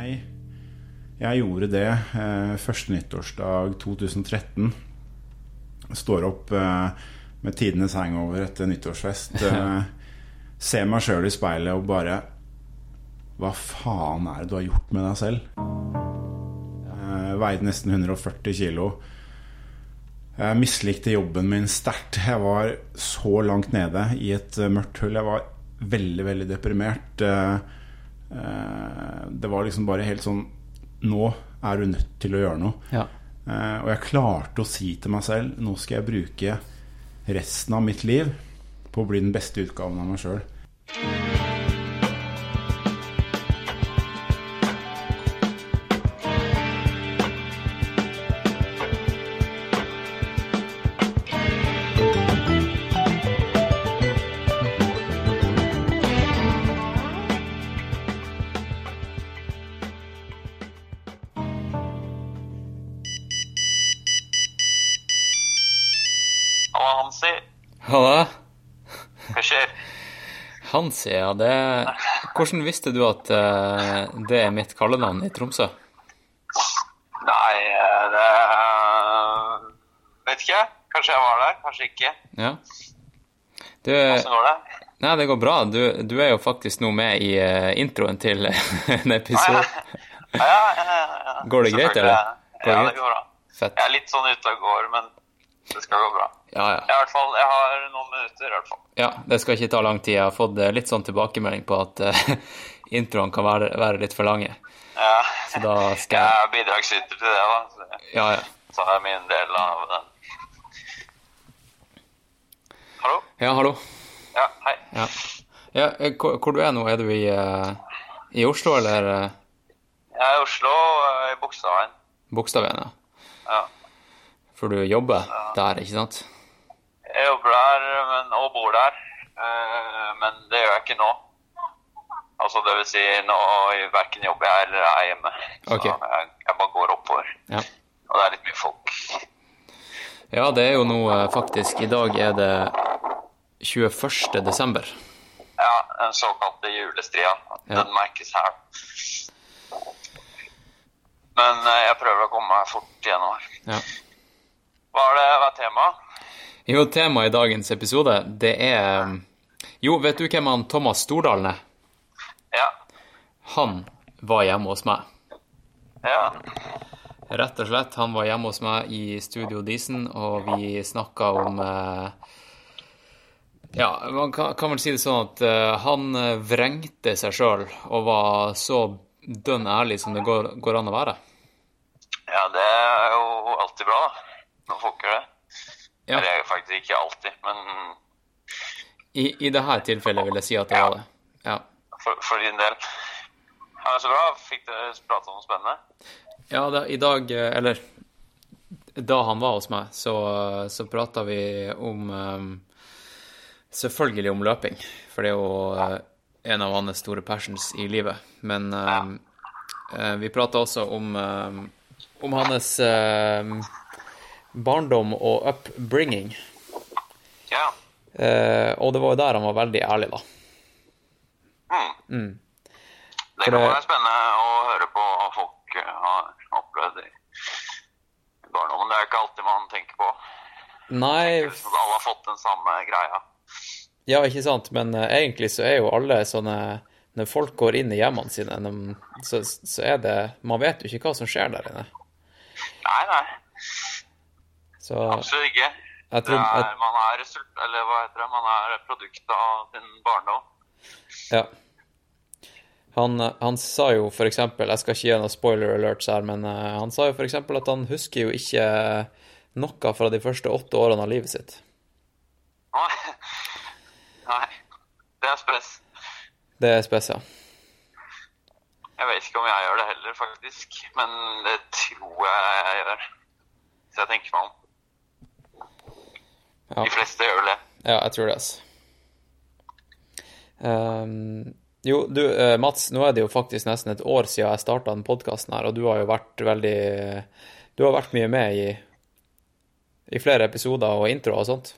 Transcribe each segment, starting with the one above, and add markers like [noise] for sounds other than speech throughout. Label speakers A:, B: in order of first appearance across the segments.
A: Jeg, jeg gjorde det eh, første nyttårsdag 2013. Står opp eh, med tidenes hangover etter nyttårsfest. [laughs] Eh, ser meg sjøl i speilet og bare Hva faen er det du har gjort med deg selv? Eh, veide nesten 140 kilo. Jeg mislikte jobben min sterkt. Jeg var så langt nede i et eh, mørkt hull. Jeg var veldig, veldig deprimert. Eh, eh, Det var liksom bare helt sånn Nå er du nødt til å gjøre noe.
B: Ja.
A: Eh, Og jeg klarte å si til meg selv Nå skal jeg bruke resten av mitt liv på å bli den beste utgaven av meg sjøl.
B: Ja. Det Hvordan visste du at eh, det er mitt kallenavn i Tromsø?
C: Nei, eh, det Vet ikke. Kanskje jeg var der, kanskje ikke.
B: Ja. Du
C: Hvordan går det?
B: Nei, det går bra. Du, du er jo faktisk nå med i eh, introen til [laughs] en episode.
C: Ja, ja, ja, ja.
B: Går det greit, eller? Går det
C: Ja, det går bra.
B: Fett.
C: Jeg er litt sånn ute og går, men det skal gå bra.
B: Ja, ja.
C: Jeg, fall, jeg har noen minutter, i hvert fall.
B: Ja, det skal ikke ta lang tid. Jeg har fått eh, litt sånn tilbakemelding på at uh, [laughs] introen kan være, være litt for lange.
C: Ja.
B: Så da skal
C: Jeg
B: jeg
C: er bidragsyter til det, da. Så jeg
B: Ja, ja.
C: tar jeg min del av den. Hallo?
B: Ja, hallo.
C: Ja, hei.
B: Ja. ja eh, hvor, hvor du er nå? Er du i, uh, i Oslo, eller
C: Jeg er i Oslo, uh, i Bogstadveien.
B: Bogstadveien? Ja.
C: Ja.
B: For du jobber der, ikke sant?
C: Jeg jobber der men, og bor der, eh, men det gjør jeg ikke nå. Altså det vil si, nå verken jobber jeg eller er hjemme. Så
B: Ok.
C: jeg, jeg bare går oppover.
B: Ja.
C: Og det er litt mye folk.
B: Ja, det er jo nå eh, faktisk I dag er det 21. desember.
C: Ja, den såkalte julestria.
B: Ja.
C: Den merkes her. Men eh, jeg prøver å komme meg fort gjennom her.
B: Ja.
C: Hva er det, hva er temaet?
B: Jo, temaet i dagens episode, det er Jo, vet du hvem han Thomas Stordalen er?
C: Ja.
B: Han var hjemme hos meg.
C: Ja.
B: Rett og slett. Han var hjemme hos meg i Studio Disen, og vi snakka om eh, Ja, man kan, kan vel si det sånn at eh, han eh, vrengte seg sjøl og var så dønn ærlig som det går, går an å være.
C: ja, det er jo alltid bra, da. Når funker det.
B: Ja.
C: Eller faktisk ikke alltid, men
B: I, I dette tilfellet vil jeg si at det var det. Ja.
C: for, for din del. Ja, så bra. Fikk dere prate om noe spennende?
B: Ja, da, i dag, eh, eller da han var hos meg, så, så prata vi om um, Selvfølgelig om løping, for det er jo ja. en av hans store passions i livet. Men um, eh, vi prata også om, um, om hans eh, barndom og upbringing.
C: Ja.
B: Eh, og det var jo der han var veldig ærlig, da.
C: Mm. Det kan være spennende å høre på hva folk eh, har opplevd i barndommen. Det er ikke alltid man tenker på.
B: Nei, Tenker
C: At alle har fått den samme greia.
B: Ja, ikke sant, men uh, egentlig så er jo alle sånne Når folk går inn i hjemmene sine, de, så, så er det Man vet jo ikke hva som skjer der inne.
C: Nei, nei.
B: Så
C: Absolutt ikke.
B: tror
C: er, man er result, eller hva heter det? Man er produktet produkt av sin barndom.
B: Ja. Han, han sa jo eksempel Jeg skal ikke gi noen spoiler alerts her, men eh, han sa jo eksempel at han husker jo ikke noe fra de første åtte årene av livet sitt.
C: Nei. Nei. Det er spress.
B: Det er spesielt.
C: Jeg vet ikke om jeg gjør det heller, faktisk. Men det tror jeg jeg gjør. Så jeg tenker meg om.
B: Ja.
C: De fleste gjør vel det.
B: Ja, jeg tror det, altså. Um, jo, du, eh, Mats, nå er det jo faktisk nesten et år siden jeg starta den podkasten her, og du har jo vært veldig Du har vært mye med i, i flere episoder og introer og sånt.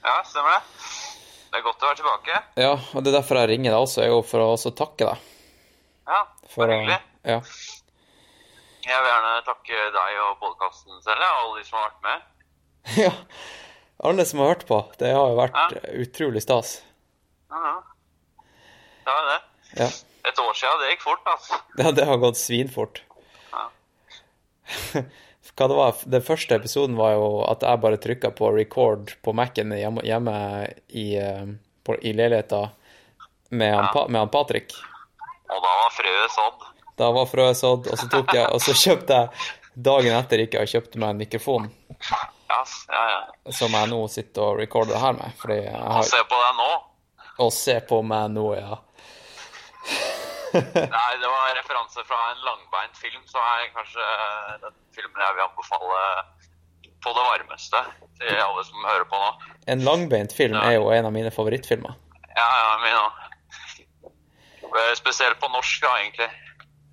C: Ja, stemmer det. Det er godt å være tilbake.
B: Ja, og det er derfor jeg ringer deg også, er jo for å også takke deg.
C: Ja,
B: For,
C: hyggelig.
B: Ja.
C: Jeg vil gjerne takke deg og podkasten selv, og alle de som har vært med. [laughs]
B: ja. Alle som har hørt på. Det har jo vært
C: Ja.
B: utrolig stas.
C: Ja, ja. Det var det.
B: Ja.
C: Et år siden, det gikk fort, altså.
B: Ja, det har gått svinfort.
C: Ja. [laughs]
B: Hva det var, Den første episoden var jo at jeg bare trykka på record på Mac-en hjemme, hjemme i, eh, på, i leiligheta med han, Pa- med han Patrick.
C: Og da var frøet sådd.
B: Da var frøet sådd, og så tok jeg, og så kjøpte jeg Dagen etter gikk jeg og kjøpte meg en mikrofon [laughs]
C: Ja, s- ja, ja.
B: som jeg nå sitter og recorder her med. Fordi jeg
C: Og
B: ser
C: se på deg nå.
B: Å se på meg nå, ja. [laughs]
C: Nei, det var referanse fra en langbeint film, så er kanskje den filmen jeg vil anbefale på det varmeste til alle som hører på nå.
B: En langbeint film er jo en av mine favorittfilmer.
C: Ja, ja, min òg. Spesielt på norsk, da, egentlig.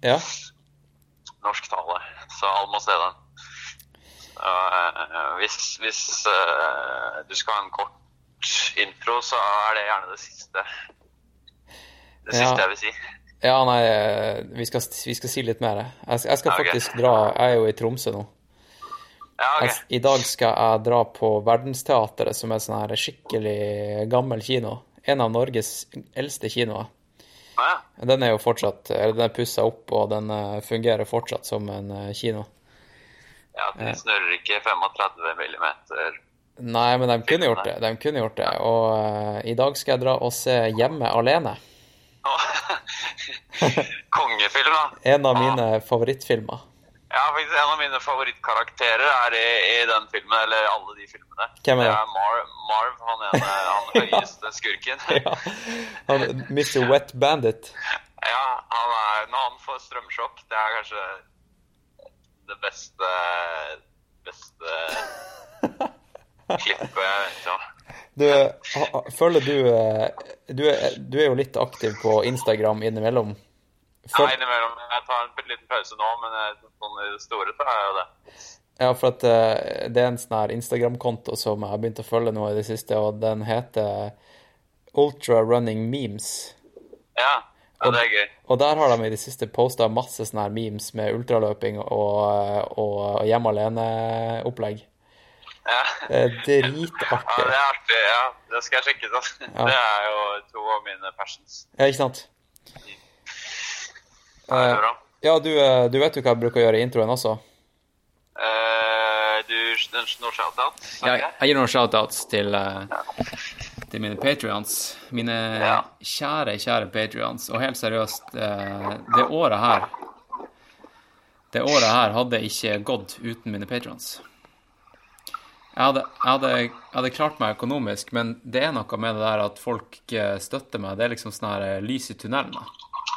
B: Ja.
C: Norsk tale. Så alle må se den. Uh, hvis hvis eh, du skal ha en kort intro, så er det gjerne det siste. Det
B: Ja.
C: siste jeg vil si.
B: Ja, nei, eh, vi skal, vi skal si litt mer. Jeg, jeg skal
C: okay.
B: faktisk dra Jeg er jo i Tromsø nå.
C: Ja, okay.
B: Jeg, I dag skal jeg dra på Verdensteatret, som er sånn her skikkelig gammel kino. En av Norges eldste kinoer.
C: Ja,
B: Den er jo fortsatt eller Den er pussa opp, og den eh, fungerer fortsatt som en eh, kino.
C: Ja, de snurrer ikke 35 millimeter.
B: Nei, men de kunne gjort det. De kunne gjort det. Og uh, i dag skal jeg dra og se Hjemme alene. [laughs]
C: Kongefilm, da.
B: En av mine favorittfilmer.
C: Ja, faktisk En av mine favorittkarakterer er i, i den filmen, eller alle de filmene.
B: Hvem er
C: det?
B: det?
C: er Mar Marv, han ene, han [laughs] høyeste skurken.
B: Ja. Han, Mr. Wet Bandit.
C: Ja, han er, når han får strømsjokk, det er kanskje det beste beste klippet jeg vet om.
B: Du, føler du eh, du er, du er jo litt aktiv på Instagram innimellom.
C: Ja, innimellom. Jeg tar en liten pause nå, men sånn i det store er jeg jo det.
B: ja, for at eh, det er en sånn her Instagram-konto som jeg har begynt å følge nå i det siste, og den heter Ultra Running Memes.
C: Ja, ja det er gøy.
B: Og der har de i det siste posta masse sånne her memes med ultraløping og, og hjemme alene-opplegg.
C: Ja.
B: Det er
C: Ja, det er artig. Ja, det skal jeg sjekke ut. altså.
B: Ja.
C: Det er jo to av mine passions.
B: Ja, ikke sant?
C: Ja, er
B: Eh,
C: bra.
B: Ja, du, eh, du vet jo hva jeg bruker å gjøre i introen også?
C: Uh, du, den noe shout-out?
B: Jeg, jeg gir noen shoutouts til, eh, til mine patrions. Mine
C: Ja.
B: kjære, kjære patrions. Og helt seriøst, eh, det året her Det året her hadde ikke gått uten mine patrions. Jeg hadde, jeg, hadde, jeg hadde klart meg økonomisk, men det er noe med det der at folk eh, støtter meg. Det er liksom sånn her eh, lys i tunnelen.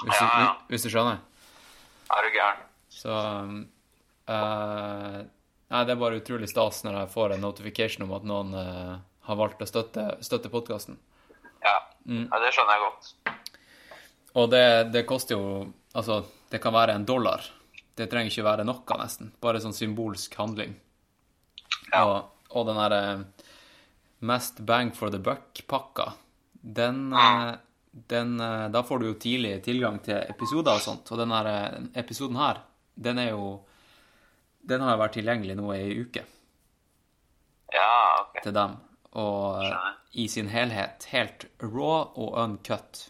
B: Hvis,
C: Ja, ja.
B: du, hvis du skjønner?
C: Er du gæren?
B: Så eh, Nei, det er bare utrolig stas når jeg får en notification om at noen eh, har valgt å støtte, støtte podkasten.
C: Ja.
B: Mm.
C: ja, det skjønner jeg godt.
B: Og det, det koster jo Altså, det kan være en dollar. Det trenger ikke være noe, nesten. Bare sånn symbolsk handling.
C: Ja.
B: Og, og den derre mest bang for the buck-pakka, den, eh, den eh, Da får du jo tidlig tilgang til episoder og sånt. Og den her eh, episoden her, den er jo Den har jo vært tilgjengelig nå i ei uke
C: Ja, ok.
B: til dem. Og eh, i sin helhet helt raw og uncut.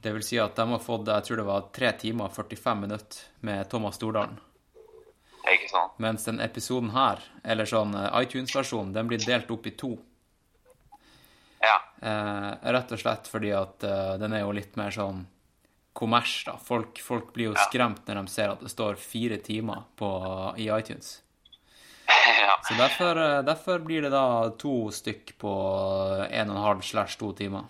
B: Det vil si at de har fått jeg tror det var 3 timer og 45 minutter med Thomas Stordalen.
C: Ikke sant?
B: Mens den episoden her, eller sånn eh, iTunes-versjonen, den blir delt opp i to.
C: Ja.
B: Eh, rett og slett fordi at eh, den er jo litt mer sånn kommers, da. Folk, folk blir jo
C: Ja.
B: skremt når de ser at det står fire timer på, i iTunes.
C: Ja.
B: Så derfor, eh, derfor blir det da to stykk på en og en halv slash to timer.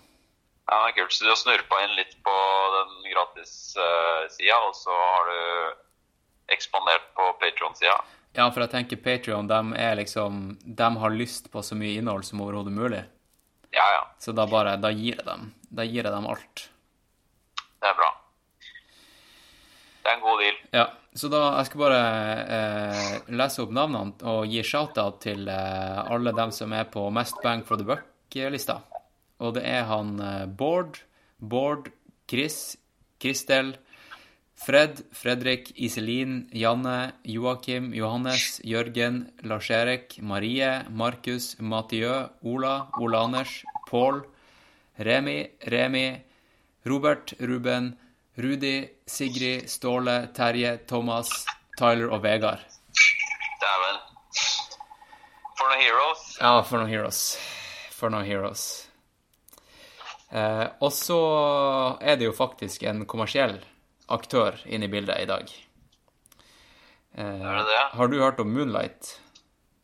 C: Ja, det er kult. Så du har snurpa inn litt på den gratis-sida, og så har du ekspandert på Patron-sida.
B: Ja, for jeg tenker Patrion, de liksom De har lyst på så mye innhold som overhodet mulig.
C: Ja, ja.
B: Så da bare Da gir jeg dem. Da gir jeg dem alt.
C: Det er bra. Det er en god deal.
B: Ja, så da Jeg skal bare eh, lese opp navnene og gi shout-out til eh, alle dem som er på Mest bang for the buck-lista. Og det er han eh, Bård, Bård, Chris, Kristel, Fred, Fredrik, Iselin, Janne, Joakim, Johannes, Jørgen, Lars-Erik, Marie, Markus, Mathieu, Ola, Ole Anders, Pål, Remi, Remi, Robert, Ruben, Rudi, Sigrid, Ståle, Terje, Thomas, Tyler og Vegard.
C: Dæven. For noen heroes.
B: Ja, for noen heroes. For noen heroes. Eh, og så er det jo faktisk en kommersiell aktør inne i bildet i dag. Eh,
C: Er det det?
B: Har du hørt om Moonlight?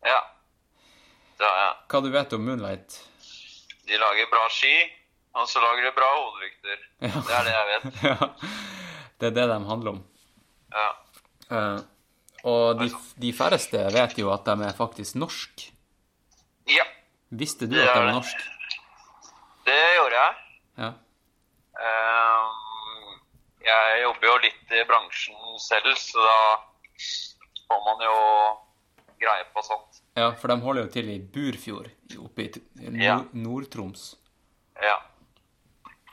C: Ja. Det har jeg.
B: Hva du vet om Moonlight?
C: De lager bra ski, og så lager de bra hodelykter.
B: Ja.
C: Det er det jeg vet. [laughs]
B: ja, det er det de handler om.
C: Ja.
B: Uh, og de, de færreste vet jo at de er faktisk norsk.
C: ja.
B: Visste du
C: Det
B: at de var norsk?
C: Det gjorde jeg.
B: Ja.
C: Ehm, jeg jobber jo litt i bransjen selv, så da får man jo greie på sånt.
B: ja, for de holder jo til i Burfjord, oppe i T-
C: Ja.
B: Nord- Nord-Troms.
C: Ja.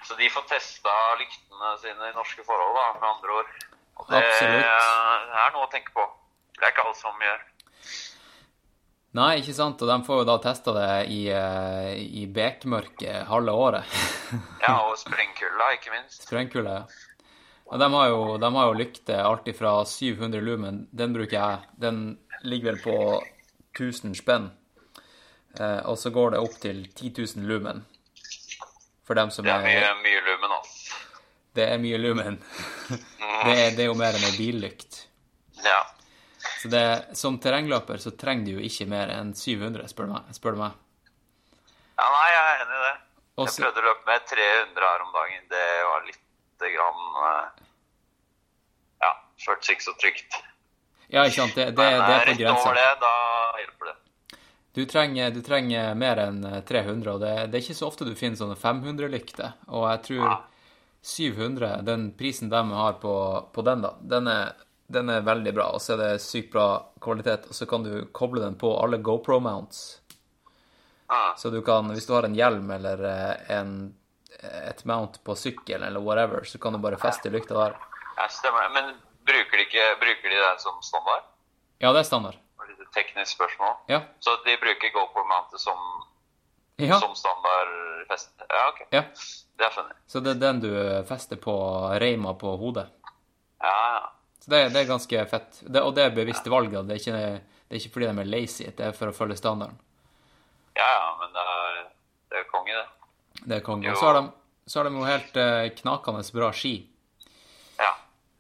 C: Så de får testa lyktene sine i norske forhold, da, med andre ord. Og det
B: Absolutt.
C: er noe å tenke på. Det er ikke alle som gjør.
B: Nei, ikke sant, og de får jo da testa det i, eh, i bekmørket halve året. [laughs]
C: Ja, og sprengkulda, ikke minst.
B: Sprengkulda, ja. Og de har jo, de har jo lykter alt ifra 700 lumen, den bruker jeg, den ligger vel på 1000 spenn. Eh, og så går det opp til 10 000 lumen. For dem som
C: Det er mye,
B: er
C: mye lumen, altså.
B: Det er mye lumen. Det er, det er jo mer enn ei billykt.
C: Ja.
B: Så det, som terrengløper så trenger du jo ikke mer enn 700, spør du meg.
C: Ja. Nei, jeg er enig i det. Jeg prøvde å løpe med 300 her om dagen. Det var lite grann eh, Ja, føltes ikke så trygt.
B: Ja, ikke sant, det, det, det er
C: eh,
B: på
C: rett over det, da hjelper det.
B: Du trenger, du trenger mer enn 300, og det, det er ikke så ofte du finner sånne 500-lykter. Og jeg tror 700, den prisen de har på, på den, da, den er, den er veldig bra. Og så er det sykt bra kvalitet. Og så kan du koble den på alle GoPro-mounts.
C: Ja.
B: Så du kan, hvis du har en hjelm eller eh, en, et mount på sykkel eller whatever, så kan du bare feste lykta der.
C: Ja, stemmer. Men bruker de, ikke, bruker de den som standard?
B: Ja, det er standard.
C: Teknisk spørsmål.
B: Ja.
C: Så de bruker GoPro-mountet som,
B: Ja.
C: som standard fest? Ja, ok.
B: ja.
C: Det er funnet.
B: Så det er den du fester på reima på hodet.
C: Ja, ja.
B: Så det, det er ganske fett. Det, og det er bevisste valg. Det er, ikke, det er ikke fordi de er lazy, det er for å følge standarden.
C: Ja, ja, men det er, det er konge, det.
B: Det er konge. Og så har de, så har de jo helt eh, knakende bra ski.
C: Ja.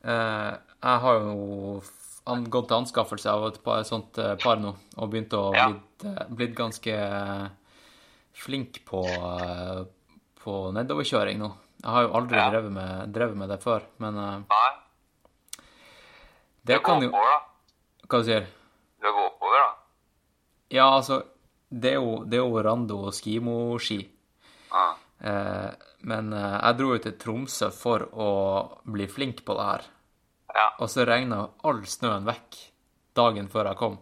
B: Eh, jeg har jo f- an- gått til anskaffelse av et par, sånt eh, par nå, og begynt å
C: Ja.
B: blitt, eh, blitt ganske eh, flink på, på nedoverkjøring nå. Jeg har jo aldri
C: Ja.
B: drevet, med, drevet med det før, men
C: Nei,
B: det
C: det går oppover, da.
B: Hva du sier
C: Du går oppover, da.
B: Ja, altså, det er jo, det er jo Rando og skimoski.
C: Ja.
B: Eh, men jeg dro jo til Tromsø for å bli flink på det her.
C: Ja.
B: Og så regna all snøen vekk dagen før jeg kom.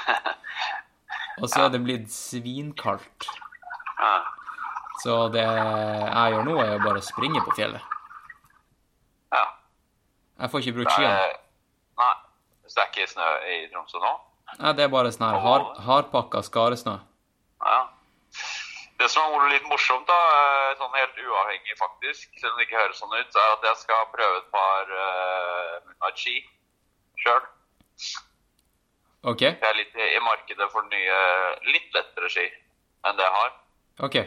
B: [laughs] Og så er det blitt svinkaldt. Så det jeg gjør nå, er jo bare å springe på fjellet.
C: ja.
B: Jeg får ikke brukt skiene.
C: nei, så det er ikke snø i Tromsø nå?
B: Nei, det er bare sånn her hard, hardpakka skaresnø.
C: Ja. Det som er litt morsomt, da, eh, sånn helt uavhengig faktisk, selv om det ikke høres sånn ut, er at jeg skal prøve et par uh, Moonlight ski sjøl.
B: OK?
C: Jeg er litt i, markedet for nye, litt lettere ski enn det jeg har.
B: OK.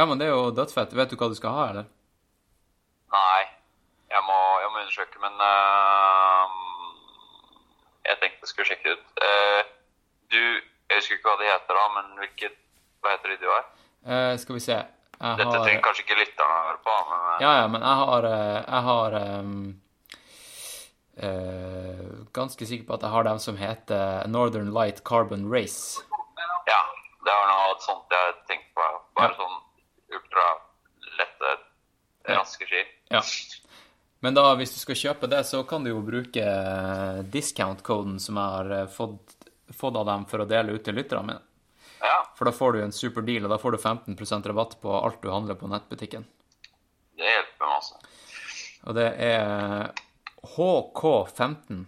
B: Ja, men det er jo dødsfett. Vet du hva du skal ha, eller?
C: Nei, jeg må, jeg må undersøke, men uh, jeg tenkte jeg skulle sjekke ut. Uh, du, jeg husker ikke hva det heter da, men hvilket, hva heter de du har?
B: Uh, skal vi se. Jeg
C: Dette
B: har
C: trenger kanskje ikke lytterne å høre på, men eh,
B: Ja, ja, men jeg har eh, Jeg har um, uh, Ganske sikker på at jeg har dem som heter Northern Light Carbon Race.
C: ja, det var noe sånt jeg tenkte på. Bare
B: Ja.
C: sånn ultra lette,
B: Ja.
C: raske ski.
B: Ja. Men da, hvis du skal kjøpe det, så kan du jo bruke eh, discount-koden som jeg har eh, fått, fått av dem for å dele ut til lytterne mine.
C: Ja,
B: For da får du en super deal, og da får du 15% rabatt på alt du handler på nettbutikken.
C: det hjelper masse.
B: Og det er HK15.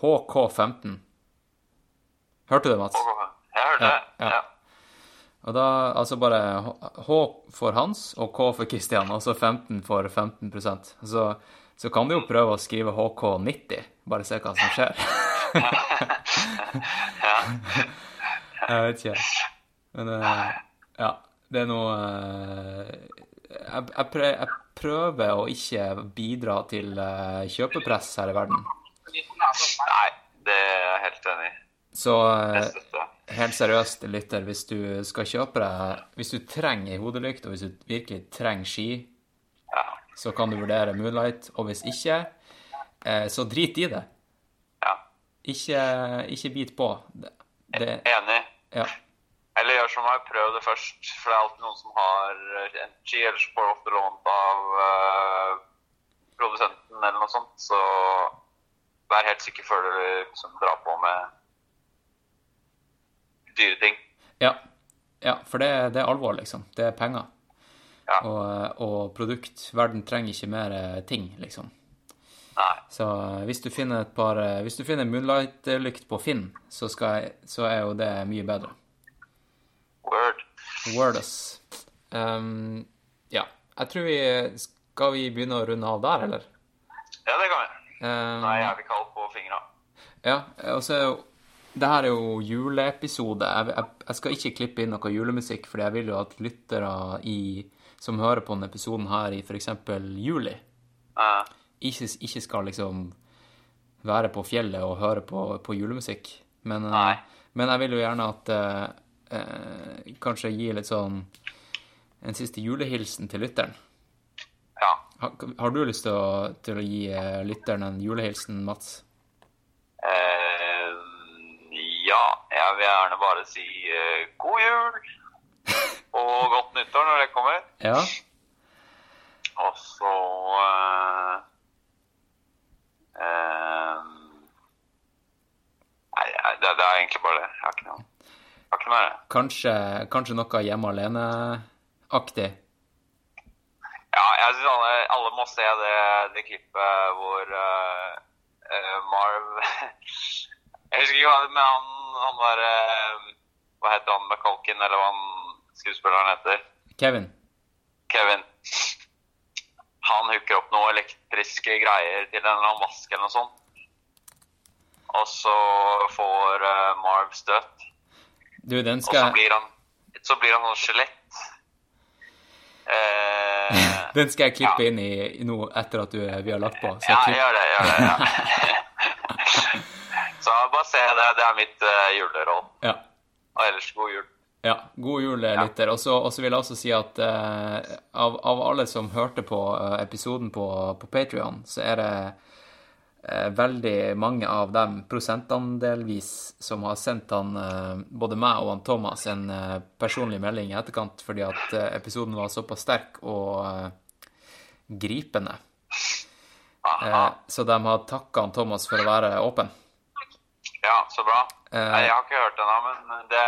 B: HK15. Hørte du det, Mats?
C: Jeg hørte det.
B: ja.
C: Ja.
B: Og da altså bare H- for Hans og K for Kristian, og så 15 for 15% så, så kan du jo prøve å skrive HK90, bare se hva som skjer. [laughs] [laughs] jeg vet ikke. Men eh, ja, det er noe eh, jeg, jeg, prø, jeg prøver å ikke bidra til eh, kjøpepress her i verden.
C: Nei, det er jeg helt enig i.
B: Så helt seriøst, lytter, hvis du skal kjøpe deg Hvis du trenger hodelykt, og hvis du virkelig trenger ski,
C: Ja.
B: så kan du vurdere Moonlight. Og hvis ikke, så drit i det.
C: ja.
B: Ikke, ikke bit på. Det,
C: Enig.
B: Ja.
C: Eller gjør som meg, prøv det først. For det er alltid noen som har eh, en chi, som får du ofte lånt av uh, produsenten eller noe sånt. Så vær helt sikker før du liksom drar på med dyre ting.
B: Ja, ja for det, det er alvor, liksom. Det er penger.
C: Ja.
B: Og, og produkt. Verden trenger ikke mer eh, ting, liksom.
C: Nei.
B: Så eh, hvis du finner et par eh, Hvis du finner Moonlight-lykt på Finn, så, jeg, så er jo det mye bedre.
C: Word.
B: Wordus. Um, ja. Jeg tror vi Skal vi begynne å runde av der, eller?
C: Ja, det kan vi.
B: Um,
C: Nei, jeg blir kald på fingra.
B: Ja, og så er jo Det her er jo juleepisode. Jeg, jeg, jeg skal ikke klippe inn noe julemusikk, fordi jeg vil jo at lyttere i, som hører på denne episoden her i f.eks. juli,
C: Eh,
B: ikke, ikke skal liksom være på fjellet og høre på, på julemusikk. Men, eh, men jeg vil jo gjerne at eh, eh, Kanskje gi litt sånn en siste julehilsen til lytteren.
C: ja.
B: Har, har du lyst til å, til å gi eh, lytteren en julehilsen, Mats?
C: Eh, ja, jeg vil gjerne bare si eh, god jul [laughs] og godt nyttår når det kommer.
B: Ja?
C: Og så eh, Nei, det, det er egentlig bare det. Jeg har ikke noe, har ikke mer.
B: Kanskje, kanskje noe hjemme alene-aktig?
C: Ja, jeg syns alle, alle må se det, det klippet hvor uh, uh, Marv [laughs] Jeg husker ikke hva men han, han var uh, Hva heter han McCulkin, eller hva han skuespilleren heter?
B: Kevin?
C: Kevin. Han hooker opp noen elektriske greier til en eller annen vask eller noe sånt. Og så får uh, Marv støt.
B: Du, den
C: Og så blir han så blir han noe skjelett. Uh, [laughs]
B: den skal jeg klippe
C: Ja.
B: inn i, i nå etter at du, vi har lagt på. Så
C: Ja,
B: klipp-
C: gjør det. gjør det, ja. [laughs] Så bare se det. Det er mitt uh, juleråd.
B: ja.
C: Og ellers god jul.
B: Ja, god jul, eh, lytter. Og så vil jeg også si at uh, av, av alle som hørte på uh, episoden på, på Patrion, så er det uh, veldig mange av dem, prosentandelvis, som har sendt han, både meg og han Thomas en personlig melding i etterkant fordi at episoden var såpass sterk og gripende. Så de har takka Thomas for å være åpen.
C: Ja, så bra.
B: Eh,
C: Nei, jeg har ikke hørt ennå, men det,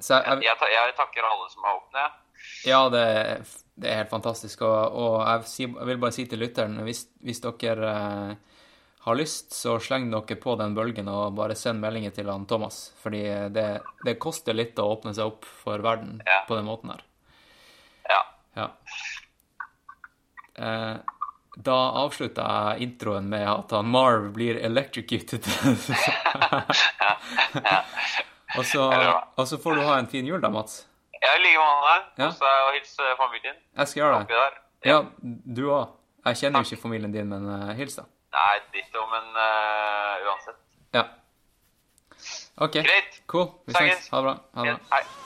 B: Så jeg-
C: jeg, jeg takker alle som har åpnet.
B: Ja, det, det er helt fantastisk. Og, og jeg, jeg vil bare si til lytteren, hvis, hvis dere eh, har lyst, så sleng dere på den bølgen og bare send meldinger til han Thomas. Fordi det, det koster litt å åpne seg opp for verden
C: Ja.
B: på den måten her.
C: Ja.
B: Ja. Eh, da avslutter jeg introen med at han Marv blir electrocuted. [laughs] og, så, og så får du ha en fin jul da, Mats.
C: Ja, i like måte.
B: Ja.
C: Deg og hils familien
B: Jeg skal gjøre det. Ja, du òg. Jeg kjenner jo ikke familien din, men uh, hils, da.
C: Nei, ditto, men uh, uansett.
B: Ja. OK.
C: Greit.
B: Cool. Vi
C: snakkes.
B: Ha det bra. Ha det bra.
C: Hei.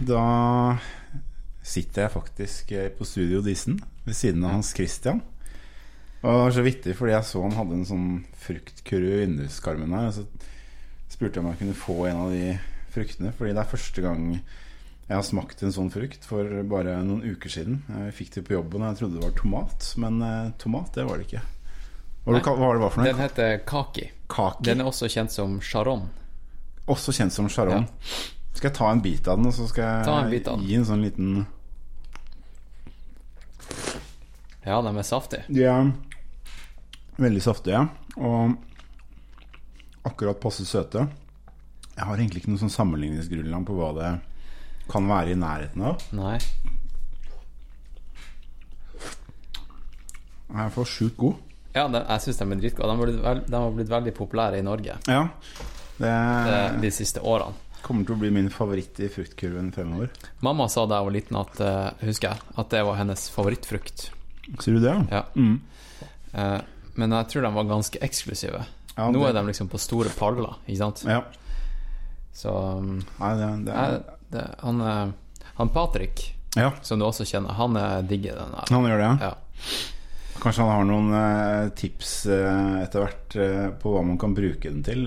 A: Da sitter jeg faktisk eh, på Studio Disen ved siden av Hans Christian. Og det var så vittig, fordi jeg så han hadde en sånn fruktkurv i vinduskarmen her. Og så spurte jeg om jeg kunne få en av de fruktene, fordi det er første gang jeg har smakt en sånn frukt for bare noen uker siden. Jeg fikk det på jobben, og jeg trodde det var tomat, men eh, tomat, det var det ikke. Hva var det, hva var det for noe?
B: Den heter kaki.
A: Kaki.
B: Den er også kjent som charon.
A: Også kjent som charon. Skal jeg ta en bit av den, og så skal jeg
B: en den.
A: gi en sånn liten
B: Ja, de er saftige.
A: De er veldig saftige og akkurat passe søte. Jeg har egentlig ikke noe sånn sammenligningsgrunnlag på hva det kan være i nærheten av.
B: Nei.
A: Jeg er for sjukt god.
B: Ja, de, jeg syns de er dritgode. De, de har blitt veldig populære i Norge
A: Ja. Det
B: de, de siste årene.
A: Kommer til å bli min favoritt i fruktkurven fremover.
B: Mamma sa da jeg var liten, at, eh, husker jeg, at det var hennes favorittfrukt.
A: Sier du det?
B: Ja.
A: Mm.
B: Eh, men jeg tror de var ganske eksklusive.
A: Ja,
B: Nå
A: det-
B: er de liksom på store paller, ikke sant?
A: Ja.
B: Så um,
A: Nei, det, det
B: jeg, han, eh, han Patrick,
A: Ja,
B: som du også kjenner, han digger den der.
A: han gjør det, ja.
B: Ja.
A: Kanskje han har noen eh, tips eh, etter hvert eh, på hva man kan bruke den til,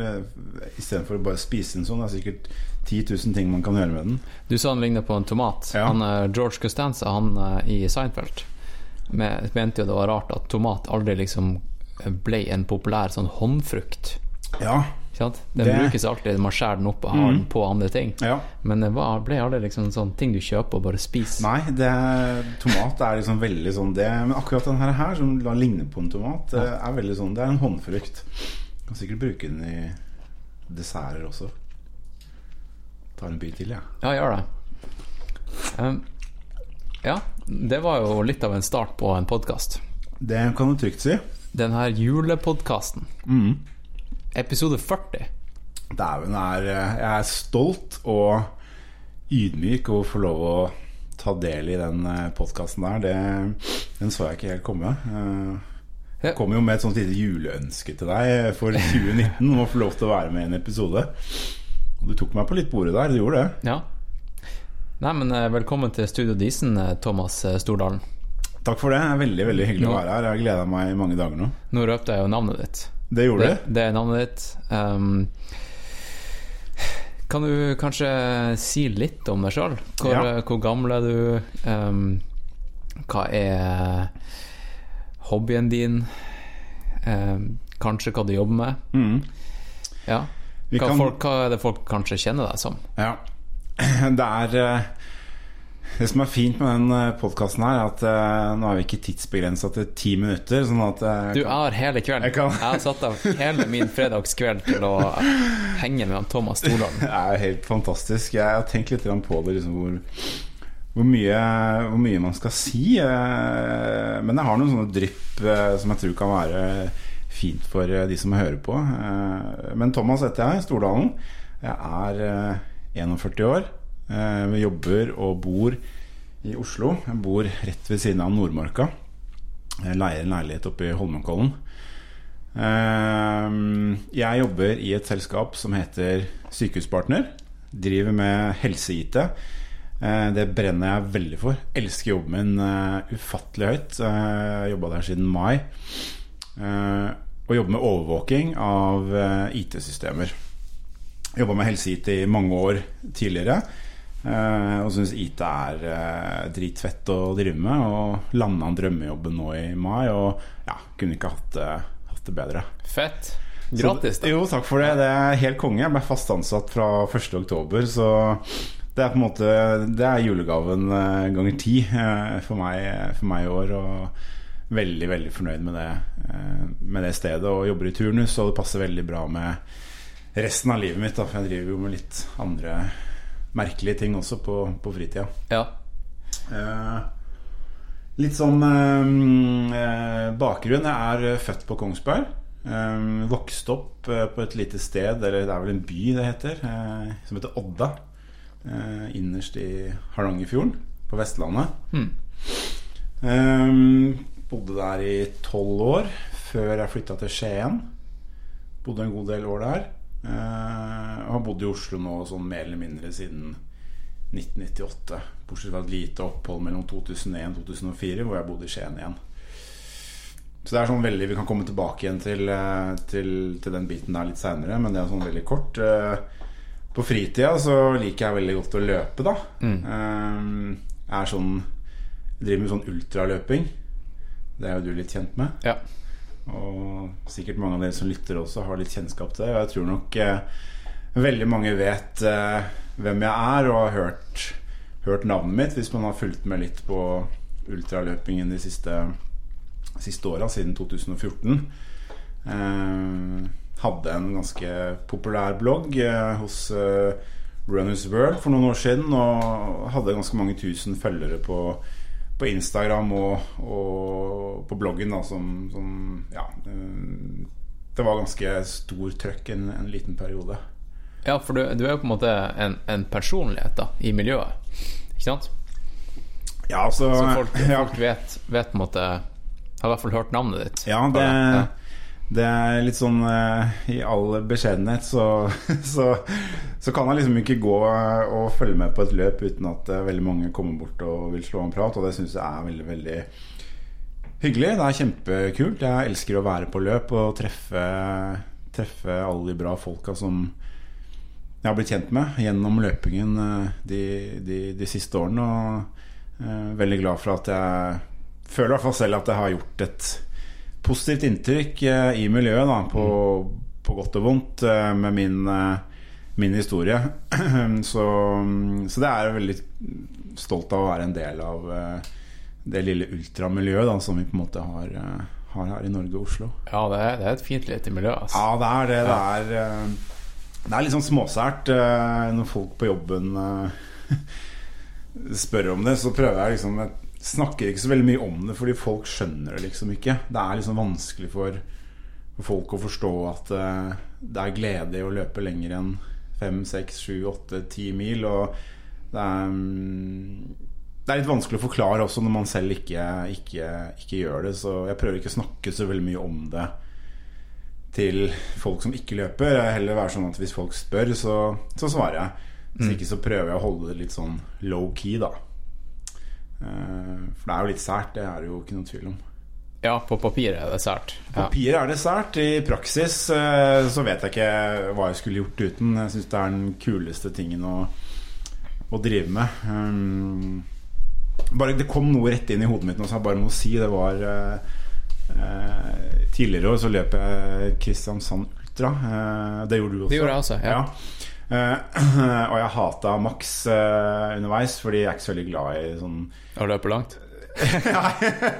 A: istedenfor å bare spise den sånn. Det er sikkert 10 000 ting man kan gjøre med den.
B: Du sa han ligner på en tomat.
A: Ja.
B: Han, George Costanza han i Seinfeld med, mente jo det var rart at tomat aldri liksom ble en populær sånn håndfrukt.
A: Ja?
B: Den
A: Det-
B: brukes alltid, man skjærer den opp og har den på andre ting.
A: ja.
B: Men det var, ble aldri liksom sånn ting du kjøper og bare spiser.
A: Nei, det, tomat er liksom veldig sånn det, Men akkurat den her, som ligner på en tomat, ja. er veldig sånn Det er en håndfrukt. Kan sikkert bruke den i desserter også. Tar en bit til, jeg.
B: Ja, gjør det. Um, ja, det var jo litt av en start på en podkast.
A: Det kan du trygt si.
B: Den her julepodkasten.
A: Mm.
B: Episode 40.
A: Dæven, eh, jeg er stolt og ydmyk å få lov å ta del i den podkasten der. Det, den så jeg ikke helt komme. Eh, Jeg kom jo med et sånt lite juleønske til deg for 2019 om å få lov til å være med i en episode. Og du tok meg på litt bordet der. Du gjorde det.
B: Ja. Nei, men eh, velkommen til Studio Disen, eh, Thomas eh, Stordalen.
A: Takk for det. Veldig veldig hyggelig å være her. Jeg har gleda meg i mange dager nå.
B: Nå røpte jeg jo navnet ditt.
A: Det gjorde
B: Det,
A: du.
B: det er navnet ditt. Um, kan du kanskje si litt om deg sjøl? Hvor,
A: Ja.
B: hvor gammel er du? Um, hva er hobbyen din? Um, kanskje hva du jobber med?
A: Mm.
B: Ja. Hva,
A: kan-
B: folk, hva er det folk kanskje kjenner deg som?
A: Ja. [clears throat] Det er eh, Det som er fint med den podkasten her, er at uh, nå er vi ikke tidsbegrensa til ti minutter. Sånn at eh,
B: Du, er har hele kvelden.
A: Jeg kan-
B: Jeg har satt av hele min fredagskveld til å henge med Thomas Stordalen. [laughs]
A: Det er helt fantastisk. Jeg har tenkt litt på det, liksom hvor, hvor, mye, hvor mye man skal si. Uh, Men jeg har noen sånne drypp eh, som jeg tror kan være fint for eh, de som hører på. Eh, Men Thomas heter jeg, Stordalen. Jeg er eh, 41 år. Eh, Vi jobber og bor i Oslo. Jeg bor rett ved siden av Nordmarka. Jeg leier en leilighet oppe i Holmenkollen. Ehm, Jeg jobber i et selskap som heter Sykehuspartner. Driver med helse-IT. Eh, Det brenner jeg veldig for. Elsker jobben min eh, ufattelig høyt. Eh, Jeg jobba der siden mai. Eh, Og jobber med overvåking av eh, IT-systemer. Jobba med helse-IT i mange år tidligere. Eh, Og syns IT er uh, dritfett å drive med. Og landa drømmejobben nå i mai. Og ja, kunne ikke hatt det, hatt det bedre.
B: Fett. Gratis, da.
A: Jo, takk for det. Det er helt konge. Jeg ble fast ansatt fra 1. oktober, så det er på en måte Det er julegaven eh, ganger ti for for meg i år. Og veldig, veldig fornøyd med det, med det stedet. Og jobber i turnus, og det passer veldig bra med resten av livet mitt. Da, for jeg driver jo med litt andre merkelige ting også på, på fritida.
B: Ja.
A: Eh, litt sånn eh, eh, bakgrunn. Jeg er født på Kongsberg. Eh, vokste opp eh, på et lite sted, eller det er vel en by det heter, eh, som heter Odda. eh, innerst i Hardangerfjorden på Vestlandet. Eh, bodde der i tolv år før jeg flytta til Skien. Bodde en god del år der. Eh, og har bodd i Oslo nå sånn mer eller mindre siden 1998. Bortsett fra et lite opphold mellom 2001 og 2004 hvor jeg bodde i Skien igjen. Så det er sånn veldig Vi kan komme tilbake igjen til, eh, til, til den biten der litt seinere, men det er sånn veldig kort. Eh, På fritida så liker jeg veldig godt å løpe, da. Eh, Jeg er sånn jeg driver med sånn ultraløping. Det er jo du litt kjent med.
B: ja.
A: Og sikkert mange av dere som lytter også har litt kjennskap til det. Og jeg tror nok eh, veldig mange vet eh, hvem jeg er og har hørt, hørt navnet mitt hvis man har fulgt med litt på ultraløpingen de siste, siste åra, siden 2014. Eh, hadde en ganske populær blogg eh, hos eh, Runners World for noen år siden og hadde ganske mange tusen følgere på på Instagram og, og på bloggen da, som, som Ja. eh, Det var ganske stor trøkk en, en liten periode.
B: ja, for du, du er jo på en måte en, en personlighet da, i miljøet. Ikke sant?
A: Ja, altså
B: Så folk, [laughs]
A: ja,
B: vet, vet på en måte Har i hvert fall hørt navnet ditt.
A: ja, det,
B: Ja.
A: Det er litt sånn eh, I all beskjedenhet så, [laughs] så, så kan jeg liksom ikke gå og følge med på et løp uten at eh, veldig mange kommer bort og vil slå en prat, og det syns jeg er veldig, veldig hyggelig. Det er kjempekult. Jeg elsker å være på løp og treffe, treffe alle de bra folka som jeg har blitt kjent med gjennom løpingen eh, de, de, de siste årene. Og veldig glad for at jeg føler i hvert fall selv at jeg har gjort et positivt inntrykk eh, i miljøet, da, på, på godt og vondt, eh, med min, eh, min historie. [clears throat] så, så det er jeg veldig stolt av å være en del av det lille ultramiljøet da, som vi på en måte har, har her i Norge og Oslo.
B: Ja, det er, det er et fint lite miljø. Altså.
A: Ja, det er det. Det er, det er litt sånn småsært når folk på jobben [laughs] spør om det. Så prøver jeg liksom Jeg snakker ikke så veldig mye om det, fordi folk skjønner det liksom ikke. Det er liksom vanskelig for, for folk å forstå at eh, det er glede i å løpe lenger enn fem, seks, sju, åtte, ti mil. Og det er mm, det er litt vanskelig å forklare også når man selv ikke, ikke, ikke gjør det. Så jeg prøver ikke å snakke så veldig mye om det til folk som ikke løper. Jeg heller være sånn at hvis folk spør, så, så svarer jeg. Hvis ikke så prøver jeg å holde det litt sånn low key, da. Eh, For det er jo litt sært, det er det jo ikke noen tvil om.
B: Ja, på papiret er det sært. På
A: Papir er det sært. I praksis eh, så vet jeg ikke hva jeg skulle gjort uten. Jeg syns det er den kuleste tingen å, å drive med. Um, bare, det kom noe rett inn i hodet mitt nå, så jeg bare må si det var eh, eh, Tidligere år så løp jeg Kristiansand Ultra. Eh, det gjorde du også.
B: Det gjorde jeg også, ja.
A: Eh, [clears throat] og jeg hata Max eh, underveis, fordi jeg er ikke så veldig glad i sånn
B: Å løpe langt? [laughs] Nei.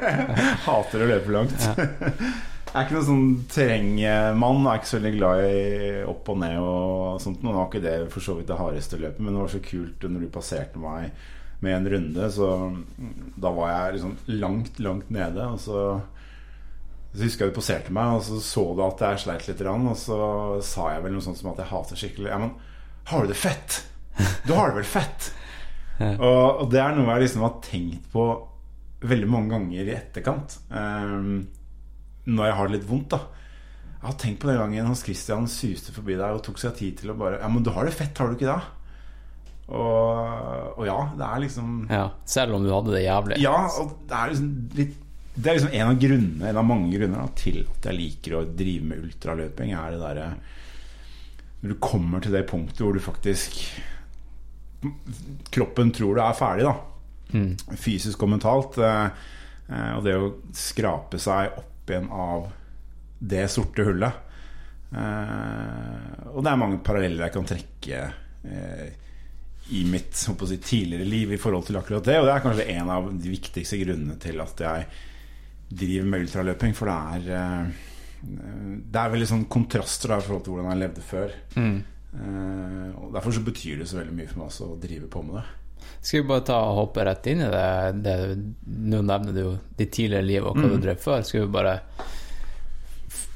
B: [laughs]
A: Hater å løpe langt. [laughs] Jeg er ikke noen sånn terrengmann. Jeg er ikke så veldig glad i opp og ned og sånt. Nå var ikke det for så vidt det hardeste løpet, men det var så kult når du passerte meg med en runde. Så da var jeg liksom langt, langt nede. Og så, så husker jeg du passerte meg, og så så du at jeg sleit litt. Og så sa jeg vel noe sånt som at jeg hater skikkelig Ja, men har du det fett? Du har det vel fett? [laughs] Og, og det er noe jeg liksom har tenkt på veldig mange ganger i etterkant. Um, når jeg har det litt vondt, da. Jeg har tenkt på den gangen Hans Christian suste forbi deg og tok seg tid til å bare Ja, men du har det fett, har du ikke det? Og, og ja, det er liksom
B: Ja, selv om du hadde det jævlig.
A: Ja, og det er liksom litt Det er liksom en av grunnene En av mange grunner da, til at jeg liker å drive med ultraløping, er det derre Når du kommer til det punktet hvor du faktisk Kroppen tror du er ferdig, da. Fysisk og mentalt. eh, eh, Og det å skrape seg opp igjen av det sorte hullet Eh, og det er mange paralleller jeg kan trekke i mitt si, tidligere liv i forhold til akkurat det. Og det er kanskje en av de viktigste grunnene til at jeg driver med ultraløping. For det er Det er veldig sånn kontraster da, i forhold til hvordan han levde før. Eh, og Derfor så betyr det så veldig mye for meg også å drive på med det.
B: Skal vi bare ta og hoppe rett inn i det? det nå nevner du jo ditt tidligere liv og hva
A: Mm.
B: du drev før. Skal vi bare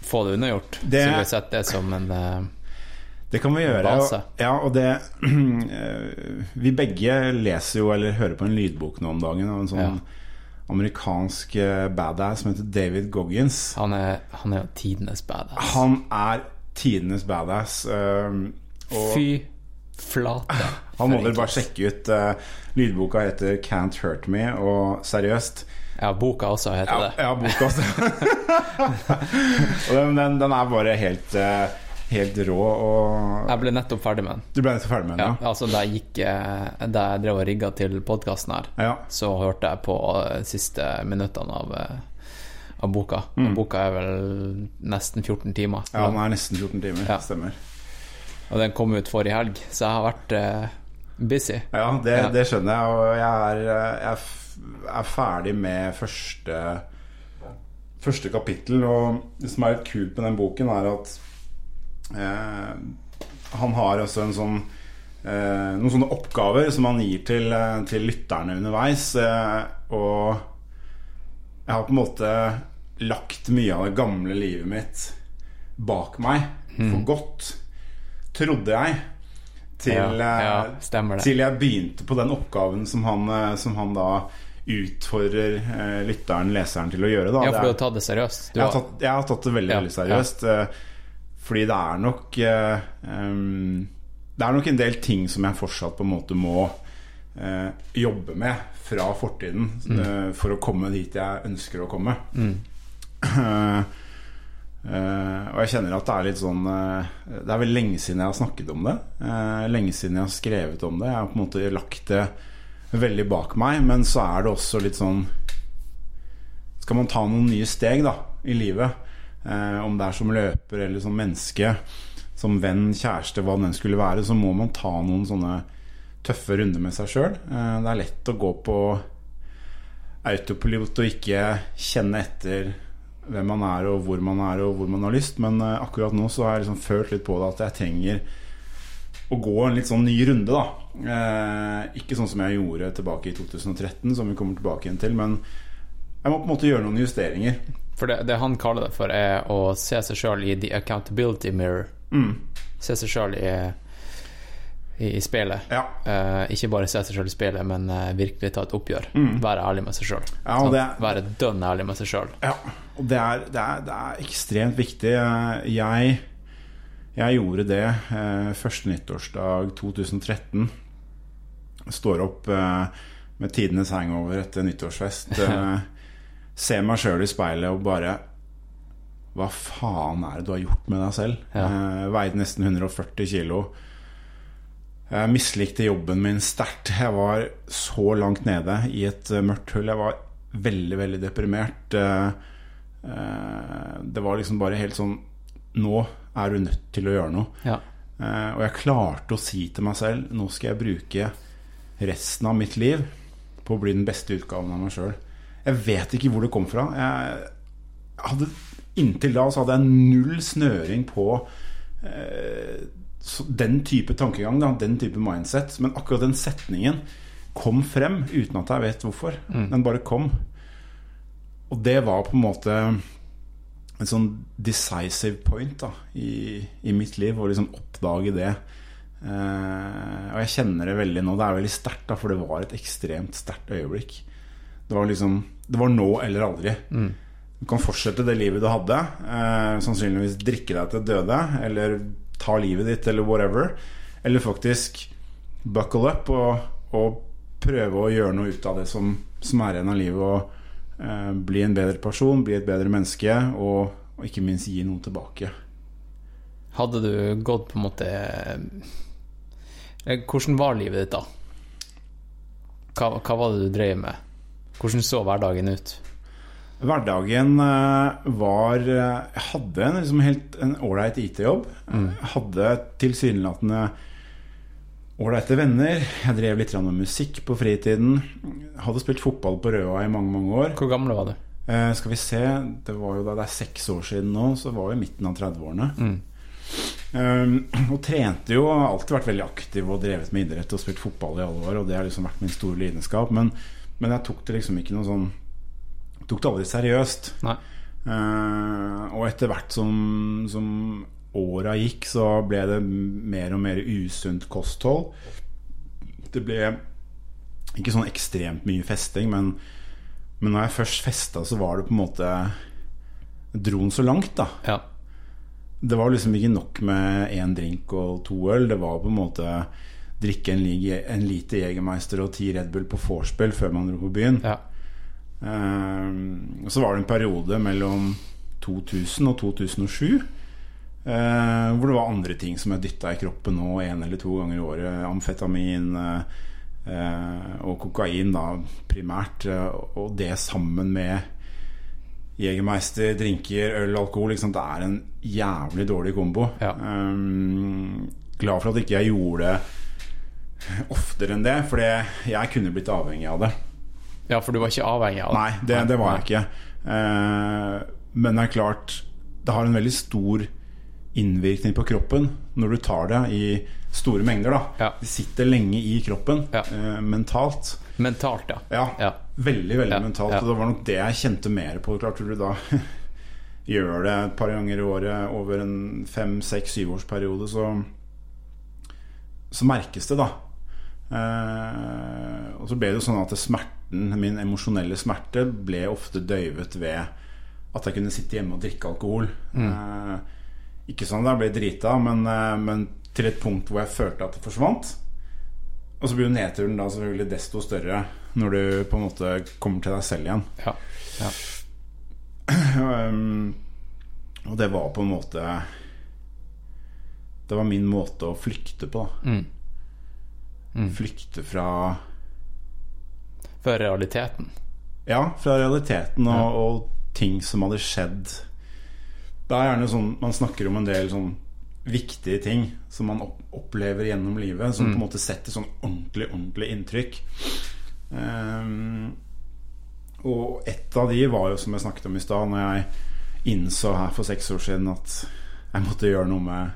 B: få det unnagjort?
A: Det-
B: Så vi har sett det som en uh...
A: Det kan vi gjøre. Og, ja, og det [clears throat] eh, Vi begge leser jo eller hører på en lydbok nå om dagen av en sånn
B: Ja.
A: Amerikansk eh, badass som heter David Goggins.
B: han, er, han er tidenes badass.
A: Han er tidenes badass. og
B: Fy flate. [laughs]
A: han må dere bare sjekke ut. Uh, lydboka heter 'Can't Hurt Me', og seriøst
B: Ja, boka også heter
A: Ja,
B: det.
A: ja boka også. [laughs] og den, den, den er bare helt, eh, helt rå. Og
B: Jeg ble nettopp ferdig med den.
A: Du ble nettopp ferdig med den? Ja.
B: altså Da jeg gikk eh, Da jeg drev og rigga til podkasten her,
A: ja.
B: så hørte jeg på de siste minuttene av, eh, av boka.
A: Mm.
B: Og boka er vel nesten 14 timer.
A: Ja, den er nesten 14 timer.
B: Ja.
A: Stemmer.
B: Og den kom ut forrige helg, så jeg har vært uh, busy.
A: Ja, det, det skjønner jeg. Og jeg er, jeg er, er ferdig med første, første kapittel. Og det som er litt kult med den boken, er at eh, han har også en sånn eh, noen sånne oppgaver som han gir til, eh, til lytterne underveis. Eh, og jeg har på en måte lagt mye av det gamle livet mitt bak meg for godt, trodde jeg. Til,
B: ja, ja,
A: eh, til jeg begynte på den oppgaven som han, eh, som han da utfordrer eh, lytteren, leseren, til å gjøre. Da.
B: Ja, for du har tatt det seriøst. Du
A: jeg, har
B: har,
A: tatt, jeg har tatt det veldig,
B: Ja,
A: veldig seriøst. eh, Fordi det er nok em, Det er nok en del ting som jeg fortsatt på en måte må uh, jobbe med fra fortiden
B: Mm.
A: uh, for å komme dit jeg ønsker å komme. Mm. Uh, Uh, og jeg kjenner at det er litt sånn uh, Det er vel lenge siden jeg har snakket om det. Uh, lenge siden jeg har skrevet om det. Jeg har på en måte lagt det veldig bak meg, men så er det også litt sånn Skal man ta noen nye steg da i livet, eh, om det er som løper eller som menneske, som venn, kjæreste, hva den skulle være, så må man ta noen sånne tøffe runder med seg sjøl. Eh, det er lett å gå på autopilot og ikke kjenne etter hvem man er og hvor man er og hvor man har lyst. Men eh, akkurat nå så har jeg liksom følt litt på det at jeg trenger å gå en litt sånn ny runde, da. Eh, ikke sånn som jeg gjorde tilbake i 2013, som vi kommer tilbake igjen til. Men jeg må på en måte gjøre noen justeringer.
B: For det, det han kaller det for, er å se seg sjøl i the accountability mirror.
A: Mm.
B: Se seg sjøl i, i, i speilet.
A: Ja.
B: Uh, ikke bare se seg sjøl i speilet, men uh, virkelig ta et oppgjør. Være ærlig med seg sjøl.
A: Ja, og
B: Være dønn ærlig med seg sjøl.
A: Ja, og det er, det, er, det er ekstremt viktig. Jeg, jeg gjorde det uh, første nyttårsdag 2013. Står opp med tidenes hangover etter nyttårsfest. [laughs] Ser meg sjøl i speilet og bare Hva faen er det du har gjort med deg selv?
B: Ja.
A: Eh, veide nesten 140 kilo. Jeg mislikte jobben min sterkt. Jeg var så langt nede i et eh, mørkt hull. Jeg var veldig, veldig deprimert. Eh, Det var liksom bare helt sånn Nå er du nødt til å gjøre noe.
B: Ja.
A: Og jeg klarte å si til meg selv Nå skal jeg bruke resten av mitt liv på å bli den beste utgaven av meg sjøl. Jeg vet ikke hvor det kom fra. Hadde, inntil da så hadde jeg null snøring på eh, den type tankegang, da, den type mindset. Men akkurat den setningen kom frem uten at jeg vet hvorfor. Den bare kom. Og det var på en måte en sånn decisive point da, i, i mitt liv, å liksom oppdage det. Eh, og jeg kjenner det veldig nå. Det er veldig sterkt, for det var et ekstremt sterkt øyeblikk. Det var liksom Det var nå eller aldri. Du kan fortsette det livet du hadde. Eh, sannsynligvis drikke deg til døde, eller ta livet ditt, eller whatever. Eller faktisk buckle up og, og prøve å gjøre noe ut av det som, som er igjen av livet. Og eh, bli en bedre person, bli et bedre menneske, og, og ikke minst gi noe tilbake.
B: Hadde du gått på en måte eh, Hvordan var livet ditt da? Hva, hva var det du drev med? Hvordan så hverdagen ut?
A: Hverdagen eh, var eh, Jeg hadde en liksom helt en ålreit IT-jobb. Mm. Hadde tilsynelatende ålreite venner. Jeg drev litt med musikk på fritiden. Hadde spilt fotball på Røa i mange, mange år.
B: Hvor gammel var du?
A: Eh, skal vi se, det var jo da det er seks år siden nå, så var jo i midten av 30-årene. Um, og trente jo, alltid vært veldig aktiv og drevet med idrett og spilt fotball i alle år, og det har liksom vært min store lidenskap. Men, men jeg tok det liksom ikke noe sånn Tok det aldri seriøst. Eh, og etter hvert som, som åra gikk, så ble det mer og mer usunt kosthold. Det ble ikke sånn ekstremt mye festing, men, men når jeg først festa, så var det på en måte Dro den så langt, da.
B: Ja.
A: Det var liksom ikke nok med én drink og to øl. Det var på en måte drikke en, en liter Jegermeister og ti Red Bull på vorspiel før man dro på byen.
B: ja.
A: Uh, så var det en periode mellom 2000 og 2007 uh, hvor det var andre ting som jeg dytta i kroppen nå en eller to ganger i året. Amfetamin uh, eh, og kokain, da primært. eh, og det sammen med Jegermeister, drinker, øl, alkohol. Liksom, det er en jævlig dårlig kombo.
B: Ja.
A: Um, glad for at ikke jeg gjorde det oftere enn det, for jeg kunne blitt avhengig av det.
B: ja, for du var ikke avhengig av det?
A: Nei, det, det var jeg ikke. Eh, men det er klart Det har en veldig stor innvirkning på kroppen når du tar det i store mengder. Da.
B: Ja.
A: Det sitter lenge i kroppen
B: Ja.
A: eh, mentalt.
B: Mentalt, ja.
A: Ja,
B: Ja.
A: veldig, veldig mentalt. Og det var nok det jeg kjente mer på. Klart du da [laughs] gjør det et par ganger i året over en fem, seks, syvårsperiode, så så merkes det, da. Eh, og så ble det jo sånn at smerten, min emosjonelle smerte, ble ofte døyvet ved at jeg kunne sitte hjemme og drikke alkohol. Eh, ikke sånn at jeg ble drita, men, eh, men til et punkt hvor jeg følte at det forsvant. Og så blir jo nedturen da selvfølgelig desto større når du på en måte kommer til deg selv igjen.
B: ja. ja.
A: Um, [clears throat] og det var på en måte Det var min måte å flykte på. da.
B: Mm. Mm.
A: Flykte fra
B: Fra realiteten.
A: Ja, fra realiteten og, og ting som hadde skjedd. Det er gjerne sånn Man snakker om en del sånn viktige ting som man opplever gjennom livet, som på en måte setter sånn ordentlig, ordentlig inntrykk. Um, og et av de var jo, som jeg snakket om i stad, når jeg innså her for seks år siden at jeg måtte gjøre noe med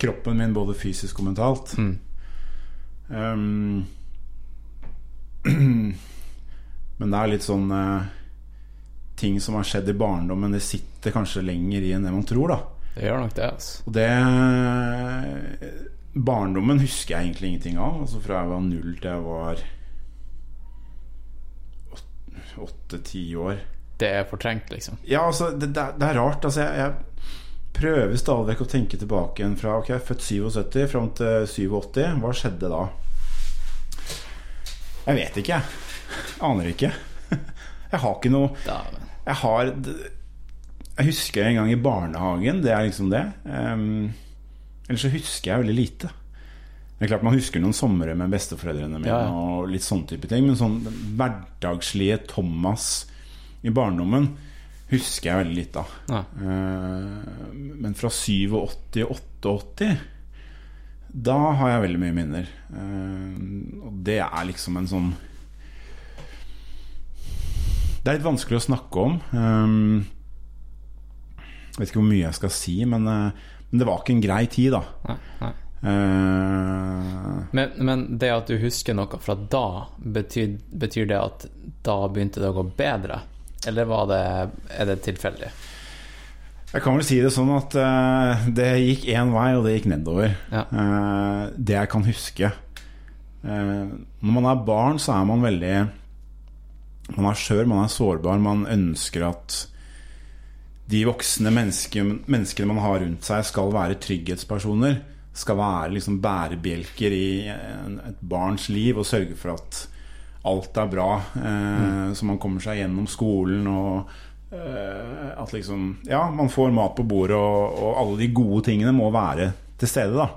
A: kroppen min, både fysisk og mentalt.
B: Mm.
A: Um, [clears throat] men det er litt sånn eh, Ting som har skjedd i barndommen, det sitter kanskje lenger i enn det man tror, da.
B: Det gjør nok det, altså.
A: Og det Barndommen husker jeg egentlig ingenting av. Altså fra jeg var null til jeg var åtte-ti år.
B: Det er fortrengt, liksom.
A: Ja, altså, det, det, er- det er rart. Altså, jeg, jeg prøver stadig vekk å tenke tilbake igjen fra Ok, født 77 fram til 87. Hva skjedde da? Jeg vet ikke, jeg. Aner ikke. [laughs] Jeg har ikke noe Jeg har Jeg husker en gang i barnehagen. Det er liksom det. Um, ellers så husker jeg veldig lite. Det er klart Man husker noen somre med besteforeldrene mine
B: Ja,
A: og litt sånne type ting. Men sånn hverdagslige Thomas i barndommen husker jeg veldig lite av.
B: Ja.
A: Uh, men fra 87 og 88 Da har jeg veldig mye minner. Uh, og det er liksom en sånn Det er litt vanskelig å snakke om. Eh, jeg vet ikke hvor mye jeg skal si, men, uh, men det var ikke en grei tid, da.
B: Nei, nei. Men, men det at du husker noe fra da, betyr, betyr det at da begynte det å gå bedre? Eller det, er det tilfeldig?
A: Jeg kan vel si det sånn at uh, det gikk én vei, og det gikk nedover.
B: Ja.
A: Uh, det jeg kan huske. uh, når man er barn, så er man veldig Man er skjør, man er sårbar. Man ønsker at de voksne menneske, menneskene man har rundt seg, skal være trygghetspersoner. Skal være liksom bærebjelker i et barns liv og sørge for at alt er bra. Eh, Så man kommer seg gjennom skolen og eh, at liksom Ja, man får mat på bordet, og, og alle de gode tingene må være til stede, da.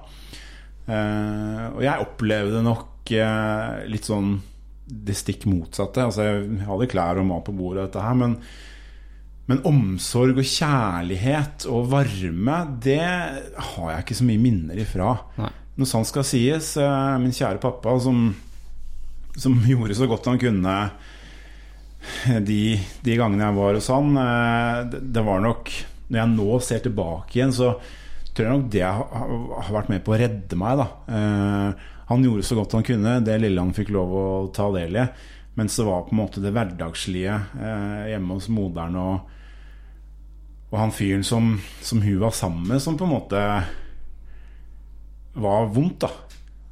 A: Eh, og jeg opplevde nok eh, litt sånn det stikk motsatte. Altså, jeg hadde klær og mat på bordet, og dette her, men, Men omsorg og kjærlighet og varme, det har jeg ikke så mye minner ifra.
B: Nei.
A: Når sant skal sies, eh, min kjære pappa som, som [laughs] gjorde så godt han kunne de, de gangene jeg var hos han, eh, det, det var nok Når jeg nå ser tilbake igjen, så tror jeg nok det har, vært med på å redde meg. Da. Eh, han gjorde så godt han kunne, det lille han fikk lov å ta del i. Mens det var på en måte det hverdagslige eh, hjemme hos moderen og, og han fyren som, som hun var sammen med, som på en måte var vondt, da.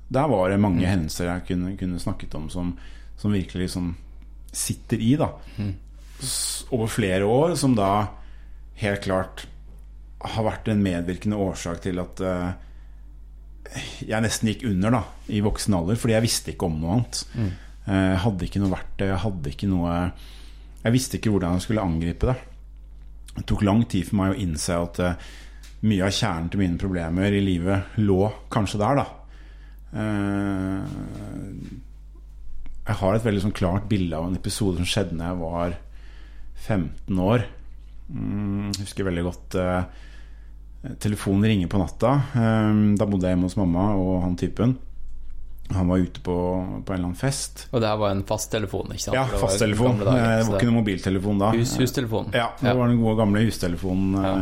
A: Der var det mange hendelser jeg kunne, kunne snakket om som, som virkelig liksom sitter i, da. S- Over flere år, som da helt klart har vært en medvirkende årsak til at uh, jeg nesten gikk under da i voksen alder, fordi jeg visste ikke om noe annet. Mm. Jeg hadde ikke noe verktøy, hadde ikke noe Jeg visste ikke hvordan jeg skulle angripe det. Det tok lang tid for meg å innse at uh, mye av kjernen til mine problemer i livet lå kanskje der, da. Eh, Jeg har et veldig sånn klart bilde av en episode som skjedde da jeg var 15 år. Mm, Jeg husker veldig godt eh, Telefonen ringer på natta. Eh, Da bodde jeg hjemme hos mamma og han typen. Han var ute på, på en eller annen fest.
B: Og det her var en fasttelefon, ikke sant?
A: Ja,
B: fasttelefon. det var dager,
A: Eh, Det var ikke noen mobiltelefon da.
B: Hus, hustelefon.
A: Ja, det var den gode gamle hustelefonen ja.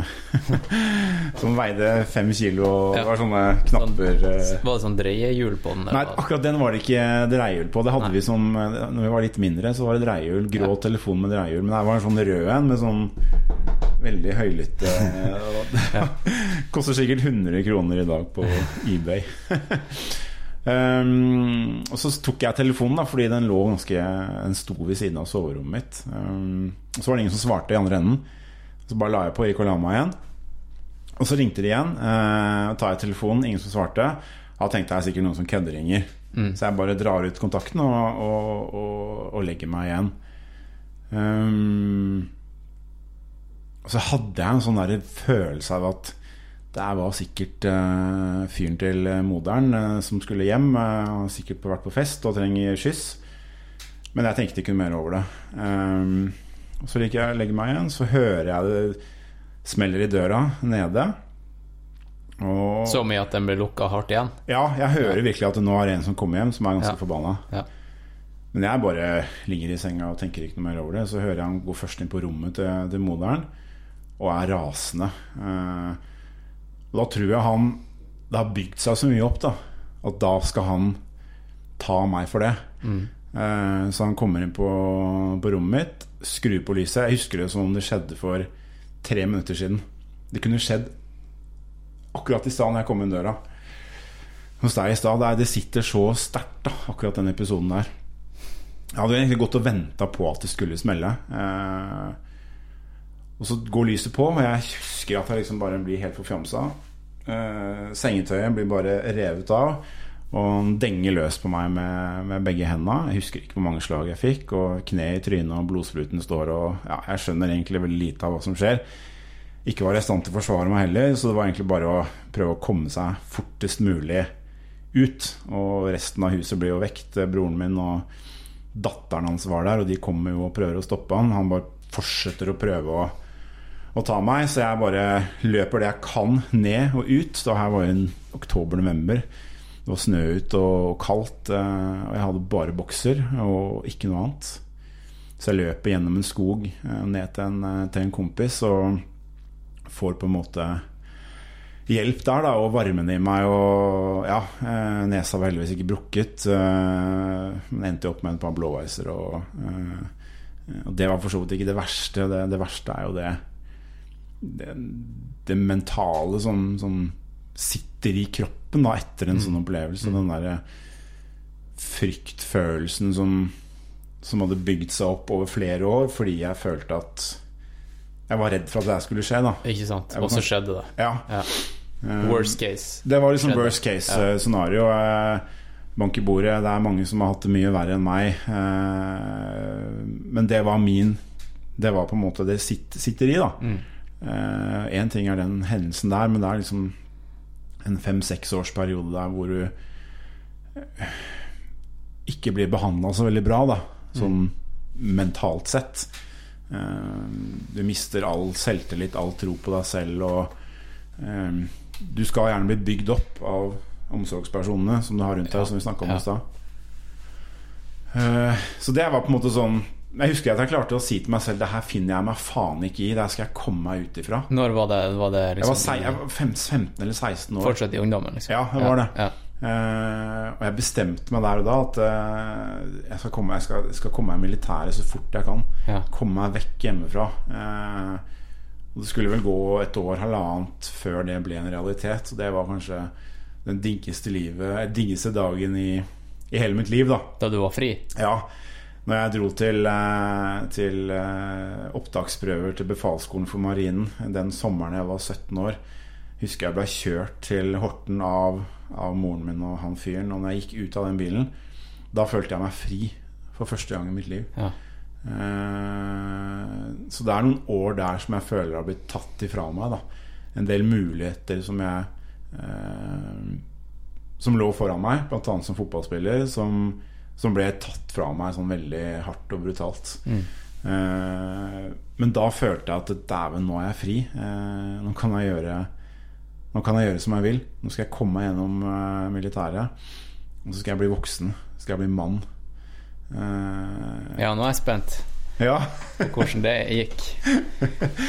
A: [laughs] som veide fem kilo og
B: Ja.
A: var sånne knapper sånn,
B: Var det sånn dreiehjul på den?
A: Nei, akkurat den var det ikke dreiehjul på. Det hadde
B: Nei.
A: vi som eh, Når vi var litt mindre, så var det dreiehjul. Grå
B: Ja.
A: telefon med dreiehjul. Men det var en sånn rød en med sånn veldig høylytte [laughs] [laughs] Koster sikkert 100 kroner i dag på eBay. Um, og så tok jeg telefonen, da fordi den lå ganske Den sto ved siden av soverommet mitt. Um, og så var det ingen som svarte i andre enden. Så bare la jeg på og gikk og la meg igjen. Og så ringte de igjen. Uh, tar jeg telefonen, ingen som svarte. Da tenkte jeg sikkert noen som kødderinger. Så jeg bare drar ut kontakten og, og, og, og legger meg igjen. Um, og så hadde jeg en sånn følelse av at det var sikkert uh, fyren til eh, moderen uh, som skulle hjem. Uh, sikkert vært på fest og trenger skyss. Men jeg tenkte ikke mer over det. Um, så liker jeg å legge meg igjen, så hører jeg det smeller i døra nede. Og
B: Så mye at den ble lukka hardt igjen?
A: ja, jeg hører virkelig at det nå er en som kommer hjem, som er ganske
B: Ja.
A: forbanna.
B: Ja.
A: Men jeg bare ligger i senga og tenker ikke noe mer over det. Så hører jeg han gå først inn på rommet til, til moderen og er rasende. Uh, da tror jeg han Det har bygd seg så mye opp, da. At da skal han ta meg for det. Eh, så han kommer inn på, på rommet mitt, skrur på lyset. Jeg husker det som om det skjedde for tre minutter siden. Det kunne skjedd akkurat i stad når jeg kom inn døra. Hos deg i stad. Det, er- det sitter så sterkt, akkurat den episoden der. Jeg hadde egentlig gått og venta på at det skulle smelle. Eh, og så går lyset på, og jeg husker at jeg liksom bare blir helt forfjamsa. Eh, sengetøyet blir bare revet av, og han denger løs på meg med, med begge hendene. Jeg husker ikke hvor mange slag jeg fikk, og kne i trynet, og blodspruten står, og ja, jeg skjønner egentlig veldig lite av hva som skjer. Ikke var jeg i stand til å forsvare meg heller, så det var egentlig bare å prøve å komme seg fortest mulig ut. Og resten av huset blir jo vekt. Broren min og datteren hans var der, og de kommer jo og prøver å stoppe han. Han bare fortsetter å prøve å, å ta meg, så jeg bare løper det jeg kan ned og ut. Da her var det en oktober-november. Det var snø ute og kaldt, eh, og jeg hadde bare bokser og ikke noe annet. Så jeg løper gjennom en skog eh, ned til en, eh, til en kompis og får på en måte hjelp der, da, og varmen i meg. Og ja, nesa var heldigvis ikke brukket. Men endte jo opp med et par blåveiser. Og, og det var for så vidt ikke det verste. Det, det verste er jo det det, det mentale som, som sitter i kroppen da, etter en sånn opplevelse. Den derre fryktfølelsen som, som hadde bygd seg opp over flere år fordi jeg følte at jeg var redd for at det skulle skje. da
B: Ikke sant? Og så skjedde det.
A: ja.
B: Ja.
A: Eh,
B: Worst case.
A: Det var liksom
B: Skjedde.
A: worst case eh, scenario. Ja. Bank i bordet. Det er mange som har hatt det mye verre enn meg. Eh, Men det var min Det var på en måte det sitter, i, da. Én ting er den hendelsen der, men det er liksom en fem-seks års periode der hvor du eh, ikke blir behandla så veldig bra, da. Sånn mentalt sett. Eh, du mister all selvtillit, all tro på deg selv, og eh, du skal gjerne bli bygd opp av omsorgspersonene som du har rundt deg, som vi snakka om
B: Ja.
A: i stad. Eh, så det var på en måte sånn Jeg husker at jeg klarte å si til meg selv Det her finner jeg meg faen ikke i. Det her skal jeg komme meg ut ifra.
B: Når var det, var det
A: Jeg
B: liksom
A: var, sei- jeg var fem- 15 eller 16 år.
B: Fortsatt i ungdommen, liksom?
A: Ja, det var det.
B: Ja.
A: Uh, og jeg bestemte meg der og da at uh, jeg, skal komme, jeg, skal, jeg skal komme meg i militæret så fort jeg kan.
B: Ja.
A: Komme meg vekk hjemmefra. Uh, og det skulle vel gå et år, halvannet, før det ble en realitet. Og det var kanskje den Diggeste dagen i, i hele mitt liv, da.
B: Da du var fri?
A: Ja, når jeg dro til, eh, til eh, opptaksprøver til befalsskolen for marinen den sommeren jeg var 17 år, husker jeg ble kjørt til Horten av, av moren min og han fyren. Og når jeg gikk ut av den bilen, da følte jeg meg fri for første gang i mitt liv.
B: Ja.
A: Eh, så det er noen år der som jeg føler har blitt tatt ifra meg. Da. En del muligheter som jeg Som lå foran meg, bl.a. som fotballspiller, som, som ble tatt fra meg sånn veldig hardt og brutalt.
B: Mm.
A: Eh, men da følte jeg at dæven, nå er jeg fri. Eh, nå kan jeg gjøre Nå kan jeg gjøre som jeg vil. Nå skal jeg komme meg gjennom eh, militæret. Og så skal jeg bli voksen. Så skal jeg bli mann. Eh,
B: ja, nå er jeg spent
A: ja.
B: på hvordan det gikk.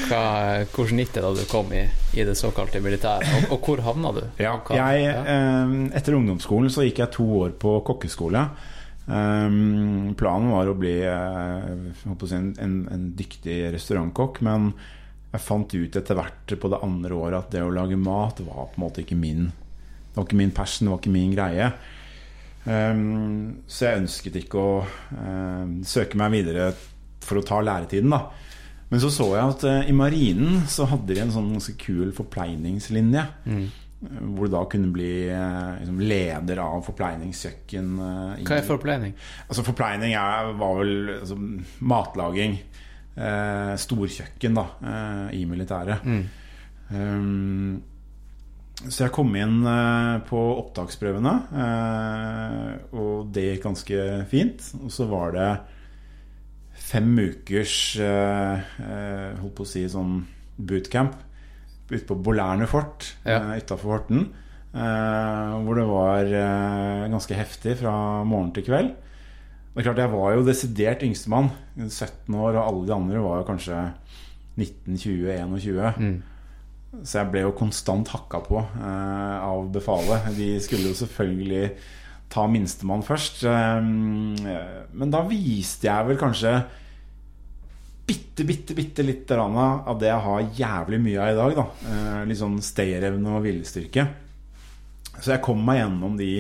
B: Hva, hvordan gikk det da du kom i, i det såkalte militæret, og, og hvor havna du?
A: Ja, jeg,
B: ja.
A: eh, etter ungdomsskolen så gikk jeg to år på kokkeskole. Um, planen var å bli eh, si en, en, en dyktig restaurantkokk, men jeg fant ut etter hvert på det andre året at det å lage mat var på en måte ikke min Det var ikke min passion, det var ikke min greie. Um, så jeg ønsket ikke å eh, søke meg videre for å ta læretiden, da. Men så så jeg at uh, i marinen så hadde de en sånn ganske kul forpleiningslinje.
B: Mm.
A: Hvor du da kunne bli eh, liksom leder av forpleiningskjøkken. eh, i-
B: Hva er forpleining?
A: Altså Forpleining er, var vel altså, matlaging. Eh, storkjøkken, da, eh, i militæret.
B: Mm.
A: Um, så jeg kom inn eh, på opptaksprøvene, eh, og det gikk ganske fint. Og så var det fem ukers Holdt på å si sånn bootcamp ute på Bolærne fort
B: Ja.
A: eh, utafor Horten. Uh, hvor det var uh, ganske heftig fra morgen til kveld. Det er klart Jeg var jo desidert yngstemann. 17 år, og alle de andre var jo kanskje 19, 20, 21.
B: Mm.
A: Så jeg ble jo konstant hakka på av befalet. De skulle jo selvfølgelig ta minstemann først. Men da viste jeg vel kanskje bitte, bitte, bitte litt av det jeg har jævlig mye av i dag. Da. Eh, litt sånn stayerevne og viljestyrke. Så jeg kom meg gjennom de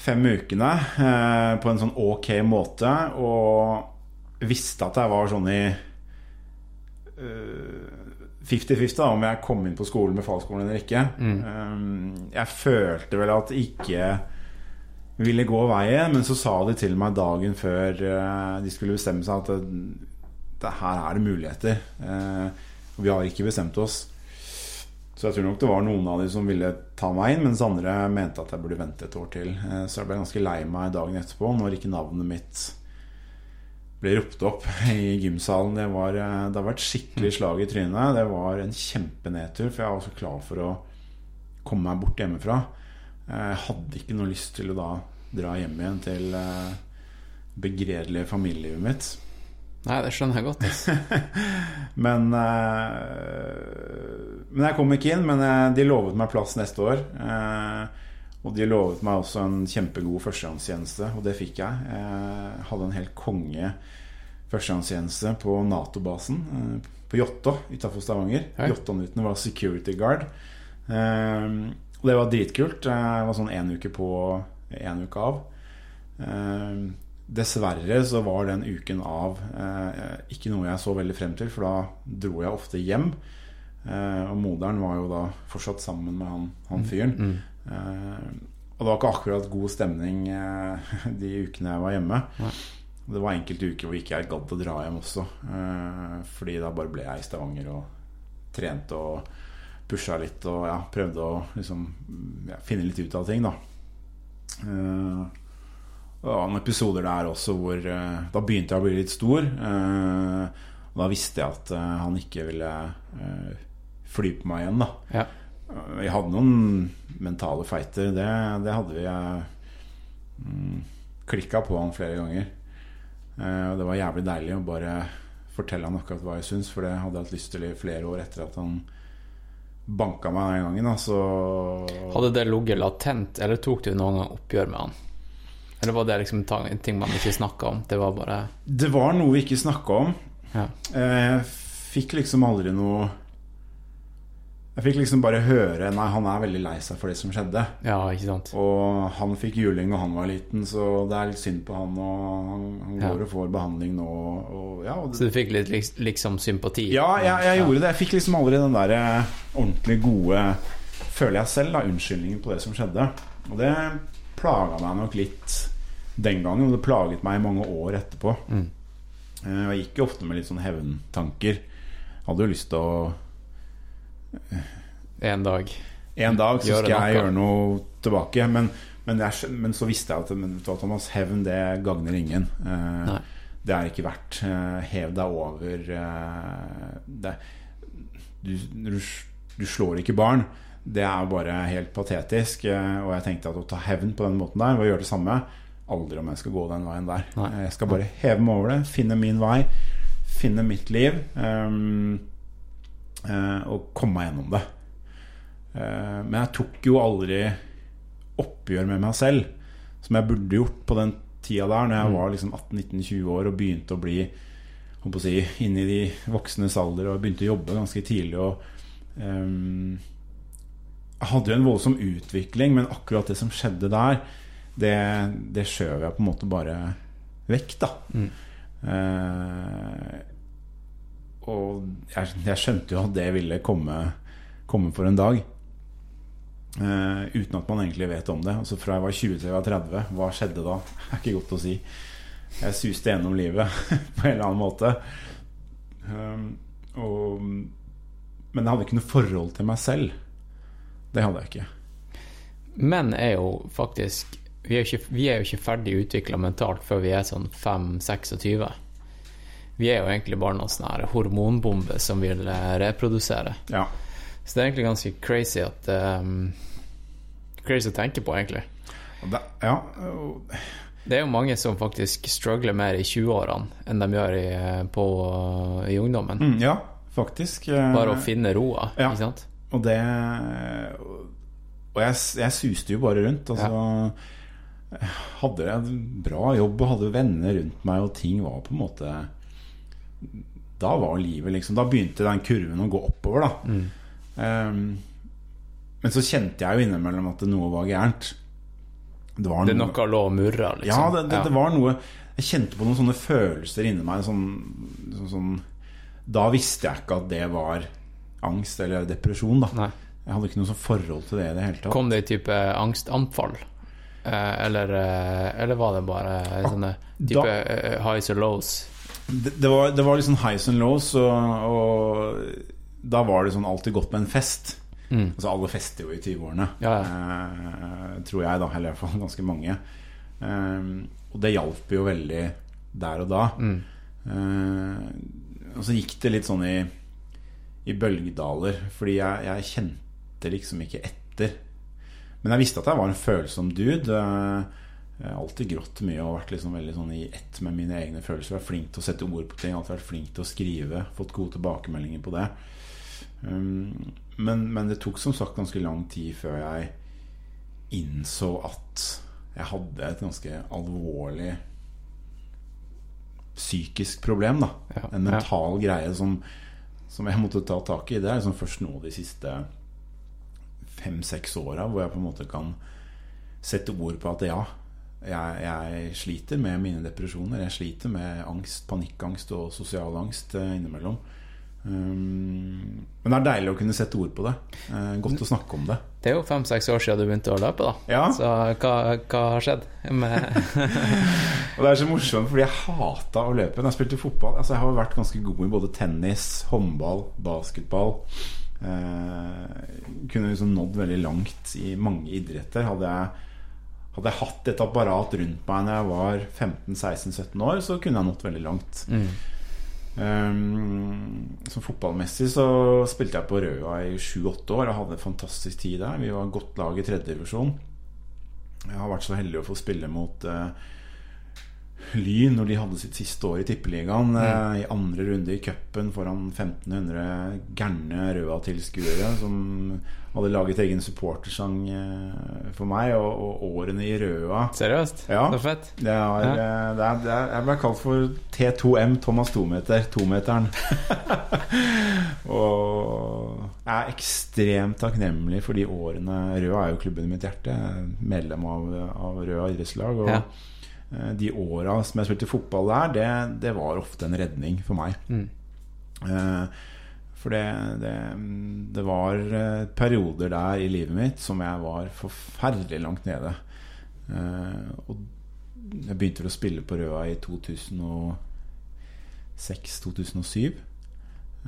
A: fem ukene eh, på en sånn ok måte. Og visste at jeg var sånn i eh, 50-50 da, om jeg kom inn på skolen med fagskolen eller ikke. Mm. jeg følte vel at ikke ville gå veien, men så sa de til meg dagen før eh, de skulle bestemme seg at det, her er det muligheter. Eh, og vi har ikke bestemt oss. Så jeg tror nok det var noen av de som ville ta meg inn, mens andre mente at jeg burde vente et år til. Eh, så jeg ble ganske lei meg dagen etterpå når ikke navnet mitt ble ropt opp i gymsalen. Det var, eh, det har vært skikkelig slag i trynet. Det var en kjempenedtur, for jeg var så klar for å komme meg bort hjemmefra. Jeg hadde ikke noe lyst til å da dra hjem igjen til begredelige familielivet mitt.
B: Nei, det skjønner jeg godt. Altså. [laughs]
A: Men uh, Men jeg kom ikke inn. Men uh, de lovet meg plass neste år. Uh, og de lovet meg også en kjempegod førstehåndstjeneste, og det fikk jeg. Jeg hadde en helt konge førstehåndstjeneste på Nato-basen på Jåttå utafor Stavanger. Jåttånuten var security guard. Og det var dritkult. Det var sånn én uke på, én uke av. Eh, Dessverre så var den uken av eh, ikke noe jeg så veldig frem til, for da dro jeg ofte hjem. Eh, og moderen var jo da fortsatt sammen med han, han fyren.
B: Mm.
A: Eh, og det var ikke akkurat god stemning eh, [laughs] de ukene jeg var hjemme.
B: Nei.
A: Det var enkelte uker hvor ikke jeg gadd å dra hjem også. Eh, fordi da bare ble jeg i Stavanger og trente og pusha litt og ja, prøvde å liksom ja, finne litt ut av ting, da. Noen episoder der også hvor eh, Da begynte jeg å bli litt stor. eh, og da visste jeg at eh, han ikke ville fly på meg igjen, da.
B: Ja.
A: Vi hadde noen mentale feiter. Det, det hadde vi. Jeg mm, klikka på han flere ganger. Eh, og det var jævlig deilig å bare fortelle han akkurat hva jeg syns, for det hadde jeg hatt lyst til i flere år etter at han banka meg den gangen. Da, så
B: Hadde det ligget latent, eller tok du noen oppgjør med han? Eller var det liksom ting man ikke snakka om? Det var bare
A: Det var noe vi ikke snakka om.
B: Ja.
A: Eh, Jeg fikk liksom aldri noe Jeg fikk liksom bare høre Nei, han er veldig lei seg for det som skjedde.
B: Ja, ikke sant?
A: Og han fikk juling da han var liten, så det er litt synd på han. Og han, han
B: Ja.
A: går og får behandling nå. Og, ja, og
B: Så du fikk litt liksom sympati?
A: ja, jeg, jeg gjorde det. Jeg fikk liksom aldri den der eh, ordentlig gode Føler jeg selv, da, unnskyldningen på det som skjedde. Og det plaga meg nok litt den gangen, og det plaget meg i mange år etterpå.
B: Mm.
A: Eh, jeg gikk jo ofte med litt sånn hevntanker. Hadde jo lyst til å
B: En dag.
A: En dag så skal jeg
B: noe.
A: gjøre noe tilbake. Men, men, jeg, men så visste jeg at men, Thomas, hevn det gagner ingen. Eh, det er ikke verdt. Eh, hev deg over eh, det, du, du, du slår ikke barn. Det er bare helt patetisk. Eh, og jeg tenkte at å ta hevn på den måten der, og gjøre det samme Aldri om jeg skal gå den veien der.
B: Nei.
A: Jeg skal bare heve meg over det, finne min vei, finne mitt liv. Um, uh, og komme meg gjennom det. Uh, Men jeg tok jo aldri oppgjør med meg selv, som jeg burde gjort på den tida der, når jeg var liksom 18-19-20 år og begynte å bli holdt å si, inne i de voksnes alder og begynte å jobbe ganske tidlig. Og, jeg hadde jo en voldsom utvikling, men akkurat det som skjedde der, det, det skjøv jeg på en måte bare vekk, da. Eh, og jeg, jeg skjønte jo at det ville komme, komme for en dag. Eh, uten at man egentlig vet om det. Altså Fra jeg var 20 til jeg var 30, hva skjedde da? [laughs] Det er ikke godt å si. Jeg suste gjennom livet [laughs] på en eller annen måte. Um, og, men jeg hadde ikke noe forhold til meg selv. Det hadde jeg ikke.
B: Menn er jo faktisk Vi er jo ikke, vi er jo ikke ferdig utvikla mentalt før vi er sånn 5-26. Vi er jo egentlig bare noen sånne her hormonbomber som vil eh, reprodusere.
A: Ja.
B: Så det er egentlig ganske crazy at um, Crazy å tenke på, egentlig.
A: Det, ja
B: Det er jo mange som faktisk struggler mer i 20-årene enn de gjør i, på, i ungdommen.
A: mm, ja, faktisk. eh,
B: Bare å finne roa,
A: ja.
B: ikke sant?
A: Og det Og jeg, jeg suste jo bare rundt. Altså, jeg Hadde jeg bra jobb og hadde venner rundt meg, og ting var på en måte Da var livet liksom Da begynte den kurven å gå oppover, da. Ehm, men så kjente jeg jo innimellom at noe var gærent. Det var noe,
B: Det er noe lå og murra, liksom.
A: ja, det, det, det var noe Jeg kjente på noen sånne følelser inni meg. Sånn, sånn, sånn, da visste jeg ikke at det var angst eller depresjon. Da.
B: Nei.
A: Jeg hadde ikke noe sånn forhold til det i det hele tatt.
B: Kom det i type angstanfall? Eh, eller, eh, eller var det bare sånne type
A: da-
B: eh, highs and lows?
A: Det, det, var, det var liksom highs and lows, og, og da var det sånn alltid godt med en fest.
B: Mm.
A: Altså Alle fester jo i 20-årene,
B: Ja,
A: eh, tror jeg, da. Eller iallfall ganske mange. Eh, og det hjalp jo veldig der og da.
B: Mm.
A: Eh, og så gikk det litt sånn i, i bølgedaler, fordi jeg, jeg kjente liksom ikke etter. Men jeg visste at jeg var en følsom dude. Eh, Jeg har alltid grått mye og vært liksom veldig sånn i ett med mine egne følelser. Vært flink til å sette ord på ting, alltid vært flink til å skrive. Fått gode tilbakemeldinger på det. Um, men, men det tok som sagt ganske lang tid før jeg innså at jeg hadde et ganske alvorlig psykisk problem. da
B: Ja,
A: En mental greie som, som jeg måtte ta tak i. Det er liksom først nå de siste fem-seks åra hvor jeg på en måte kan sette ord på at ja, jeg, jeg sliter med mine depresjoner. Jeg sliter med angst, panikkangst og sosial angst eh, innimellom. Um, men det er deilig å kunne sette ord på det. Eh, godt å snakke om det.
B: Det er jo fem-seks år siden du begynte å løpe, da.
A: Ja.
B: Så hva, hva har skjedd? Med, [laughs]
A: Og det er så morsomt, fordi jeg hata å løpe. Når jeg spilte fotball Altså Jeg har vært ganske god i både tennis, håndball, basketball. Eh, kunne liksom nådd veldig langt i mange idretter. Hadde jeg hadde jeg hatt et apparat rundt meg når jeg var 15-16-17 år, så kunne jeg nådd veldig langt. Um, som fotballmessig så spilte jeg på Røa i 7-8 år og hadde en fantastisk tid der. Vi var godt lag i tredjedivisjon. Jeg har vært så heldig å få spille mot eh, Lyn når de hadde sitt siste år i Tippeligaen. Mm. I andre runde i cupen foran 1500 gærne Røa-tilskuere som hadde laget egen supportersang eh, for meg. Og, og årene i Røa
B: Seriøst?
A: Ja.
B: Så fett.
A: det er,
B: Ja.
A: eh, det er, det er, Jeg ble kalt for T2M, Thomas Tometer. Tometeren. [laughs] og jeg er ekstremt takknemlig for de årene. Røa er jo klubben i mitt hjerte. Er medlem av, av Røa idrettslag. Og
B: Ja.
A: Eh, de åra som jeg spilte fotball der, det, det var ofte en redning for meg.
B: Mm.
A: Eh, for det, det, det var eh, perioder der i livet mitt som jeg var forferdelig langt nede. Og jeg begynte vel å spille på Røa i 2006-2007.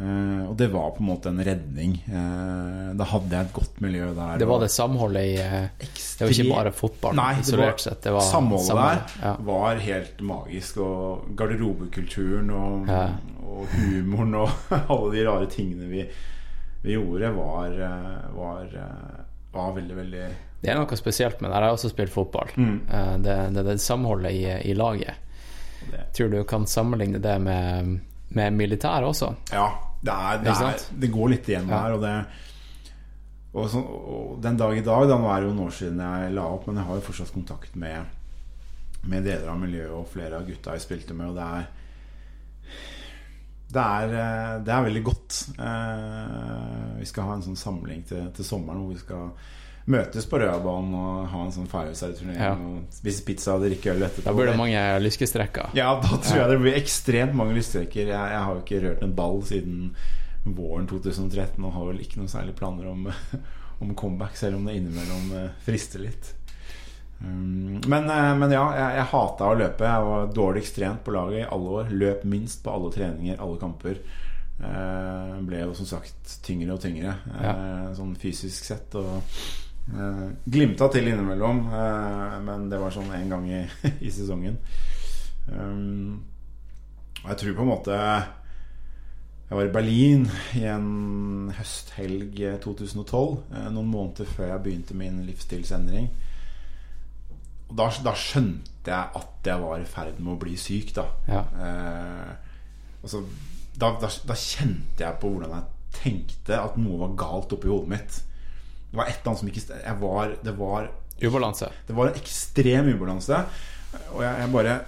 A: Eh, og det var på en måte en redning. Uh, da hadde jeg et godt miljø der.
B: Det var det samholdet i uh, Det var ikke bare fotball
A: Nei, det
B: isolert
A: var,
B: sett. Det var
A: samholdet
B: samholdet,
A: der
B: ja.
A: var helt magisk. Og garderobekulturen og,
B: Ja.
A: og humoren og [laughs] alle de rare tingene vi, vi gjorde, var, var, var veldig, veldig
B: Det er noe spesielt med det. Jeg har også spilt fotball.
A: Mm.
B: Det, det, det samholdet i, i laget.
A: det.
B: Tror du kan sammenligne det med, med militæret også?
A: Ja, det, er, det, er, det går litt igjen
B: Ja.
A: der. Og, det, og, så, og den dag i dag, da nå er det jo noen år siden jeg la opp, men jeg har jo fortsatt kontakt med, med deler av miljøet og flere av gutta jeg spilte med, og det er det er, eh, det er veldig godt. Eh, Vi skal ha en sånn samling til, til sommeren hvor vi skal møtes på Røabanen og ha en sånn fireside-turnering
B: Ja.
A: og spise pizza og drikke øl etterpå.
B: Da blir det mange lyskestrekker.
A: Ja, da tror jeg det blir ekstremt mange lystrekker. Jeg, jeg har jo ikke rørt en ball siden våren 2013 og har vel ikke noen særlige planer om, [laughs] om comeback, selv om det innimellom eh, frister litt. Um, men, eh, men ja, jeg, jeg hata å løpe. Jeg var dårligst trent på laget i alle år. Løp minst på alle treninger, alle kamper. Eh, ble jo som sagt tyngre og tyngre, ja. sånn fysisk sett. Og eh, glimta til innimellom, eh, men det var sånn én gang i, [laughs] i sesongen. Um, jeg tror på en måte Jeg var i Berlin i en høsthelg eh, 2012, eh, noen måneder før jeg begynte min livsstilsendring. Og da, da skjønte jeg at jeg var i ferd med å bli syk, da.
B: Ja.
A: Eh, altså, da, da, da kjente jeg på hvordan jeg tenkte at noe var galt oppi hodet mitt. Det var et eller annet som ikke var, Det var
B: Ubalanse.
A: det var en ekstrem ubalanse. Og jeg, jeg bare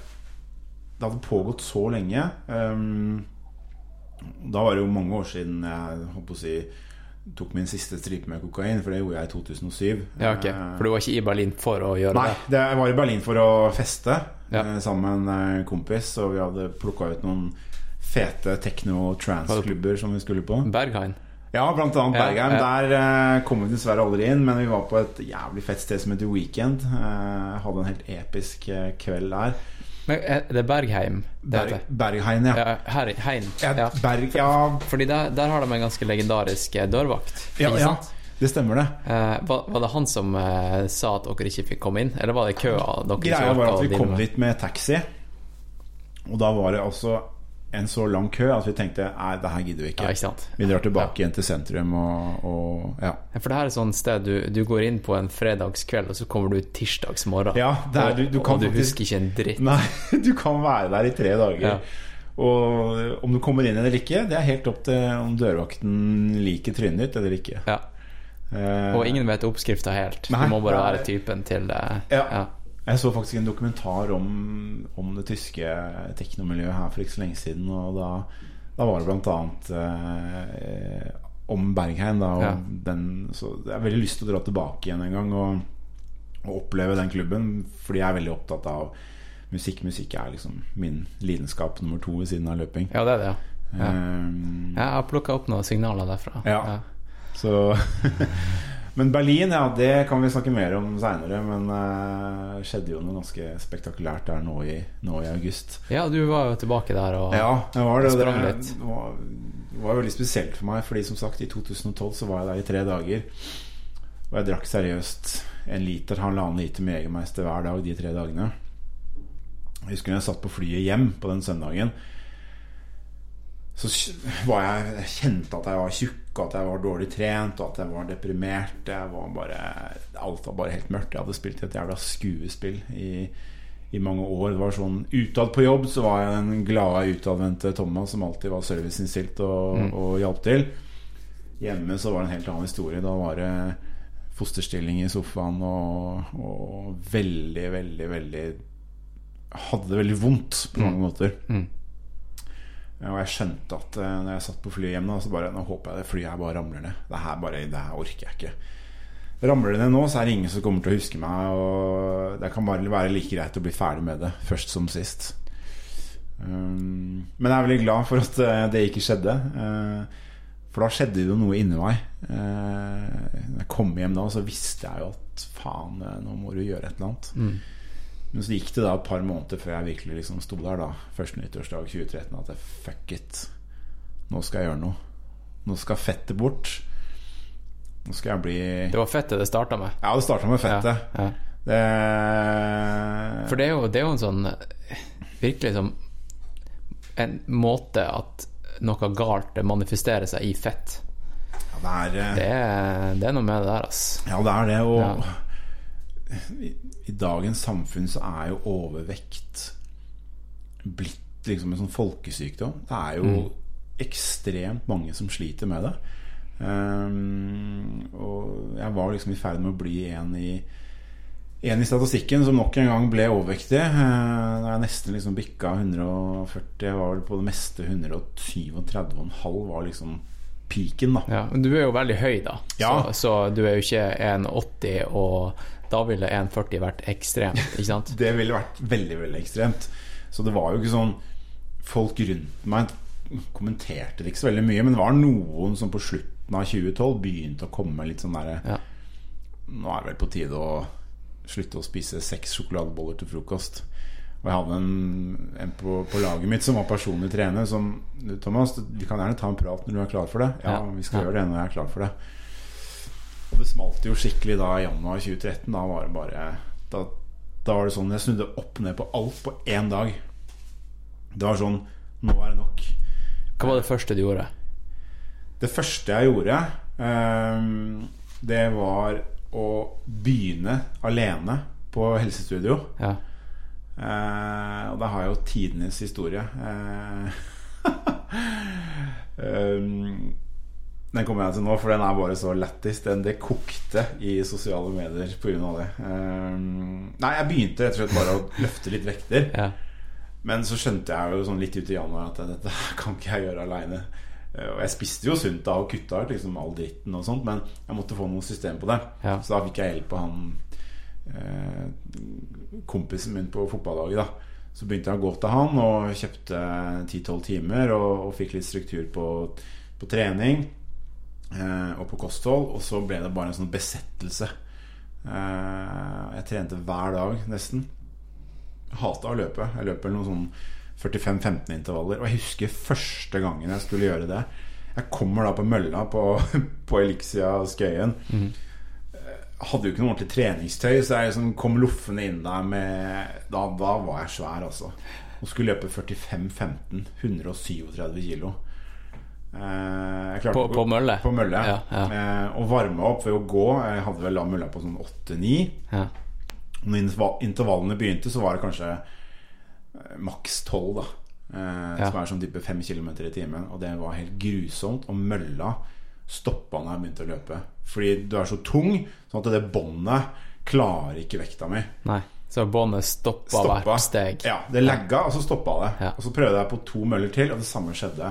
A: Det hadde pågått så lenge. Um, da var det jo mange år siden jeg å si tok min siste stripe med kokain, for det gjorde jeg i 2007.
B: Ja, ok.
A: Eh,
B: For du var ikke i Berlin for å gjøre
A: Nei,
B: det?
A: Nei, jeg var i Berlin for å feste
B: Ja.
A: eh, sammen med en kompis, og vi hadde plukka ut noen fete techno- og trance-klubber som vi skulle på.
B: Berghain?
A: Ja, blant annet Bergheim. Der uh, kom vi dessverre aldri inn, men vi var på et jævlig fett sted som heter Weekend. Uh, hadde en helt episk eh, kveld der.
B: Men er det er Bergheim det
A: Berg? Bergheim, ja.
B: Ja, her, Hein.
A: ja. Berg, ja,
B: Fordi der, der har de en ganske legendarisk dørvakt.
A: ja, ja, det stemmer det.
B: Eh, var, var det han som eh, sa at dere ikke fikk komme inn, eller var det køa
A: Greia var at vi kom dit med taxi, og da var det altså en så lang kø at vi tenkte nei, det her gidder vi
B: Ja,
A: ikke.
B: ikke sant?
A: Vi drar tilbake igjen til sentrum og, og ja.
B: Ja, For det her er sånn sted du, du går inn på en fredagskveld, og så kommer du tirsdags morgen.
A: Ja, er, du, du kan
B: og du husker ikke en dritt.
A: Nei, [laughs] du kan være der i tre dager.
B: Ja.
A: Og om du kommer inn eller ikke, det er helt opp til om dørvakten liker trynet ditt eller ikke.
B: Ja.
A: Eh,
B: Og ingen vet oppskrifta helt.
A: Nei,
B: du må bare være typen til det.
A: Ja. Jeg så faktisk en dokumentar om, om det tyske teknomiljøet her for ikke så lenge siden. Og da, da var det annet eh, om Bergheim. Da, og
B: Ja.
A: den, så jeg har veldig lyst til å dra tilbake igjen en gang og, og oppleve den klubben. Fordi jeg er veldig opptatt av musikk. Musikk er liksom min lidenskap nummer to ved siden av løping.
B: Ja, det er det, ja. ja.
A: Eh,
B: Jeg har plukka opp noen signaler derfra.
A: Ja. Så [laughs] Men Berlin, ja, det kan vi snakke mer om seinere. Men det skjedde jo noe ganske spektakulært der nå i, nå i august.
B: Ja, du var jo tilbake der og
A: Ja, det var det.
B: sprang
A: Det
B: litt.
A: var, det var veldig spesielt for meg, Fordi som sagt, i 2012 så var jeg der i tre dager. Og jeg drakk seriøst en liter, halvannen liter med Egermeister hver dag de tre dagene. Jeg husker jeg satt på flyet hjem på den søndagen. Så var jeg, jeg kjente at jeg var tjukk, at jeg var dårlig trent, og at jeg var deprimert. Jeg var bare, alt var bare helt mørkt. Jeg hadde spilt et jævla skuespill i, i mange år. Det var sånn Utad på jobb så var jeg den glade, utadvendte Thomas som alltid var serviceinnstilt og, mm. og hjalp til. Hjemme så var det en helt annen historie. Da var det fosterstilling i sofaen og, og veldig, veldig, veldig Hadde det veldig vondt på mange mm. måter. Mm. Og jeg skjønte at uh, når jeg satt på flyet hjem, så bare Nå håper jeg det flyet her bare ramler ned. Det her, bare, det her orker jeg ikke. Ramler det ned nå, så er det ingen som kommer til å huske meg. Og det kan bare være like greit å bli ferdig med det først som sist. Um, men jeg er veldig glad for at uh, det ikke skjedde. Uh, for da skjedde det jo noe inni meg. Eh, når jeg kom hjem da, så visste jeg jo at faen, eh, nå må du gjøre et eller annet. Mm. Men så gikk det da et par måneder før jeg virkelig liksom sto der, da. Første nyttårsdag 2013, at jeg fuck it. Nå skal jeg gjøre noe. Nå skal fettet bort. Nå skal jeg bli
B: Det var fettet det starta med?
A: Ja, det starta med fettet. Ja, ja. Det...
B: For det er, jo, det er jo en sånn Virkelig som en måte at noe galt manifesterer seg i fett.
A: Ja, det, er,
B: eh, det, er, det, er, noe med det der, altså.
A: Ja, det er det. Og ja. I, dagens samfunn så er jo overvekt blitt liksom en sånn folkesykdom. Det er jo mm. ekstremt mange som sliter med det. Um, og jeg var liksom i ferd med å bli en i en i statistikken som nok en gang ble overvektig. Eh, da jeg nesten liksom bikka 140, jeg var vel på det meste 137,5 var liksom peaken, da.
B: Ja, men du er jo veldig høy, da. Ja. Så, så, du er jo ikke 1,80, og da ville 1,40 vært ekstremt, ikke [laughs] sant?
A: det ville vært veldig, veldig ekstremt. Så det var jo ikke sånn Folk rundt meg kommenterte det ikke så veldig mye, men det var noen som på slutten av 2012 begynte å komme litt sånn derre ja. Nå er det vel på tide å slutte å spise seks sjokoladeboller til frokost. Og jeg hadde en, en på, på, laget mitt som var personlig trener, som Thomas, vi kan gjerne ta en prat når du er klar for det. Ja, vi skal ja. gjøre det når jeg er klar for det. Og det smalt jo skikkelig da i januar 2013. Da var det bare da, da var det sånn Jeg snudde opp ned på alt på én dag. Det var sånn Nå er det nok.
B: Hva var det første du gjorde?
A: Det første jeg gjorde, um, det var å begynne alene på helsestudio. Ja. Eh, og da har jeg jo tidenes historie. Eh, [laughs] um, den kommer jeg til nå, for den er bare så lættis. Det kokte i sosiale medier pga. det. Um, nei, jeg begynte rett og slett bare å løfte litt vekter. Ja. Men så skjønte jeg jo sånn litt ut i januar at dette [laughs] kan ikke jeg gjøre aleine. Eh, og jeg spiste jo sunt da og kutta ut liksom all dritten og sånt, men jeg måtte få noe system på det. Ja. Så da fikk jeg hjelp av han kompisen min på fotballaget. da Så begynte jeg å gå til han og kjøpte 10-12 timer og, og, fikk litt struktur på, på trening eh, og på kosthold. Og så ble det bare en sånn besettelse. Eh, jeg trente hver dag, nesten. Hata å løpe. Jeg løper noen sånn 45-15 intervaller. Og jeg husker første gangen jeg skulle gjøre det. Jeg kommer da på mølla på, [laughs] på Elixia Skøyen. Mm. Hadde jo ikke noe ordentlig treningstøy, så jeg liksom kom loffende inn der med da, da, var jeg svær, altså. Og skulle løpe 45-15. 137 kilo.
B: Eh, på, på, mølle?
A: På mølle. Ja, ja. Eh, og varme opp ved å gå. Jeg hadde vel da mølla på sånn 8-9. Ja. Når intervallene begynte, så var det kanskje Eh, maks 12, da. Eh, ja. Som er sånn type 5 km i timen. Og det var helt grusomt. Og mølla stoppa når jeg begynte å løpe. Fordi du er så tung, sånn at det båndet klarer ikke vekta mi.
B: Nei, Så båndet stoppa, stoppa hvert steg?
A: Ja, det lagga, og så stoppa det. Ja. Og så prøvde jeg på to møller til, og det samme skjedde.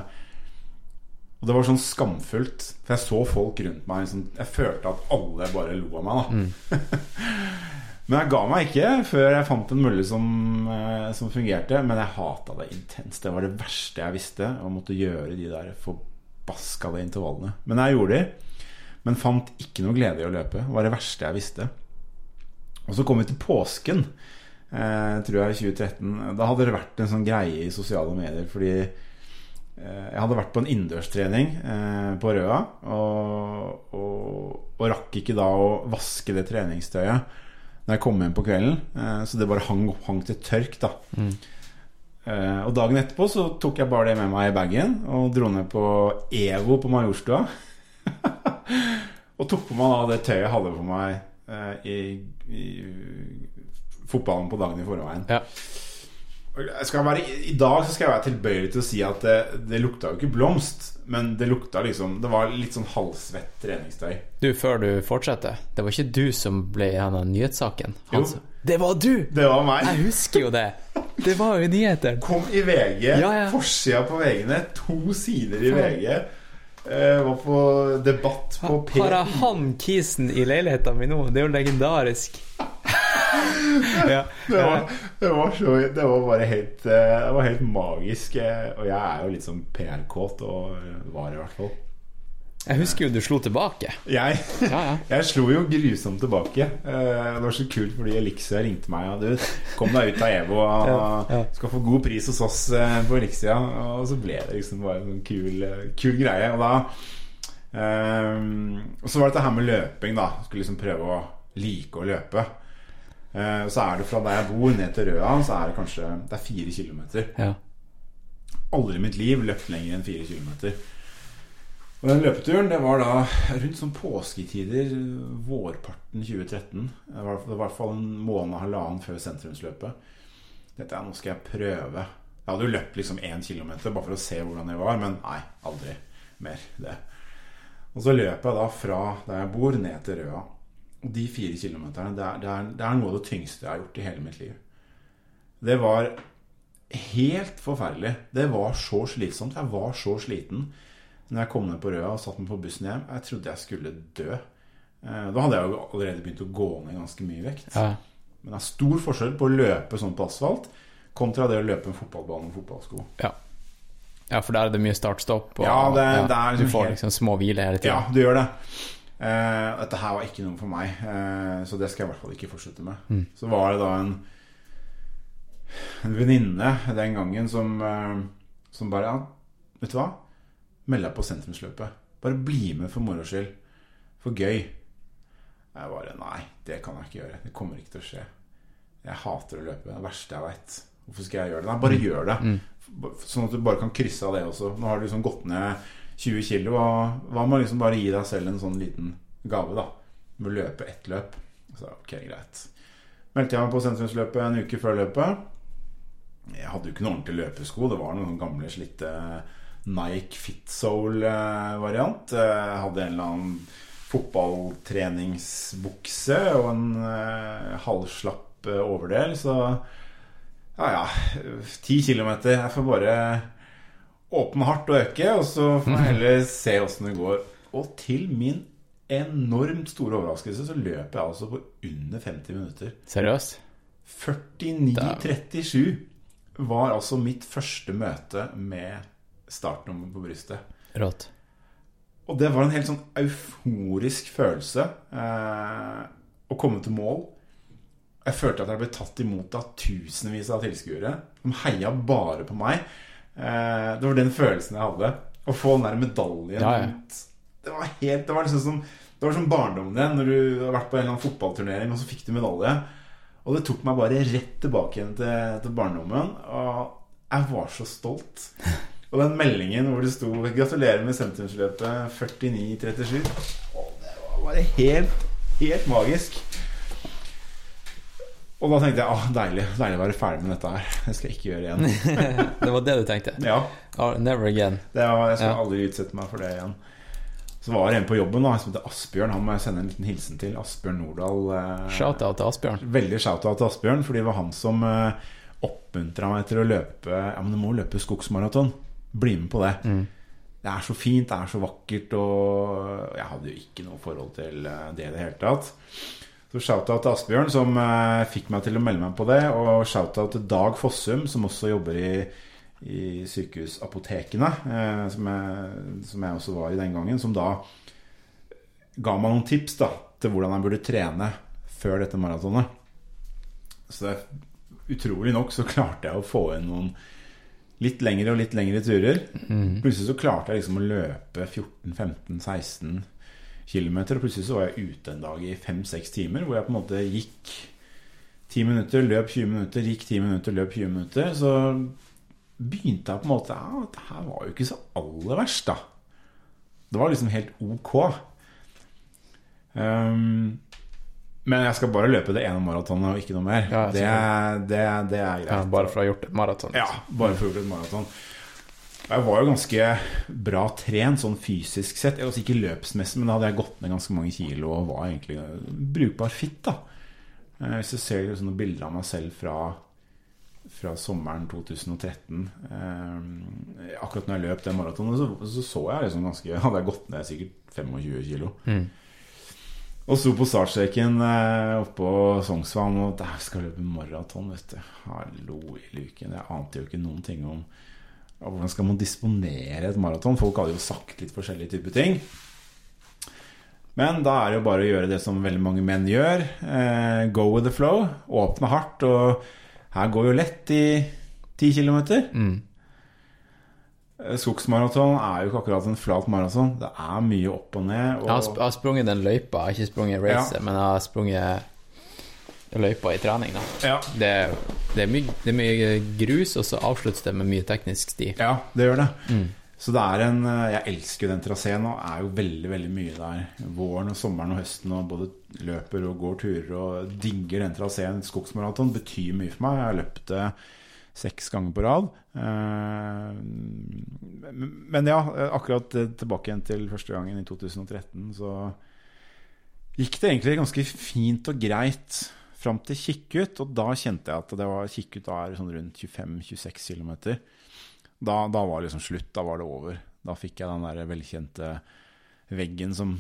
A: Og det var sånn skamfullt. For jeg så folk rundt meg liksom, Jeg følte at alle bare lo av meg. da mm. [laughs] Men jeg ga meg ikke før jeg fant en mølle som, eh, som fungerte. Men jeg hata det intenst. Det var det verste jeg visste. Å måtte gjøre de der forbaskede intervallene. Men jeg gjorde de. Men fant ikke noe glede i å løpe. Det var det verste jeg visste. Og så kom vi til påsken, eh, tror jeg, i 2013. Da hadde det vært en sånn greie i sosiale medier. Fordi eh, Jeg hadde vært på en innendørstrening eh, på Røa, og, og, og rakk ikke da å vaske det treningstøyet når jeg kom hjem på kvelden. Eh, så det bare hang, hang til tørk, da. Eh, og dagen etterpå så tok jeg bare det med meg i bagen og dro ned på EVO på Majorstua. [laughs] og tok på meg da det tøyet jeg hadde på meg eh, i, i fotballen på dagen i forveien.
B: Ja.
A: Være, I dag så skal jeg være tilbøyelig til å si at det, det lukta jo ikke blomst, men det lukta liksom Det var litt sånn halvsvett treningstøy.
B: Du, før du fortsetter, det var ikke du som ble i av nyhetssaken? Han
A: Jo.
B: som- Det var du!
A: Det var meg.
B: Jeg husker jo det. [laughs] Det var jo nyheter.
A: Kom i VG.
B: Ja, ja.
A: Forsida på VG-ene. To sider i VG. Eh, var på debatt på P...
B: Har jeg han kisen i leiligheten min nå? Det er jo legendarisk. [laughs] ja.
A: Det var, det var, så, det var bare helt eh, Det var helt magisk. eh, Og jeg er jo litt sånn PR-kåt, og var i hvert fall.
B: Jeg husker jo du slo tilbake.
A: Jeg,
B: Ja, ja. [laughs]
A: jeg slo jo grusomt tilbake. Eh, Det var så kult fordi Elixia ringte meg og du kom deg ut av EVO og skal få god pris hos oss eh, på Elixia. Og så ble det liksom bare en kul, eh, kul greie. Og da um, Og så var det dette her med løping, da. Skulle liksom prøve å like å løpe. Og så er det fra der jeg bor ned til Røa, så er det kanskje Det er fire kilometer.
B: Ja.
A: Aldri i mitt liv løpt lenger enn fire kilometer. Og den løpeturen, det var da rundt sånn påsketider, vårparten 2013. Det var, i hvert fall en måned og halvannen før sentrumsløpet. Dette er, nå skal jeg prøve. Jeg hadde jo løpt liksom én kilometer bare for å se hvordan det var, men nei, aldri mer det. Og så løper jeg da fra der jeg bor, ned til Røa. Og de fire kilometerne, det er, det, er, det er noe av det tyngste jeg har gjort i hele mitt liv. Det var helt forferdelig. Det var så slitsomt. Jeg var så sliten når jeg kom ned på Røa og satt meg på bussen hjem. Jeg trodde jeg skulle dø. Eh, Da hadde jeg jo allerede begynt å gå ned ganske mye vekt.
B: Ja.
A: Men det er stor forskjell på å løpe sånn på asfalt kontra det å løpe en fotballbane med fotballsko.
B: ja. Ja, for der er det mye start-stopp. og-
A: Ja, det- det er
B: du
A: liksom
B: får
A: helt-
B: liksom små hviler hele
A: Ja, du gjør det. Uh, dette her var ikke noe for meg, uh, så det skal jeg i hvert fall ikke fortsette med. Så var det da en En venninne den gangen som, uh, som bare ja, Vet du hva? Meld deg på sentrumsløpet. Bare bli med for moro skyld. For gøy. Jeg bare Nei, det kan jeg ikke gjøre. Det kommer ikke til å skje. Jeg hater å løpe. Det er det verste jeg veit. Hvorfor skal jeg gjøre det? Nei, bare gjør det. Sånn at du bare kan krysse av det også. Nå har du liksom gått ned 20 kilo. Og hva med å liksom bare gi deg selv en sånn liten gave, da? Med å løpe ett løp. Så ok, greit. Meldte jeg meg på sentrumsløpet en uke før løpet. Jeg hadde jo ikke noen ordentlige løpesko. Det var noen gamle, slitte Nike Fitsoul-variant. Jeg hadde en eller annen fotballtreningsbukse og en eh, halvslapp eh, overdel. Så ja, ja. Ti kilometer. Jeg får bare åpne hardt og øke, og så får jeg heller [laughs] se åssen det går. Og til min enormt store overraskelse så løper jeg altså på under 50 minutter.
B: Seriøst?
A: 49-37 var altså mitt første møte med startnummer på brystet.
B: Rått.
A: Og det var en helt sånn euforisk følelse eh, å komme til mål. Jeg følte at jeg ble tatt imot av tusenvis av tilskuere. De heia bare på meg. Eh, det var den følelsen jeg hadde. Å få den der medaljen
B: Ja, ja.
A: Det var helt Det var liksom som Det var som barndommen din når du har vært på en eller annen fotballturnering, og så fikk du medalje. Og det tok meg bare rett tilbake igjen til, til barndommen. Og jeg var så stolt. Og den meldingen hvor det sto 'Gratulerer med sentrumsløpet 49-37', det var bare helt, helt magisk. Og da tenkte jeg ah, deilig, deilig å være ferdig med dette her. Det skal jeg ikke gjøre igjen. [laughs]
B: Det var det du tenkte?
A: Ja,
B: Oh, never again.
A: det var, Jeg skal
B: Ja.
A: aldri utsette meg for det igjen. Så var det en på jobben da, som heter Asbjørn. Han må jeg sende en liten hilsen til. Asbjørn Nordahl. eh,
B: Shout-out til Asbjørn.
A: Veldig shout-out til Asbjørn, fordi det var han som eh, oppmuntra meg til å løpe Ja, men du må løpe skogsmaraton. Bli med på det. Det er så fint, det er så vakkert, og jeg hadde jo ikke noe forhold til eh, det i det hele tatt. Så shout-out til Asbjørn, som eh, fikk meg til å melde meg på det. Og shout-out til Dag Fossum, som også jobber i, i sykehusapotekene, eh, som, jeg, som jeg også var i den gangen. Som da ga meg noen tips da, til hvordan jeg burde trene før dette maratonet. Så det, utrolig nok så klarte jeg å få inn noen litt lengre og litt lengre turer. Plutselig så klarte jeg liksom å løpe 14-15-16 km, og plutselig så var jeg ute en dag i 5-6 timer hvor jeg på en måte gikk 10 minutter, løp 20 minutter, gikk 10 minutter, løp 20 minutter. Så begynte jeg på en måte Ja, det her var jo ikke så aller verst, da. Det var liksom helt ok. Um, men jeg skal bare løpe det ene maratonet og ikke noe mer.
B: Ja,
A: det, det, det er greit.
B: Ja, bare for å ha gjort et maraton.
A: Ja, bare for å ha gjort et maraton. Jeg var jo ganske bra trent sånn fysisk sett. Jeg var ikke løpsmessig, men da hadde jeg gått ned ganske mange kilo og var egentlig brukbar fit. da Eh, Hvis du ser sånne bilder av meg selv fra, fra sommeren 2013 eh, Akkurat når jeg løp det maratonet, så, så så jeg liksom ganske Hadde jeg gått ned sikkert 25 kilo.
B: Mm.
A: Og sto på startstreken eh, oppå Sognsvann og der skal jeg løpe maraton, vet du. Hallo i luken. Jeg ante jo ikke noen ting om hvordan skal man disponere et maraton. Folk hadde jo sagt litt forskjellige typer ting. Men da er det jo bare å gjøre det som veldig mange menn gjør. Eh, go with the flow. Åpne hardt. Og her går jo lett i 10 kilometer.
B: Mm.
A: Skogsmaraton er jo ikke akkurat en flat maraton. Det er mye opp og ned. Og...
B: Jeg har, jeg har sprunget den løypa, jeg har ikke sprunget racet,
A: Ja.
B: men jeg har sprunget løypa i trening.
A: Ja.
B: Det, er- det, er mye, det er mye grus, og så avsluttes det med mye teknisk sti.
A: Ja, det gjør det.
B: Mm.
A: Så det er en eh, Jeg elsker jo den traseen og er jo veldig veldig mye der våren og sommeren og høsten og både løper og går turer og digger den traseen. Skogsmaraton betyr mye for meg. Jeg har løpt det seks ganger på rad. Eh, Men ja, akkurat eh, tilbake igjen til første gangen i 2013, så gikk det egentlig ganske fint og greit fram til Kikkut. Og da kjente jeg at det var Kikkut er sånn rundt 25-26 km. Da, da var det liksom slutt. Da var det over. Da fikk jeg den der velkjente veggen som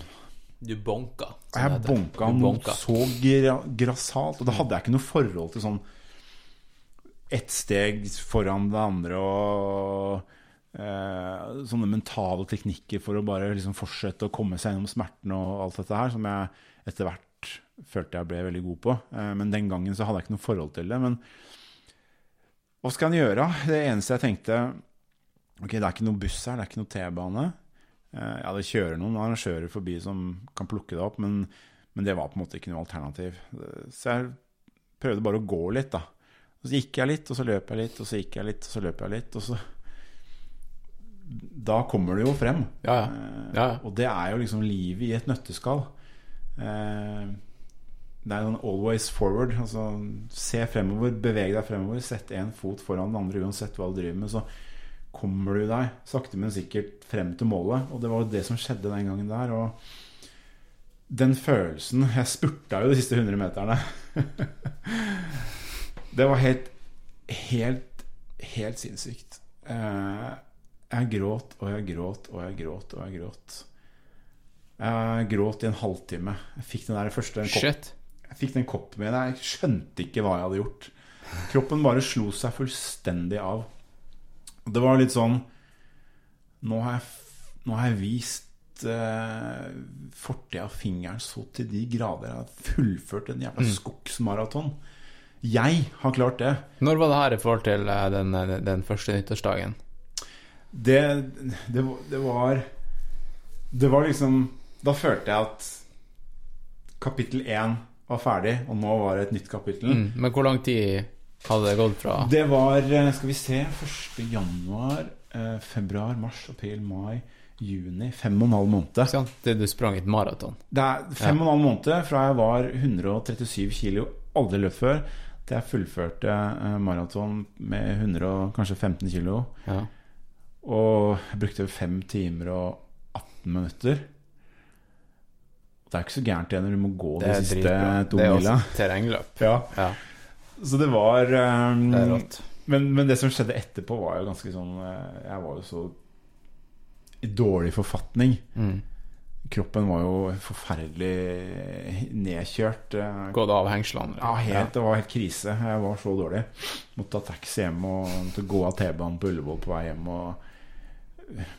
B: Du bonka. som
A: Jeg bonka,
B: bonka
A: noe så gra grassat. Og da hadde jeg ikke noe forhold til sånn ett steg foran det andre og eh, sånne mentale teknikker for å bare liksom fortsette å komme seg gjennom smerten og alt dette her, som jeg etter hvert følte jeg ble veldig god på. Eh, men den gangen så hadde jeg ikke noe forhold til det. Men hva skal en gjøre? Det eneste jeg tenkte Ok, det er ikke noe buss her, det er ikke noe T-bane. Eh, Ja, det kjører noen arrangører forbi som kan plukke det opp, men, men det var på en måte ikke noe alternativ. Så jeg prøvde bare å gå litt, da. Og så gikk jeg litt, og så løp jeg litt, og så gikk jeg litt, og så løp jeg litt, og så Da kommer det jo frem.
B: Ja, ja.
A: Eh,
B: Ja, ja.
A: Og det er jo liksom livet i et nøtteskall. Eh, det er sånn always forward. Altså, se fremover, beveg deg fremover. Sett én fot foran den andre uansett hva du driver med. Så kommer du deg sakte, men sikkert frem til målet. Og det var jo det som skjedde den gangen der. Og den følelsen Jeg spurta jo de siste 100 meterne. [laughs] det var helt Helt Helt sinnssykt. Eh, jeg gråt og jeg gråt og jeg gråt og jeg gråt. Jeg gråt i en halvtime. Jeg fikk den der første den kopp, jeg fikk den koppen min. Jeg skjønte ikke hva jeg hadde gjort. Kroppen bare slo seg fullstendig av. Det var litt sånn Nå har jeg, nå har jeg vist eh, fortida fingeren så til de grader. Jeg har fullført en jævla skogsmaraton. Jeg har klart det.
B: Når var det her i forhold til eh, den, den første nyttårsdagen?
A: Det, det, var- det var Det var liksom Da følte jeg at kapittel én var ferdig, og nå var det et nytt kapittel.
B: Mm. Men hvor lang tid hadde det gått fra
A: Det var, eh, skal vi se 1. januar, eh, februar, mars, april, mai, juni. Fem og en halv måned.
B: ikke det du sprang et maraton?
A: Det er fem og en halv måned fra jeg var 137 kilo, aldri løpt før, til jeg fullførte eh, maraton med 100 og kanskje 15 kilo.
B: Ja.
A: Og jeg brukte fem timer og 18 minutter. Det er ikke så gærent det når du må gå de siste
B: dritbra.
A: to
B: Det er
A: mila.
B: også terrengløp.
A: Ja.
B: Ja,
A: Så det var um,
B: det er rått.
A: men, men det som skjedde etterpå, var jo ganske sånn eh, Jeg var jo så i dårlig forfatning.
B: Mm.
A: Kroppen var jo forferdelig nedkjørt. eh,
B: Gått av hengslene?
A: Ja, helt, det var helt krise. Jeg var så dårlig. Måtte ta taxi hjem og måtte gå av T-banen på Ullevål på vei hjem. Og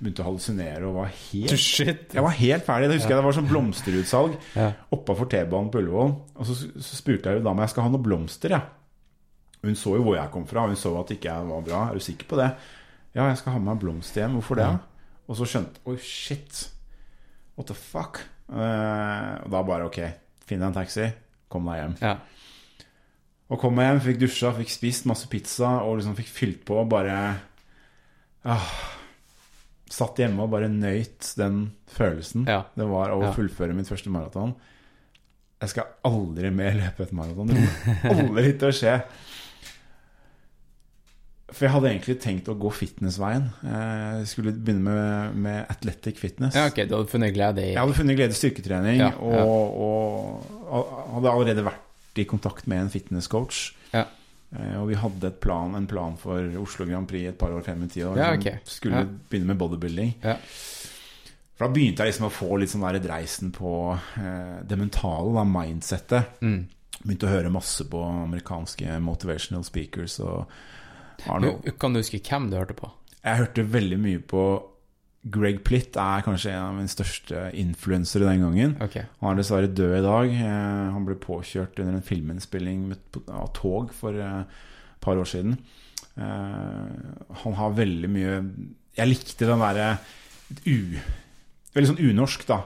A: begynte å hallusinere og var helt
B: Shit!
A: Jeg var helt ferdig. Det husker jeg Det var sånn blomsterutsalg
B: Ja.
A: oppafor T-banen på Ullevål. Og så, så spurte jeg da om jeg skal ha noen blomster. Ja. Hun så jo hvor jeg kom fra, hun så at ikke jeg var bra. Er du sikker på det? Ja, jeg skal ha med meg blomster hjem. Hvorfor det?
B: Ja.
A: Og så skjønte Oi, shit. What the fuck? Uh, og da bare ok, finn deg en taxi, kom deg hjem.
B: Ja.
A: Og kom meg hjem, fikk dusja, fikk spist masse pizza og liksom fikk fylt på. og Bare ah, Satt hjemme og bare nøyt den følelsen
B: Ja.
A: det var å
B: Ja.
A: fullføre mitt første maraton. Jeg skal aldri mer løpe et maraton. Det kommer aldri til å skje. For jeg hadde egentlig tenkt å gå fitnessveien. Jeg skulle begynne med, med athletic fitness.
B: ja, ok, du hadde funnet glede i
A: Jeg hadde funnet glede i styrketrening,
B: Ja,
A: og,
B: ja.
A: og hadde allerede vært i kontakt med en fitnesscoach.
B: Ja.
A: Eh, Og vi hadde et plan, en plan for Oslo Grand Prix et par år frem i tida. og
B: Ja, okay.
A: Skulle begynne med bodybuilding.
B: Ja.
A: For da begynte jeg liksom å få litt sånn der dreisen på eh, det mentale, da, mindsettet.
B: Mm.
A: Begynte å høre masse på amerikanske motivational speakers og Arnold.
B: Kan du huske hvem du hørte på?
A: Jeg hørte veldig mye på Greg Plitt, er kanskje en av mine største influensere den gangen.
B: Okay.
A: Han er dessverre død i dag. Eh, Han ble påkjørt under en filminnspilling av tog for eh, et par år siden. Eh, Han har veldig mye Jeg likte den derre u... Veldig sånn unorsk, da.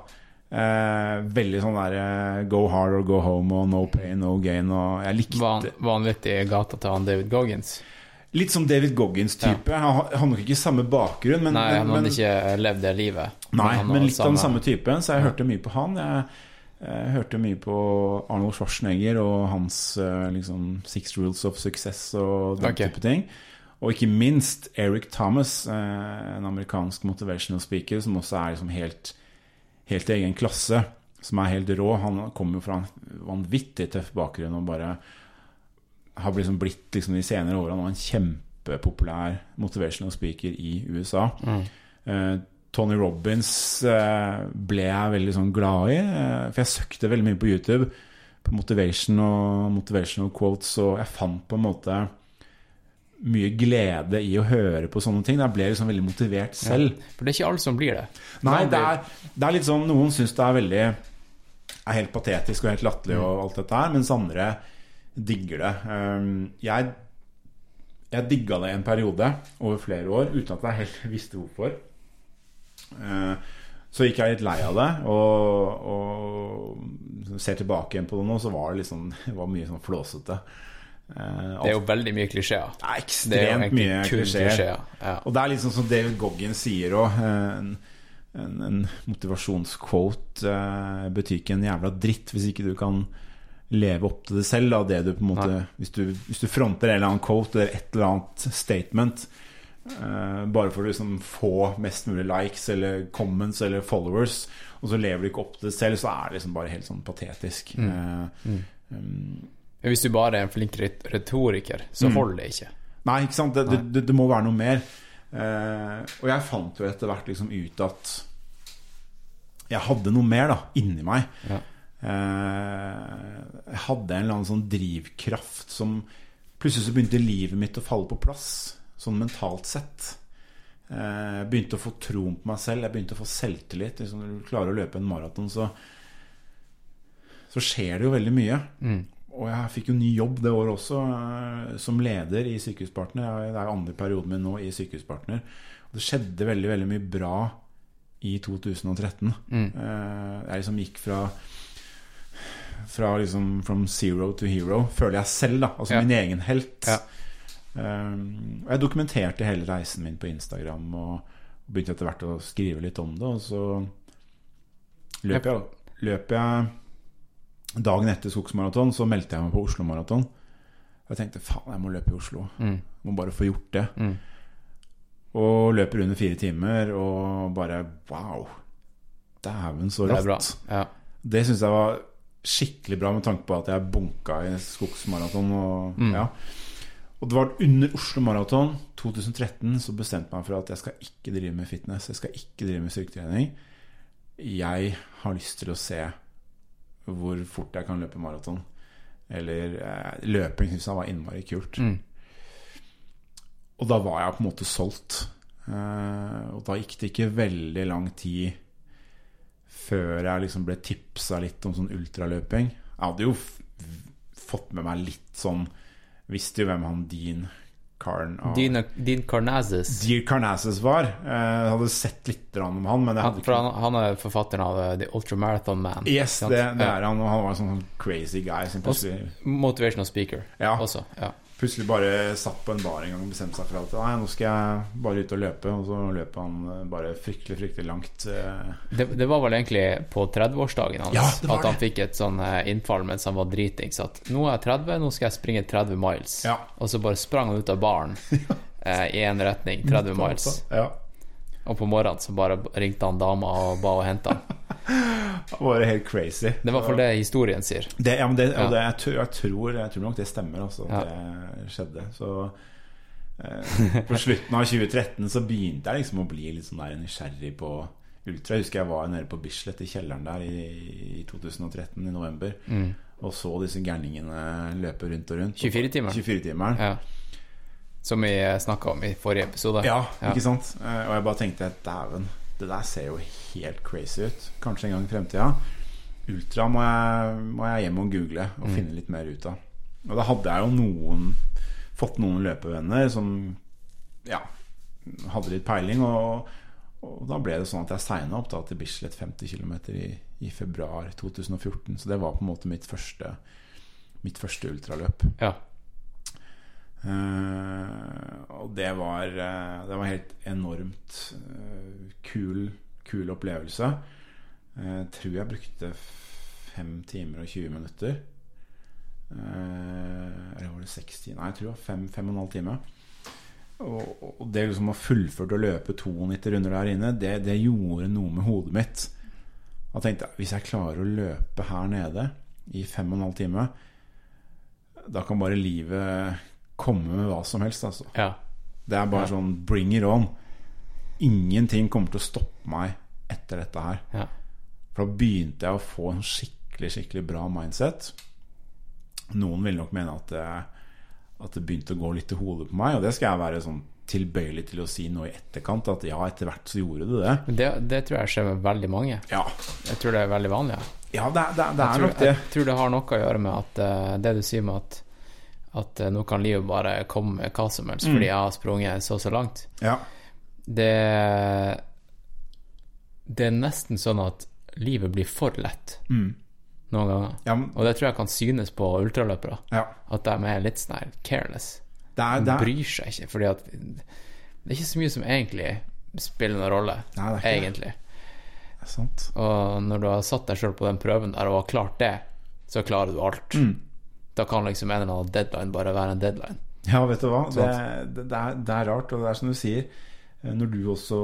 A: Eh, veldig sånn derre go hard or go home og no pain, no gain og Jeg likte
B: var han litt i gata til han David Goggins?
A: Litt som David Goggins-type. Har- han har nok ikke samme bakgrunn, men,
B: Nei, han hadde ikke levd det livet.
A: Nei,
B: men,
A: men
B: litt
A: litt av den samme typen, så jeg hørte mye på han. Jeg, jeg hørte mye på Arnold Schwarzenegger og hans eh, liksom Six Rules of Success og den
B: okay.
A: type ting. Og ikke minst Eric Thomas, eh, en amerikansk motivational speaker som også er liksom helt, helt i egen klasse. Som er helt rå. Han kommer jo fra en vanvittig tøff bakgrunn og bare har liksom blitt liksom de senere årene en kjempepopulær motivational speaker i USA.
B: Mm.
A: Uh, Tony Robins uh, ble jeg veldig sånn glad i. uh, for jeg søkte veldig mye på YouTube på motivation og motivational quotes, og jeg fant på en måte mye glede i å høre på sånne ting. Jeg ble liksom veldig motivert selv.
B: For det er ikke alle som blir det.
A: Nei, det er, det er litt sånn Noen syns det er veldig Er helt patetisk og helt latterlig og alt dette her, mens andre digger det. Um, jeg jeg digga det en periode over flere år uten at jeg helt [laughs] visste hvorfor. Eh, Så gikk jeg litt lei av det, og, og ser tilbake igjen på det nå, så var det liksom [laughs] Det var mye sånn flåsete. Eh,
B: Det er jo veldig mye klisjeer.
A: det er
B: Det er
A: ekstremt mye klisjeer.
B: klisjeer. Ja.
A: Og det er liksom som David Goggin sier òg. En, en, en motivasjonsquote eh, betyr ikke en jævla dritt hvis ikke du kan leve opp til det selv. Da, det du på en måte, hvis, du, hvis du fronter en eller annen quote eller et eller annet statement uh, bare for å liksom få mest mulig likes eller comments eller followers, og så lever du ikke opp til det selv, så er det liksom bare helt sånn patetisk. Eh, um,
B: Men hvis du bare er en flink ret- retoriker,
A: Mm.
B: så holder det ikke.
A: Nei, ikke sant? Det, det, det, det må være noe mer. Uh, og jeg fant jo etter hvert liksom ut at jeg hadde noe mer da, inni meg.
B: Ja.
A: Eh, jeg hadde en eller annen sånn drivkraft som Plutselig så begynte livet mitt å falle på plass, sånn mentalt sett. Eh, Jeg begynte å få troen på meg selv, jeg begynte å få selvtillit. Liksom, når du klarer å løpe en maraton, så, så skjer det jo veldig mye.
B: Mm.
A: Og jeg fikk jo ny jobb det året også, eh, som leder i Sykehuspartner. Det er andre perioden min nå i Sykehuspartner. Og det skjedde veldig, veldig mye bra i 2013.
B: Mm.
A: Jeg liksom gikk fra Fra liksom from zero to hero, føler jeg selv, da. Altså
B: Ja.
A: min egen helt.
B: Ja.
A: Um, og jeg dokumenterte hele reisen min på Instagram og begynte etter hvert å skrive litt om det. Og så løp jeg, løp jeg Dagen etter skogsmaraton så meldte jeg meg på Oslo Maraton. Jeg tenkte faen, jeg må løpe i Oslo.
B: Mm.
A: Må bare få gjort det.
B: Mm.
A: Og løper under fire timer og bare wow. Dæven, så
B: Det
A: rått.
B: Ja.
A: Det syns jeg var skikkelig bra med tanke på at jeg bunka i skogsmaraton. Og,
B: Mm.
A: ja. og det var under Oslo Maraton 2013 så bestemte jeg meg for at jeg skal ikke drive med fitness. Jeg skal ikke drive med styrketrening. Jeg har lyst til å se hvor fort jeg kan løpe maraton. Eller eh, løping syns jeg var innmari kult.
B: Mm.
A: Og da var jeg på en måte solgt. Eh, og da gikk det ikke veldig lang tid før jeg liksom ble tipsa litt om sånn ultraløping. Jeg hadde jo fått med meg litt sånn Visste jo hvem han Dean Carn av
B: Dean, Dean Carnazes.
A: Dean Carnassus var. Eh, Jeg hadde sett litt om han, men
B: Han,
A: ikke
B: han, han er forfatteren av uh, The Ultramarathon Man.
A: Yes, det, det er han. Og han var en sånn crazy guy som plutselig,
B: Motivational speaker
A: Ja.
B: også. Ja.
A: Plutselig bare satt på en bar en gang og bestemte seg for at Nei, nå skal jeg bare ut og løpe. Og så løp han eh, bare fryktelig, fryktelig langt. eh.
B: Det, det var vel egentlig på 30-årsdagen hans
A: Ja,
B: at han fikk et sånn eh, innfall mens han var dritings. At nå er jeg 30, nå skal jeg springe 30 miles.
A: Ja.
B: Og så bare sprang han ut av baren [laughs] eh, i én retning, 30 miles.
A: Ja.
B: Og på morgenen så bare ringte han dama og ba henne hente han. [laughs]
A: Det var helt crazy.
B: Det er i hvert fall det historien sier.
A: Det, ja, men det,
B: Ja.
A: det, jeg, tror, jeg, tror, jeg tror nok det stemmer, altså.
B: Ja.
A: det skjedde. Så eh, på slutten av 2013 så begynte jeg liksom å bli litt sånn der nysgjerrig på ultra. Jeg husker jeg var nede på Bislett i kjelleren der i, i 2013, i november. Og så disse gærningene løpe rundt og rundt.
B: 24-timeren.
A: 24-timeren.
B: Ja. Som vi snakka om i forrige episode.
A: Ja, ikke sant? Eh, Og jeg bare tenkte dæven, det der ser jo helt crazy ut. Kanskje en gang i fremtida. Ultra må jeg, må jeg hjem og google og finne litt mer ut av. Og da hadde jeg jo noen fått noen løpevenner som ja, hadde litt peiling. Og, og da ble det sånn at jeg signa opp da til Bislett 50 km i, i februar 2014. Så det var på en måte mitt første, mitt første ultraløp.
B: Ja.
A: Eh, og det var, eh, det var helt enormt eh, kul, kul opplevelse. Jeg tror jeg brukte fem timer og 20 minutter. Eller var det seks timer? Nei, jeg tror det var fem, fem og en halv time. Og, og det liksom å fullført å løpe 92 runder der inne, det, det gjorde noe med hodet mitt. Jeg tenkte hvis jeg klarer å løpe her nede i fem og en halv time, da kan bare livet komme med hva som helst. Altså.
B: ja.
A: Det er bare sånn bring it on. Ingenting kommer til å stoppe meg etter dette her.
B: ja.
A: For da begynte jeg å få en skikkelig, skikkelig bra mindset. Noen vil nok mene at det, at det begynte å gå litt i hodet på meg, og det skal jeg være sånn tilbøyelig til å si nå i etterkant, at ja, etter hvert så gjorde du det.
B: Men det, det tror jeg skjer med veldig mange.
A: Ja,
B: Jeg tror det er veldig vanlig. Ja.
A: ja det, det, det
B: Jeg
A: er
B: tror,
A: nok det.
B: jeg tror det har noe å gjøre med at uh, det du sier med at at eh, nå kan livet bare komme med hva som helst
A: Mm.
B: fordi jeg har sprunget så og så langt.
A: Ja.
B: Det Det er nesten sånn at livet blir for lett
A: Mm.
B: noen ganger.
A: Ja, men-
B: Og det tror jeg kan synes på ultraløpere.
A: ja.
B: At de er litt sånn careless.
A: Det er,
B: De bryr seg ikke, fordi at det er ikke så mye som egentlig spiller noen rolle.
A: Nei, det ikke det. det sant.
B: Og når du har satt deg sjøl på den prøven der og har klart det, så klarer du alt.
A: Mm.
B: Da kan liksom en eller annen deadline bare være en deadline.
A: Ja, vet du hva? Det, det, er, det er rart, og det er som du sier eh, Når du også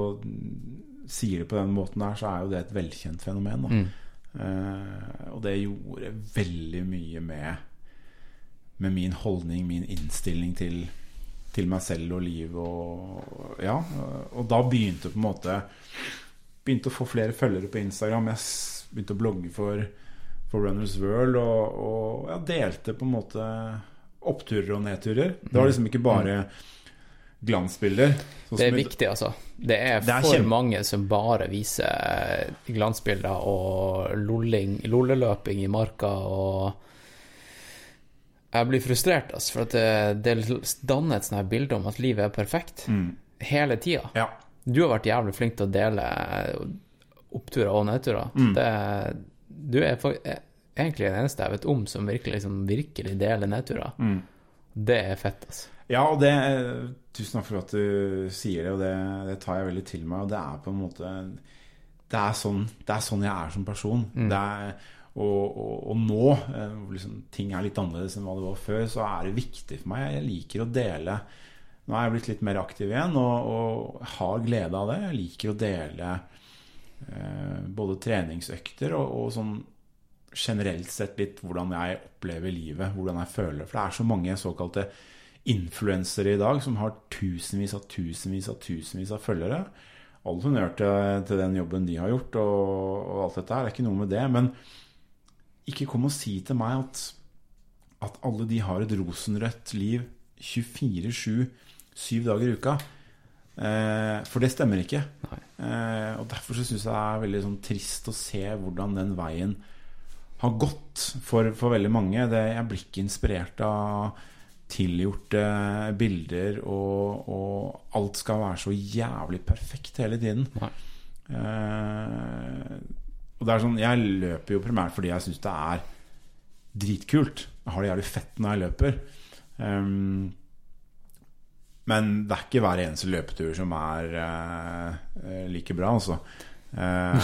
A: sier det på den måten der, så er jo det et velkjent fenomen.
B: Mm.
A: Uh, og det gjorde veldig mye med Med min holdning, min innstilling til, til meg selv og livet og Ja. Og da begynte på en måte Begynte å få flere følgere på Instagram. Jeg begynte å blogge for, for Runners World og, og ja, delte på en måte oppturer og nedturer. Det var liksom ikke bare glansbilder. Sånn
B: Det er viktig, altså. Det er
A: Det er
B: for mange som bare viser glansbilder og lolling, lolleløping i marka og Jeg blir frustrert, altså, for det, det danner et sånt bilde om at livet er perfekt hele tida.
A: Ja.
B: Du har vært jævlig flink til å dele oppturer og nedturer.
A: Mm.
B: Det, du er er egentlig den eneste jeg vet om som virkelig, liksom, virkelig deler nedturer.
A: Mm.
B: Det er fett, altså.
A: Ja, og det Tusen takk for at du sier det, og det, det tar jeg veldig til meg. Og det er på en måte Det er sånn, det er sånn jeg er som person. Det er, og, og, og nå, eh, hvor liksom, ting er litt annerledes enn hva det var før, så er det viktig for meg. Jeg liker å dele. Nå er jeg blitt litt mer aktiv igjen og, og har glede av det. Jeg liker å dele eh, både treningsøkter og, og sånn generelt sett litt hvordan jeg opplever livet, hvordan jeg føler. For det er så mange såkalte influensere i dag som har tusenvis av tusenvis av tusenvis av følgere. All honnør til, til den jobben de har gjort, og, og alt dette her. Det er ikke noe med det. Men ikke kom og si til meg at, at alle de har et rosenrødt liv 24-7, syv dager i uka. Eh, for det stemmer ikke. Eh, og Derfor syns jeg det er veldig sånn trist å se hvordan den veien har gått for, for veldig mange. Det, jeg blir ikke inspirert av tilgjorte bilder, og, og alt skal være så jævlig perfekt hele tiden.
B: Nei.
A: Eh, og det er sånn Jeg løper jo primært fordi jeg syns det er dritkult. Jeg har det jævlig fett når jeg løper. Um, men det er ikke hver eneste løpetur som er uh, like bra, altså. Uh,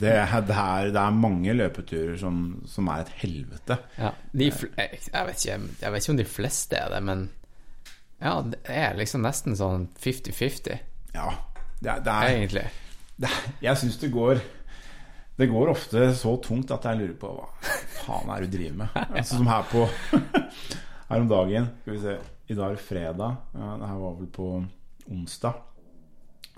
A: det, det, er, det er mange løpeturer som, som er et helvete.
B: Ja, jeg, jeg, vet ikke, jeg vet ikke om de fleste er det, men ja, det er liksom nesten sånn 50-50,
A: Ja, det det er,
B: egentlig.
A: det Jeg syns det går Det går ofte så tungt at jeg lurer på hva faen er det du driver med? [laughs] Altså, som her på [laughs] Her om dagen Skal vi se I dag er det fredag. Ja, det her var vel på onsdag.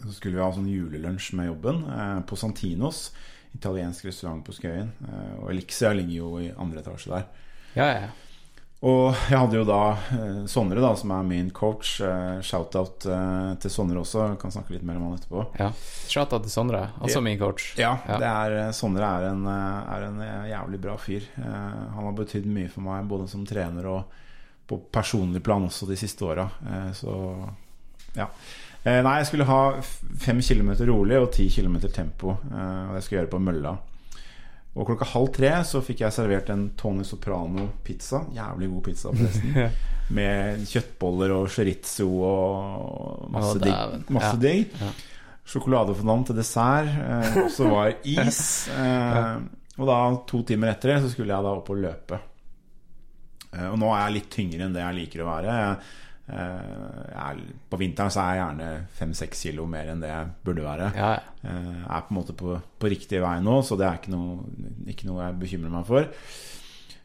A: Så skulle vi ha sånn julelunsj med jobben eh, på Santinos. Italiensk restaurant på Skøyen. Eh, og Elixia ligger jo i andre etasje der.
B: Ja, ja.
A: Og jeg hadde jo da eh, Sondre, da, som er min coach. Eh, Shout-out eh, til Sondre også. Jeg kan snakke litt mer om han etterpå.
B: ja. Shout-out til Sondre, også min coach.
A: Ja,
B: Ja.
A: Det er, eh, Sondre er en, er en jævlig bra fyr. Han har betydd mye for meg, både som trener og på personlig plan også de siste åra. Eh, Så ja. Eh, Nei, jeg skulle ha fem kilometer rolig og ti kilometer tempo. eh, Og jeg skulle gjøre det på mølla. Og klokka halv tre så fikk jeg servert en Tony Soprano-pizza. Jævlig god pizza, forresten. [laughs] Med kjøttboller og chorizo og masse digg. Masse digg.
B: Ja.
A: Sjokoladefondant til dessert. Eh, og så var [laughs] is. Eh, og da, to timer etter det, så skulle jeg da opp og løpe. Eh, og nå er jeg litt tyngre enn det jeg liker å være. Jeg, eh, er, på vinteren så er jeg gjerne fem-seks kilo mer enn det jeg burde være.
B: Ja, ja.
A: Eh, Jeg er på en måte på, på riktig vei nå, så det er ikke noe, ikke noe jeg bekymrer meg for.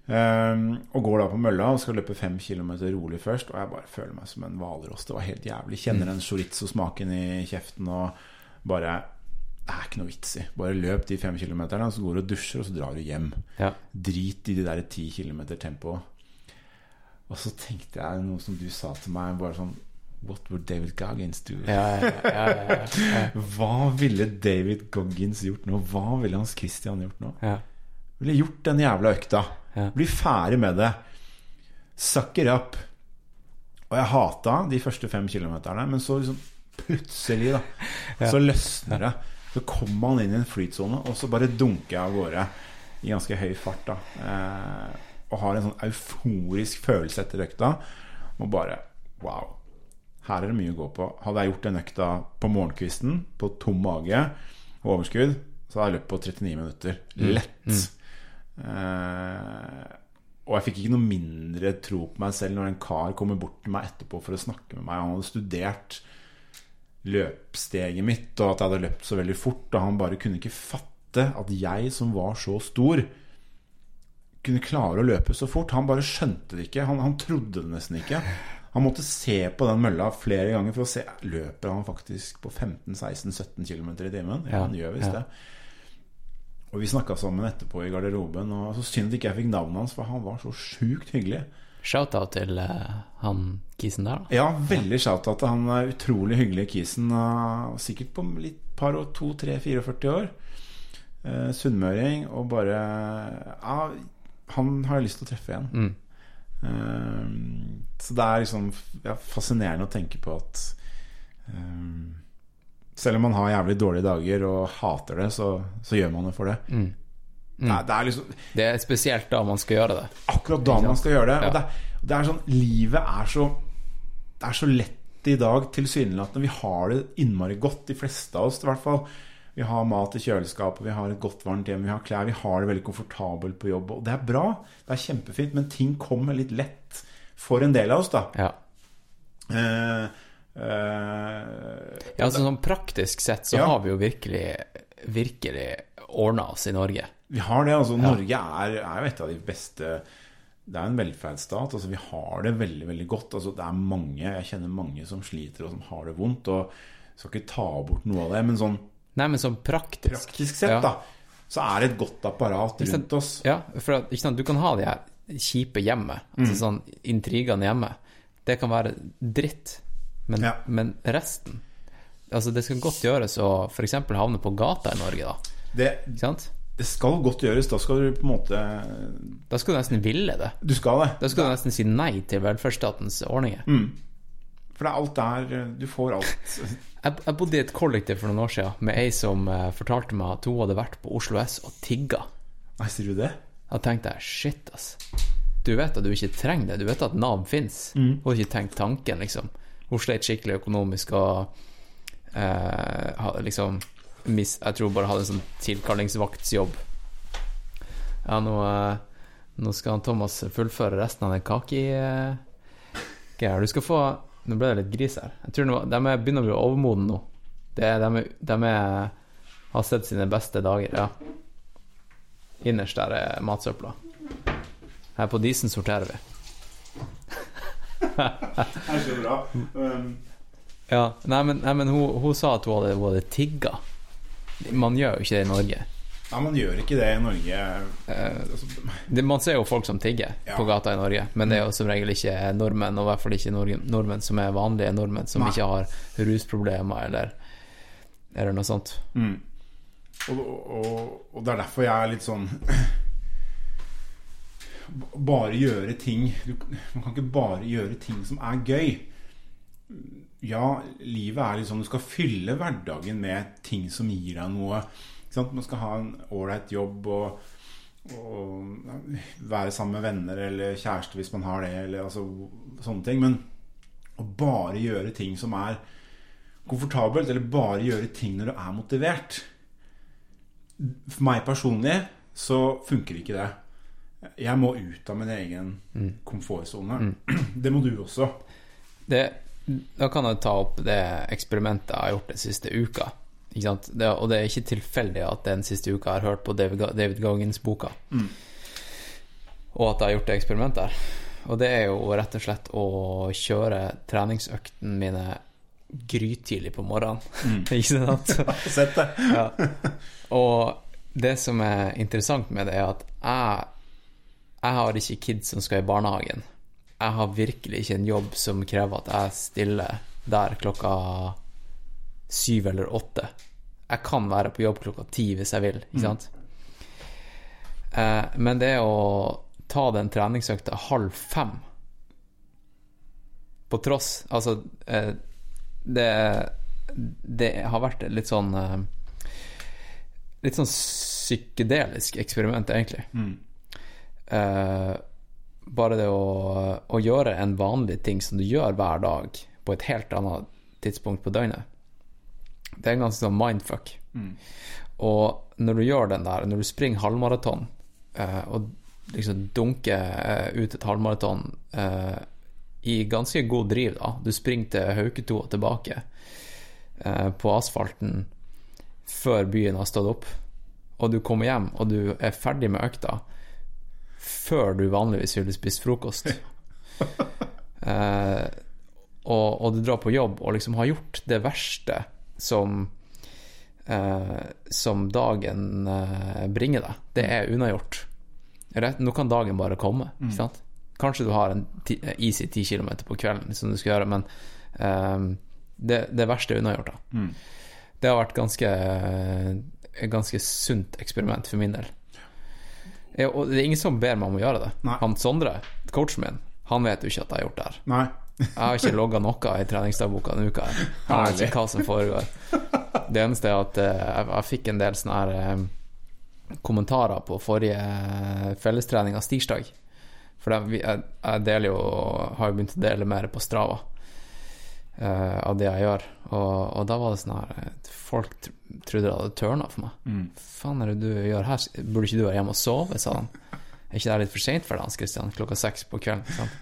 A: Um, og går da på mølla og skal løpe fem kilometer rolig først. Og jeg bare føler meg som en hvalross. Det var helt jævlig. Kjenner den chorizo-smaken i kjeften og bare Det er ikke noe vits i. Bare løp de fem kilometerne, så går du og dusjer, og så drar du hjem.
B: ja.
A: Drit i de der ti kilometer tempoet. Og så tenkte jeg noe som du sa til meg, bare sånn What would David Goggins do?
B: Ja, ja, ja, [laughs]
A: Hva ville David Goggins gjort nå? Hva ville Hans Christian gjort nå?
B: ja.
A: Ville gjort den jævla økta. Bli ferdig med det. Sucker up. Og jeg hata de første fem kilometerne, men så liksom plutselig, da, så løsner det. Så kommer man inn i en flytsone, og så bare dunker jeg av gårde i ganske høy fart. da eh, Og har en sånn euforisk følelse etter økta. Og bare wow. Her er det mye å gå på. Hadde jeg gjort den økta på morgenkvisten, på tom mage og overskudd, så hadde jeg løpt på 39 minutter. Lett. Eh, og jeg fikk ikke noe mindre tro på meg selv når en kar kommer bort til meg etterpå for å snakke med meg. Han hadde studert løpssteget mitt, og at jeg hadde løpt så veldig fort. Og han bare kunne ikke fatte at jeg som var så stor, kunne klare å løpe så fort. Han bare skjønte det ikke. Han, han trodde det nesten ikke. Han måtte se på den mølla flere ganger for å se Løper han faktisk på 15-16-17 km i timen. Ja, han gjør visst
B: ja.
A: det. Og vi snakka sammen etterpå i garderoben, og så synd ikke jeg fikk navnet hans, for han var så sjukt hyggelig.
B: Shout-out til uh, han kisen der, da.
A: Ja, veldig shout-out til han er utrolig hyggelig kisen. uh, sikkert på litt par og to, tre, 44 år. Uh, Sunnmøring. Og bare Ja, han har jeg lyst til å treffe igjen.
B: Mm.
A: Uh, så det er liksom ja, fascinerende å tenke på at um, selv om man har jævlig dårlige dager og hater det, så, så gjør man det for det.
B: Mm.
A: Det, er, det er liksom
B: Det er spesielt da man skal gjøre det.
A: akkurat da man skal gjøre det.
B: Ja.
A: Og det, er- det er sånn Livet er så Det er så lett i dag, tilsynelatende. Vi har det innmari godt, de fleste av oss i hvert fall. Vi har mat i kjøleskapet, vi har et godt varmt hjem, vi har klær. Vi har det veldig komfortabelt på jobb. Og det er bra. Det er kjempefint. Men ting kommer litt lett for en del av oss, da.
B: Ja.
A: Eh, eh,
B: Ja, altså sånn praktisk sett så
A: Ja.
B: har vi jo virkelig virkelig ordna oss i Norge.
A: Vi har det. altså Norge er, er jo et av de beste Det er en velferdsstat. altså Vi har det veldig veldig godt. altså Det er mange, Jeg kjenner mange som sliter og som har det vondt. og jeg Skal ikke ta bort noe av det, men sånn
B: Nei, men sånn praktisk.
A: praktisk sett,
B: Ja.
A: da, så er det et godt apparat rundt oss.
B: Ja, for at, sant, du kan ha de her kjipe hjemme, altså
A: Mm.
B: sånn intrigene hjemme. Det kan være dritt, men,
A: Ja.
B: men resten Altså, det skal godt gjøres å f.eks. havne på gata i Norge, da.
A: Det,
B: Ikke sant?
A: Det skal godt gjøres. Da skal du på en måte
B: Da skal du nesten ville det.
A: Du skal det.
B: Da skal du nesten si nei til velferdsstatens ordninger.
A: For det er alt der Du får alt. [laughs]
B: Jeg, jeg bodde i et kollektiv for noen år siden med ei som eh, fortalte meg at hun hadde vært på Oslo S og tigga.
A: Nei, sier du det?
B: Da tenkte jeg shit, ass. Du vet at du ikke trenger det. Du vet at Nav fins. Hun har ikke tenkt tanken, liksom. Hun slet skikkelig økonomisk og eh, liksom mis, Jeg tror bare hadde en sånn tilkallingsvaktsjobb. Ja, nå, eh, nå skal Thomas fullføre resten av den kaki-greia. Du skal få Nå ble det litt gris her. Jeg tror de er begynner å bli overmodne nå. Det de, de er, har sett sine beste dager, ja. Innerst der er matsøpla. Her på Disen sorterer vi.
A: Det er så bra. Um,
B: Ja, nei, men, nei, men hun, hun sa at hun hadde, hun hadde tigga. Man gjør jo ikke det i Norge.
A: Nei, man gjør ikke det i Norge. Altså, [laughs]
B: Det, man ser jo folk som tigger
A: Ja.
B: på gata i Norge, men det er jo som regel ikke nordmenn, og i hvert fall ikke nordmenn som er vanlige nordmenn, som
A: Nei.
B: ikke har rusproblemer eller, eller noe sånt.
A: Mm. Og, og, og det er derfor jeg er litt sånn [laughs] Bare gjøre ting du, Man kan ikke bare gjøre ting som er gøy. Ja, livet er litt sånn Du skal fylle hverdagen med ting som gir deg noe. Sant? Man skal ha en ålreit jobb og, og være sammen med venner eller kjæreste hvis man har det, eller altså, sånne ting. Men å bare gjøre ting som er komfortabelt, eller bare gjøre ting når du er motivert For meg personlig så funker ikke det. Jeg må ut av min egen komfortsone. [clears throat] Det må du også.
B: Det, da kan jeg ta opp det eksperimentet jeg har gjort den siste uka. Det, og det er ikke tilfeldig at den siste uka jeg har hørt på David, David Goggins-boka. Og at jeg har gjort det eksperimentet der. Og det er jo rett og slett å kjøre treningsøktene mine grytidlig på morgenen. [laughs] ikke sant? [laughs]
A: Sett det. [laughs]
B: Ja. Og det som er interessant med det, er at jeg, jeg har ikke kids som skal i barnehagen. Jeg har virkelig ikke en jobb som krever at jeg stiller der klokka syv eller åtte. Jeg kan være på jobb klokka ti hvis jeg vil, ikke sant? Eh, men det å ta den treningsøkta halv fem På tross Altså, eh, det, det har vært litt sånn eh, Litt sånn psykedelisk eksperiment, egentlig. Eh, bare det å, å gjøre en vanlig ting som du gjør hver dag, på et helt annet tidspunkt på døgnet. Det er en ganske sånn mindfuck. Og når du gjør den der, når du springer halvmaraton, eh, og liksom dunker eh, ut et halvmaraton eh, i ganske god driv, da Du springer til Hauketo og tilbake eh, på asfalten før byen har stått opp, og du kommer hjem og du er ferdig med økta før du vanligvis ville spist frokost. [laughs] eh, og, og du drar på jobb og liksom har gjort det verste som eh, som dagen eh, bringer deg. Det er unnagjort. Nå kan dagen bare komme. Sant? Kanskje du har en ti, easy 10 km på kvelden som du skal gjøre, men eh, det, det verste er unnagjort. da det har vært ganske et ganske sunt eksperiment for min del. Ja, og det er ingen som ber meg om å gjøre det.
A: Nei.
B: Han Sondre, coachen min, han vet jo ikke at jeg har gjort det her.
A: Nei.
B: Jeg har ikke logga noe i treningsdagboka denne uka. Jeg har ikke hva som foregår. Det eneste er at eh, jeg, jeg fikk en del sånne her eh, kommentarer på forrige eh, fellestrening av tirsdag. For jeg, jeg deler jo har jo begynt å dele mer på Strava av det jeg gjør. Og, og da var det sånn her Folk trodde det hadde tørna for meg. faen er det du gjør her? Burde ikke du være hjemme og sove? sa han. Er ikke det litt for seint for deg, Hans Christian? Klokka seks på kvelden? Sant?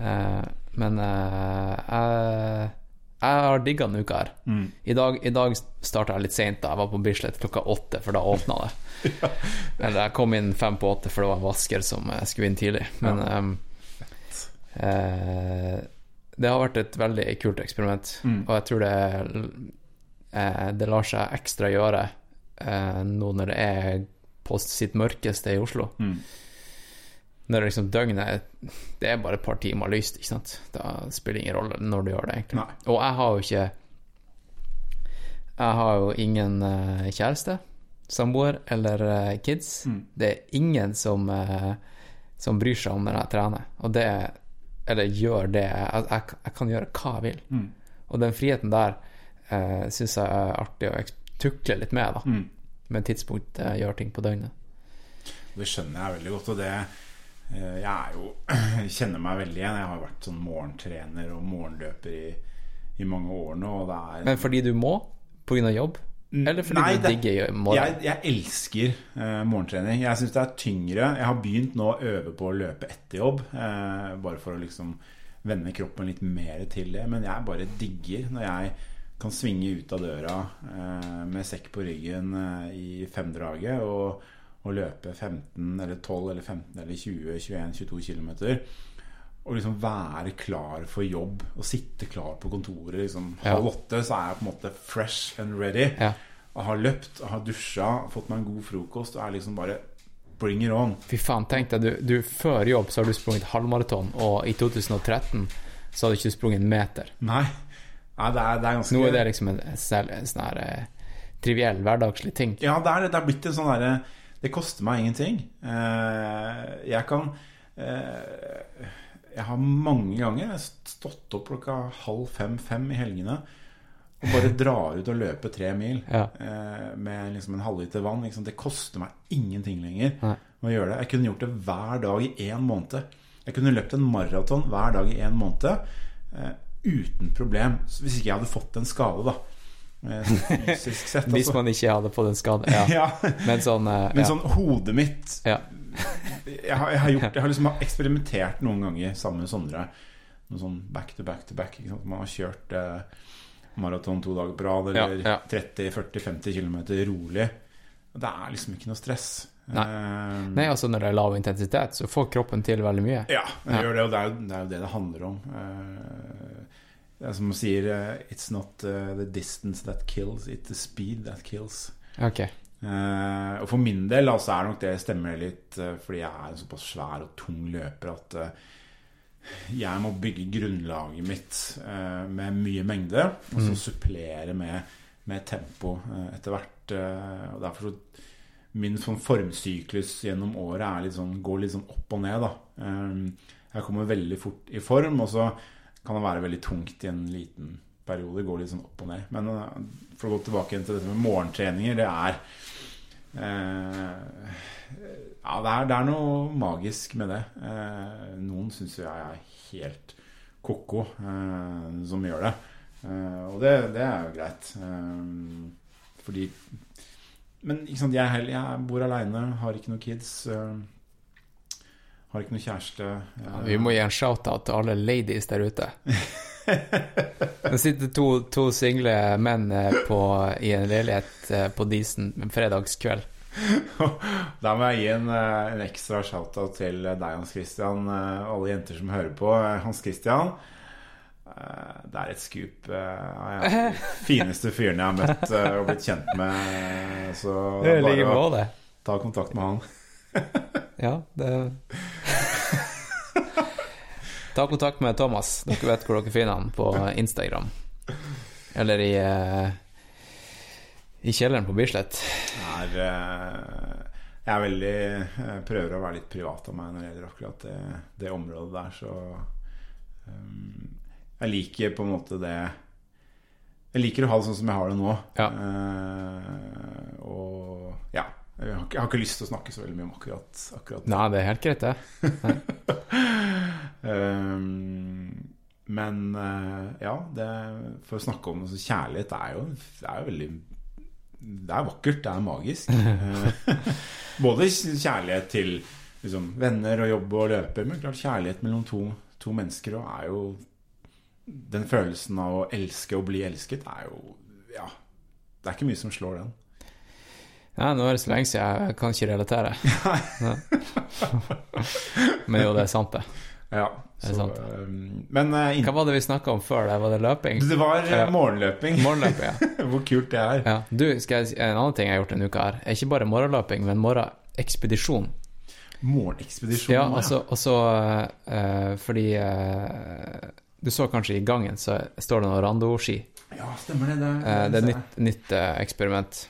B: Eh, men eh, jeg, jeg har digga denne uka her. I dag, i dag starta jeg litt seint. Jeg var på Bislett klokka åtte, for da åpna det. [laughs] Eller jeg kom inn fem på åtte, for det var en vasker som eh, skulle inn tidlig. Men ja. um, uh, det har vært et veldig kult eksperiment, og jeg tror det uh, det lar seg ekstra gjøre uh, nå når det er på sitt mørkeste i Oslo. Når liksom døgnet Det er bare et par timer lyst, ikke sant. Da spiller det ingen rolle når du gjør det, egentlig.
A: Nei.
B: Og jeg har jo ikke Jeg har jo ingen uh, kjæreste, samboer eller uh, kids.
A: Mm.
B: Det er ingen som, uh, som bryr seg om når jeg trener. Og det Eller gjør det jeg, jeg, jeg kan gjøre hva jeg vil.
A: Mm.
B: Og den friheten der uh, syns jeg er artig å tukle litt med, da.
A: Mm.
B: Med tidspunkt jeg gjør ting på døgnet.
A: Det skjønner jeg veldig godt. Og det eh, Jeg er jo [clears throat] kjenner meg veldig igjen. Jeg har vært sånn morgentrener og morgenløper i, i mange år nå, er
B: Men fordi du må? Av jobb? Eller fordi
A: Nei,
B: du
A: det-
B: digger morgen?
A: jeg, jeg elsker uh, morgentrening. Jeg syns det er tyngre. Jeg har begynt nå å øve på å løpe etter jobb, uh, bare for å liksom vende kroppen litt mer til det. Men jeg bare digger når jeg kan svinge ut av døra eh, med sekk på ryggen eh, i femdraget og, og løpe 15 eller 12 eller 15 eller 20, 21, 22 km. Og liksom være klar for jobb og sitte klar på kontoret liksom halv åtte, så er jeg på en måte fresh and ready.
B: Ja.
A: Jeg har løpt, jeg har dusja, fått meg en god frokost og er liksom bare bring it on.
B: Fy faen, tenk deg, du, du før jobb så har du sprunget halvmaraton, og i 2013 så hadde du ikke sprunget en meter.
A: Nei, Nei det, er, det er ganske
B: Nå er det liksom en, en, en sånn her eh, triviell, hverdagslig ting.
A: Ja, det er, det er blitt en sånn derre Det koster meg ingenting. Eh, jeg kan eh, Jeg har mange ganger stått opp klokka halv fem-fem i helgene og bare [laughs] drar ut og løper tre mil
B: Ja.
A: eh, med liksom en halvliter vann. Liksom. Det koster meg ingenting lenger
B: Nei.
A: å gjøre det. Jeg kunne gjort det hver dag i én måned. Jeg kunne løpt en maraton hver dag i én måned uten problem. Hvis ikke jeg hadde fått en skade, da. [laughs] Fysisk sett,
B: Hvis
A: altså.
B: man ikke hadde fått en skade. Ja. [laughs]
A: Ja.
B: Men sånn uh,
A: Men sånn hodet mitt [laughs] jeg har, jeg har gjort Jeg har liksom eksperimentert noen ganger sammen med Sondre. Noe sånn back to back to back. Man har kjørt uh, maraton to dager på rad, eller
B: Ja, ja.
A: 30-40-50 km rolig. Det er liksom ikke noe stress.
B: Nei.
A: Eh,
B: Nei, altså når det er lav intensitet, så får kroppen til veldig mye.
A: Ja, det
B: Ja.
A: gjør det, og det er, jo, det det handler om. Eh, det er som man sier eh, It's not eh, the distance that kills, it's the speed that kills.
B: Okay.
A: Uh, og for min del altså, er nok det stemmer litt uh, fordi jeg er en såpass svær og tung løper at uh, jeg må bygge grunnlaget mitt med mye mengde, og så supplere med, med tempo etter hvert. og derfor så Min sånn formsyklus gjennom året er litt sånn, går litt sånn opp og ned. Da. Jeg kommer veldig fort i form, og så kan det være veldig tungt i en liten periode. Går litt sånn opp og ned. Men eh, for å gå tilbake til dette med morgentreninger, det er eh, Ja, det er, det er noe magisk med det. Eh, noen syns jeg er helt ko-ko eh, som gjør det. Eh, og det, det er jo greit. Eh, fordi Men ikke sant, jeg, jeg bor aleine, har ikke noen kids. eh, har ikke noe kjæreste.
B: Ja, vi må gi en shout-out til alle ladies der ute. [laughs] Det sitter to, to single menn eh, på, i en leilighet eh, på Disen en fredagskveld. [laughs]
A: Da må jeg gi en, eh, en ekstra shout-out til deg, Hans Christian, eh, og alle jenter som hører på. Eh, Hans Christian, eh, det er et skup eh, av de [laughs] fineste fyrene jeg har møtt eh, og blitt kjent med. Så det er bare å ta kontakt med han. [laughs]
B: Ja, det [laughs] Ta kontakt med Thomas. Dere vet hvor dere finner han på Instagram. Eller i eh, I kjelleren på Bislett.
A: Er, eh, jeg er veldig jeg prøver å være litt privat av meg når det gjelder akkurat det, det området der, så um, Jeg liker på en måte det Jeg liker å ha det sånn som jeg har det nå.
B: Ja.
A: Uh, og ja. Jeg har, ikke, jeg har ikke lyst til å snakke så veldig mye om akkurat, akkurat det.
B: Nei, det er helt greit, det.
A: Um, [laughs] men uh, ja, det, for å snakke om det, så kjærlighet er jo, det er jo veldig Det er vakkert, det er magisk. [laughs] Eh, Både kjærlighet til liksom, venner og jobb og løper, men klart kjærlighet mellom to, to mennesker òg er jo Den følelsen av å elske og bli elsket er jo Ja, det er ikke mye som slår den.
B: Ja, nå er det så lenge siden jeg kan ikke relatere. [laughs] Ja. Men jo, det er sant, det.
A: Ja,
B: Det er
A: så,
B: sant.
A: um, men uh,
B: Hva var det vi snakka om før? det? Var det løping?
A: det var
B: uh,
A: morgenløping.
B: Morgenløping, ja. [laughs]
A: Hvor kult det er.
B: ja. Du, skal jeg en annen ting jeg har gjort denne uka her? Er ikke bare morgenløping, men morgenekspedisjon.
A: Morgenekspedisjon.
B: Ja, altså, også uh, fordi Du så kanskje i gangen, så står det noen rando-ski.
A: Ja, stemmer det. Det,
B: det er et nytt, nytt eksperiment.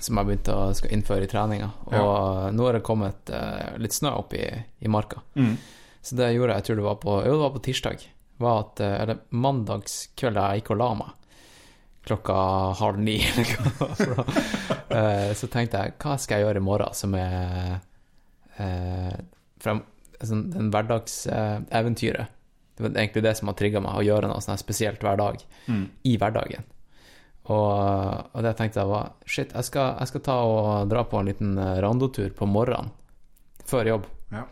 B: Som jeg begynte å skal innføre i treninga. Og nå er det kommet uh, litt snø opp i, i marka.
A: Mm.
B: Så det jeg gjorde, jeg tror det var på, jo, det var på tirsdag, var at uh, Eller mandagskveld da jeg gikk og la meg, klokka halv ni, [laughs] eller hva for noe, eh, så tenkte jeg hva skal jeg gjøre i morgen som er frem, sånn, den hverdagseventyret. det var egentlig det som har trigga meg, å gjøre noe sånn spesielt hver dag
A: Mm.
B: i hverdagen. Og, og det tenkte jeg var Shit, jeg skal, jeg skal ta og dra på en liten eh, randotur på morgenen før jobb.
A: Ja.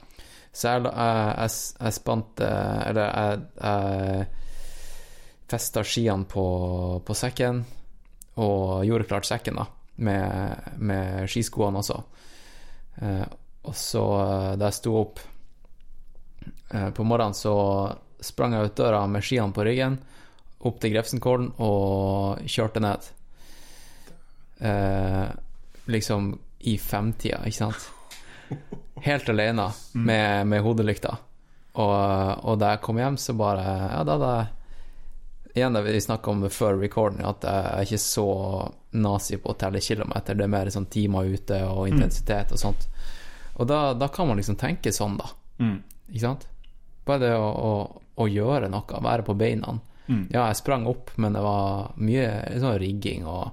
B: Så jeg, jeg, jeg, jeg spant eh, Eller jeg, jeg festa skiene på, på sekken og gjorde klart sekken, da, med, med skiskoene også. Eh, og så, eh, da jeg sto opp eh, på morgenen, så sprang jeg ut døra med skiene på ryggen, opp til Grefsenkollen og kjørte ned. Eh, liksom i femtida, ikke sant? Helt alene med, med hodelykta. Og, og da jeg kom hjem, så bare Ja, da hadde jeg Igjen det vi snakka om før recording, at jeg er ikke så nazi på å telle kilometer. Det er mer sånn timer ute og intensitet og sånt. Og da, da kan man liksom tenke sånn, da.
A: Mm.
B: Ikke sant? Bare det å, å, å gjøre noe, være på beina.
A: Mm.
B: Ja, jeg sprang opp, men det var mye sånn rigging og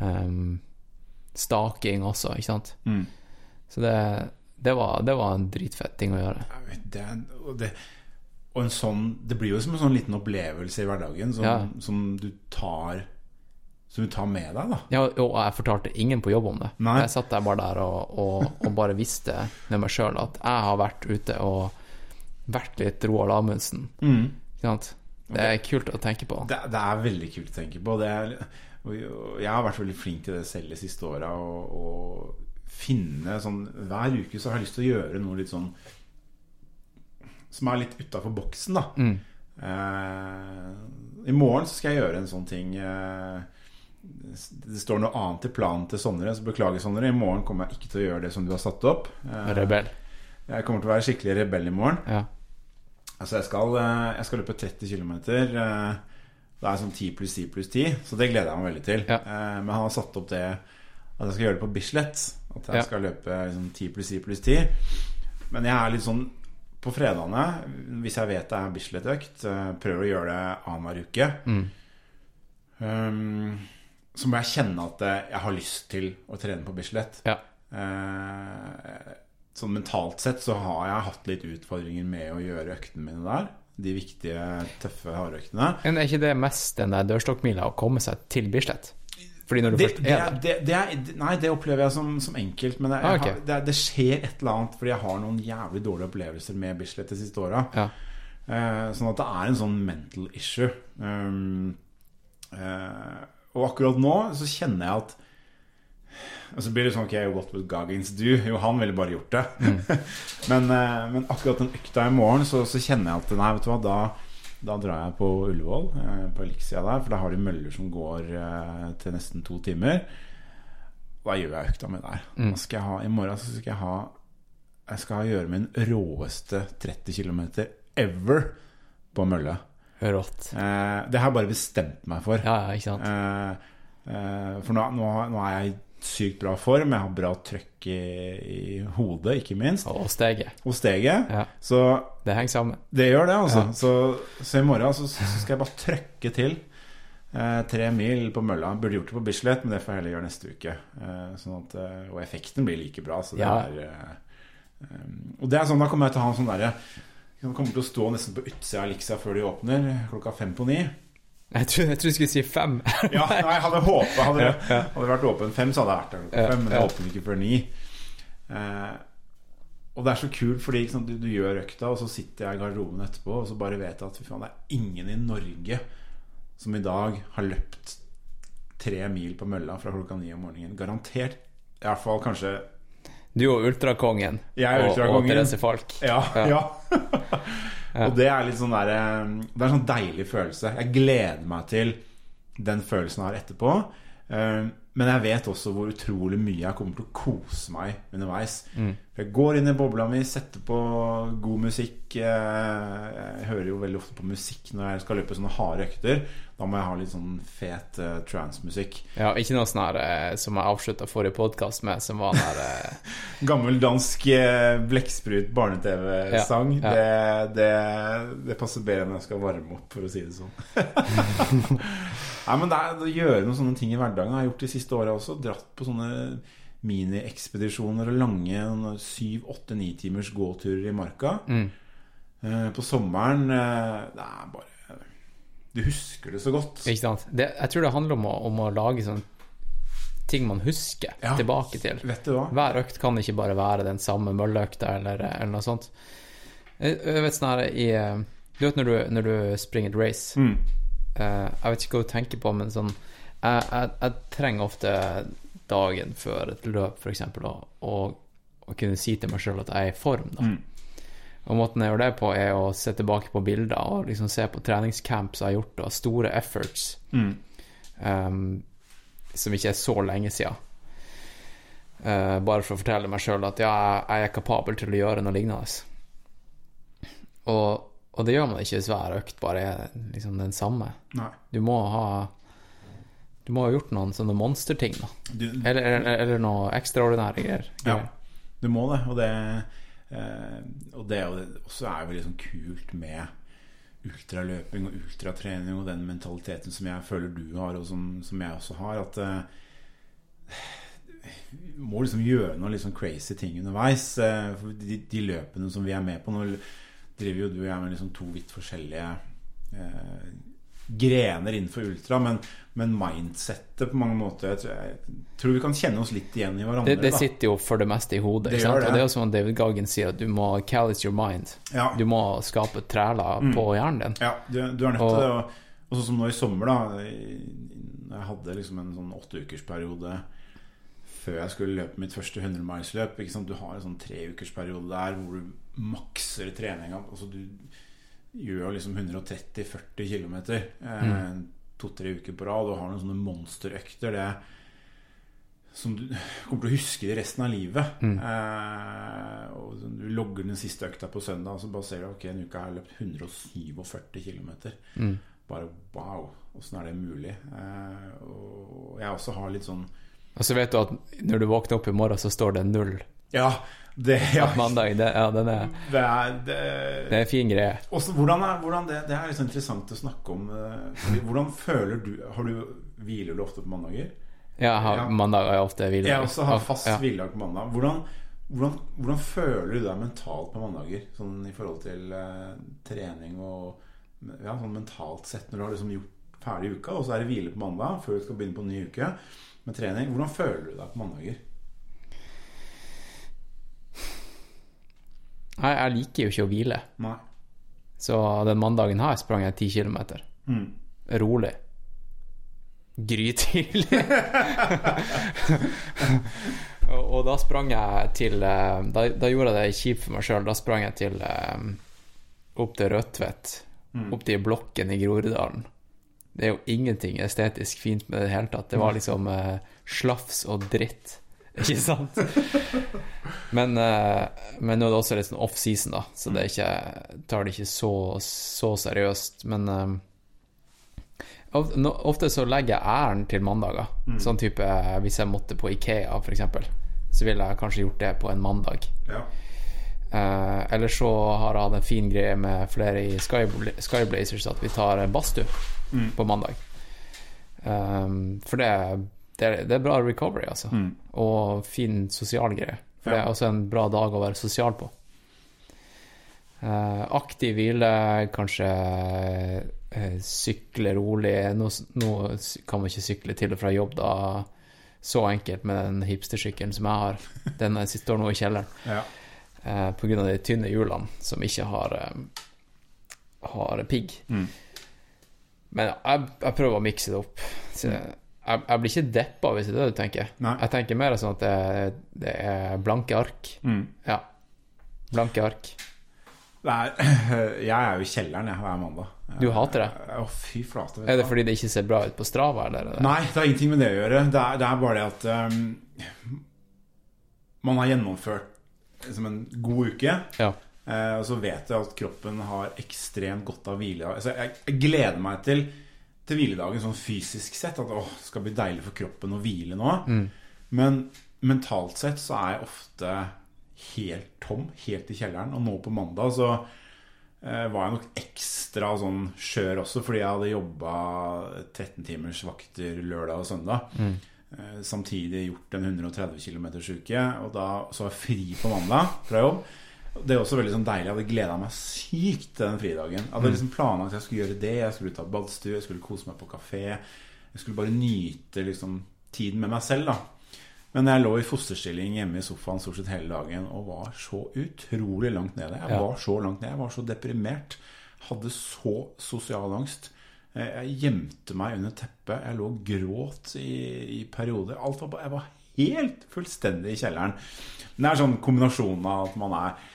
B: um, staking også, ikke sant.
A: Mm.
B: Så det, det, var, det var en dritfett ting å gjøre.
A: Vet, det, og, det, og en sånn Det blir jo som en sånn liten opplevelse i hverdagen som,
B: Ja.
A: som du tar Som du tar med deg, da.
B: Ja, og jeg fortalte ingen på jobb om det.
A: Nei.
B: Jeg satt der bare der og, og, og bare visste med meg sjøl at jeg har vært ute og vært litt Roald Amundsen. Ikke sant? Det er kult å tenke på.
A: Det, det er veldig kult å tenke på. Det er, jeg har vært veldig flink til det selv de siste åra. Å finne sånn Hver uke så har jeg lyst til å gjøre noe litt sånn Som er litt utafor boksen, da.
B: Mm.
A: Eh, I morgen så skal jeg gjøre en sånn ting eh, Det står noe annet i planen til Sondre, så beklager, Sondre. I morgen kommer jeg ikke til å gjøre det som du har satt opp. Eh,
B: Rebell.
A: jeg kommer til å være skikkelig rebell i morgen.
B: Ja.
A: Altså jeg skal, eh, jeg skal løpe 30 km. Det er sånn 10 pluss 10 pluss 10, så det gleder jeg meg veldig til.
B: Ja.
A: Eh, Men han har satt opp det at jeg skal gjøre det på Bislett. At jeg
B: Ja.
A: skal løpe liksom 10 pluss 10 pluss 10. Men jeg er litt sånn på fredagene, hvis jeg vet det er Bislett-økt, eh, prøver å gjøre det annenhver uke.
B: Mm.
A: Um, så må jeg kjenne at eh, jeg har lyst til å trene på Bislett.
B: Ja.
A: Eh, sånn mentalt sett så har jeg hatt litt utfordringer med å gjøre øktene mine der. De viktige, tøffe hardøktene.
B: Men er ikke det mest den der dørstokkmila å komme seg til Bislett? Fordi når du
A: Det,
B: først er
A: det, det er, nei, det opplever jeg som, som enkelt. Men det, jeg
B: Ah, ok.
A: har, det, det skjer et eller annet fordi jeg har noen jævlig dårlige opplevelser med Bislett de siste åra.
B: Ja.
A: Eh, sånn at det er en sånn mental issue. Um, eh, og akkurat nå så kjenner jeg at Og så blir det sånn Ok, what would Goggins do? Jo, han ville bare gjort det. [laughs] men, eh, men akkurat den økta i morgen så, så kjenner jeg at Nei, vet du hva, da, da drar jeg på Ullevål, eh, på Elixia der, for da har de møller som går eh, til nesten to timer. Da gjør jeg økta mi der. Mm. ha, I morgen så skal jeg ha Jeg skal gjøre min råeste 30 km ever på mølle.
B: Rått.
A: Eh, det har jeg bare bestemt meg for.
B: Ja, ja, ikke sant.
A: Eh, eh, for nå, nå, nå er jeg sykt bra form. Jeg har bra trøkk i, i hodet, ikke minst.
B: Og steget.
A: Og steget.
B: Ja.
A: Så
B: Det henger sammen.
A: det gjør det, altså.
B: Ja.
A: Så, så i morgen så, så skal jeg bare trøkke til. Eh, tre mil på mølla. Burde gjort det på Bislett, men det får jeg heller gjøre neste uke. Eh, sånn at, eh, og effekten blir like bra. Så det
B: Ja.
A: er, eh, um, og det er sånn, da kommer jeg til å ha en sånn derre kommer til å stå nesten på utsida av Elixia før de åpner, klokka fem på ni.
B: Jeg tror, jeg tror du skulle si fem.
A: Ja, nei, jeg hadde håpet Hadde,
B: Ja,
A: hadde vært åpen fem, så hadde jeg vært der klokka fem. Men
B: jeg
A: åpner ikke før ni. Eh, og det er så kult, fordi liksom, du, du gjør økta, og så sitter jeg i garderoben etterpå, og så bare vet jeg at fy faen, det er ingen i Norge som i dag har løpt tre mil på mølla fra klokka ni om morgenen. Garantert. I hvert fall kanskje
B: Du og ultrakongen.
A: Jeg er
B: og-
A: ultrakongen.
B: Og Therese Falk.
A: Ja.
B: Ja.
A: ja. [laughs] [laughs] og det er litt sånn der eh, Det er en sånn deilig følelse. Jeg gleder meg til den følelsen jeg har etterpå. Eh, Men jeg vet også hvor utrolig mye jeg kommer til å kose meg underveis. Jeg går inn i bobla mi, setter på god musikk. eh, Jeg hører jo veldig ofte på musikk når jeg skal løpe sånne harde økter. Da må jeg ha litt sånn fet uh, transmusikk.
B: Ja, ikke noe sånn her uh, som jeg avslutta forrige podkast med, som var den her eh, [laughs]
A: Gammel dansk uh, blekksprut barne-TV-sang.
B: Ja,
A: det, det, det passer bedre når jeg skal varme opp, for å si det sånn. [laughs] Nei, men det er å gjøre noen sånne ting i hverdagen. Jeg har gjort de siste åra også. Dratt på sånne miniekspedisjoner og lange syv, åtte, ni timers gåturer i marka.
B: mm.
A: Eh, På sommeren eh, Det er bare Du husker det så godt.
B: Ikke sant? Det, jeg tror det handler om å, om å lage sånn ting man husker
A: Ja.
B: tilbake til.
A: Vet du hva?
B: Hver økt kan ikke bare være den samme mølleøkta eller, eller noe sånt. Jeg, jeg vet sånn her i eh, Du vet når du, når du springer et race
A: Mm.
B: eh, Jeg vet ikke hva du tenker på, men sånn Jeg, jeg, jeg trenger ofte dagen før et løp, f.eks., og, å kunne si til meg sjøl at jeg er i form. da
A: Mm.
B: Og måten jeg gjør det på, er å se tilbake på bilder og liksom se på treningscamps jeg har gjort, og store efforts
A: Mm.
B: um, som ikke er så lenge siden. Uh, bare for å fortelle meg sjøl at ja, jeg er kapabel til å gjøre noe lignende. Og, og det gjør man ikke hvis hver økt bare er liksom den samme.
A: Nei.
B: Du må ha Du må ha gjort noen sånne monsterting, da.
A: Du,
B: Eller, eller, eller noe ekstraordinære greier.
A: Ja, du må det. Og det, eh, og det er det- også er jo veldig sånn kult med ultraløping og ultratrening og den mentaliteten som jeg føler du har, og som, som jeg også har, at eh, du må liksom gjøre noen liksom crazy ting underveis. Eh, for de, de løpene som vi er med på Nå driver jo du og jeg med liksom to vidt forskjellige eh, grener innenfor ultra, men, men mindsettet på mange måter Jeg tror, jeg tror vi kan kjenne oss litt igjen i hverandre.
B: Det, det sitter jo for det meste i hodet.
A: Det.
B: Og det er jo som David Goggin sier, at du må callous your mind.
A: Ja.
B: Du må skape træler på hjernen din.
A: Ja, du, du er nødt til det. Og, og sånn som nå i sommer, da. jeg hadde liksom en sånn åtteukersperiode før jeg skulle løpe mitt første 100-milsløp. ikke sant? Du har en sånn treukersperiode der hvor du makser treninga. Altså du gjør liksom 130-40 km eh, to-tre uker på rad og har noen sånne monsterøkter. Det som du [laughs] kommer til å huske det resten av livet. Eh, og du logger den siste økta på søndag, og så bare ser du ok, en uke har jeg løpt 147 km.
B: Mm.
A: Bare wow, åssen er det mulig? Eh, og jeg også har litt sånn
B: Og så vet du at når du våkner opp i morgen, så står det null.
A: Ja, det, ja,
B: At mandag, det, ja, den er,
A: det er det,
B: det er fin greie.
A: også, hvordan er, hvordan det, det er sånn interessant å snakke om. eh, fordi Hvordan føler du Har du Hviler du ofte på mandager?
B: Ja, jeg har,
A: Ja.
B: mandag er ofte hviledag.
A: Jeg også har fast
B: ja.
A: hviledag på mandag. Hvordan, hvordan, hvordan føler du deg mentalt på mandager? Sånn i forhold til uh, trening og Ja, sånn mentalt sett, når du har liksom gjort ferdig uka, og så er det hvile på mandag før du skal begynne på en ny uke med trening. Hvordan føler du deg på mandager?
B: Nei, jeg liker jo ikke å hvile.
A: Nei.
B: Så den mandagen her sprang jeg ti kilometer.
A: Mm.
B: Rolig. Grytidlig. [laughs] og, og da sprang jeg til eh, Da, da gjorde jeg det kjipt for meg sjøl. Da sprang jeg til eh, opp til Rødtvet. Opp til blokken i Groruddalen. Det er jo ingenting estetisk fint med det i det hele tatt. Det var liksom eh, slafs og dritt. [laughs] Ikke sant? Men, eh, men nå er det også litt sånn off-season, da, så det ikke, tar det ikke så, så seriøst. Men eh, ofte så legger jeg æren til mandager. Sånn type eh, hvis jeg måtte på Ikea, eksempel, så ville jeg kanskje gjort det på en mandag.
A: Ja.
B: Uh, eller så har jeg hatt en fin greie med flere i Skybla- Skyblazers at vi tar badstue mm. på mandag. Um, for det, det, er- det er bra recovery, altså. Og fin sosial greie. For det er også en bra dag å være sosial på. Eh, aktiv hvile, kanskje eh, sykle rolig. Nå, nå kan man ikke sykle til og fra jobb da så enkelt med den hipstersykkelen som jeg har. Den eh, står nå i kjelleren [laughs]
A: Ja.
B: eh, på grunn av de tynne hjulene som ikke har, eh, har pigg.
A: Mm.
B: Men jeg, jeg prøver å mikse det opp. Så jeg, jeg blir ikke deppa, hvis det er det du tenker.
A: Nei.
B: Jeg tenker mer sånn at det, det er blanke ark.
A: Mm.
B: Ja. Blanke ark.
A: Er, [clears throat] jeg er jo i kjelleren jeg, hver mandag.
B: Du hater det?
A: Å, fy flate.
B: Er det fordi det ikke ser bra ut på Strava, eller? er
A: Nei, det har ingenting med det å gjøre. Det er, det er bare det at um, man har gjennomført liksom en god uke.
B: Ja.
A: Uh, og så vet jeg at kroppen har ekstremt godt av hvile. Altså, jeg, jeg gleder meg til, til hviledagen sånn fysisk sett. At åh, det skal bli deilig for kroppen å hvile nå. Men mentalt sett så er jeg ofte helt tom, helt i kjelleren. Og nå på mandag så eh, var jeg nok ekstra sånn skjør også, fordi jeg hadde jobba 13 timers vakter lørdag og søndag. Eh, Samtidig gjort en 130 km uke, og da så var jeg fri på mandag fra jobb. Det er også veldig sånn deilig. Jeg hadde gleda meg sykt til den fridagen. Jeg hadde liksom planlagt at jeg skulle gjøre det. Jeg skulle ta badstue, jeg skulle kose meg på kafé. Jeg skulle bare nyte liksom tiden med meg selv, da. Men jeg lå i fosterstilling hjemme i sofaen stort sett hele dagen og var så utrolig langt nede. Jeg var så langt nede. Jeg var så deprimert. Hadde så sosial angst. Eh, Jeg gjemte meg under teppet. Jeg lå og gråt i, i perioder. Alt var jeg var helt fullstendig i kjelleren. Men det er sånn kombinasjonen av at man er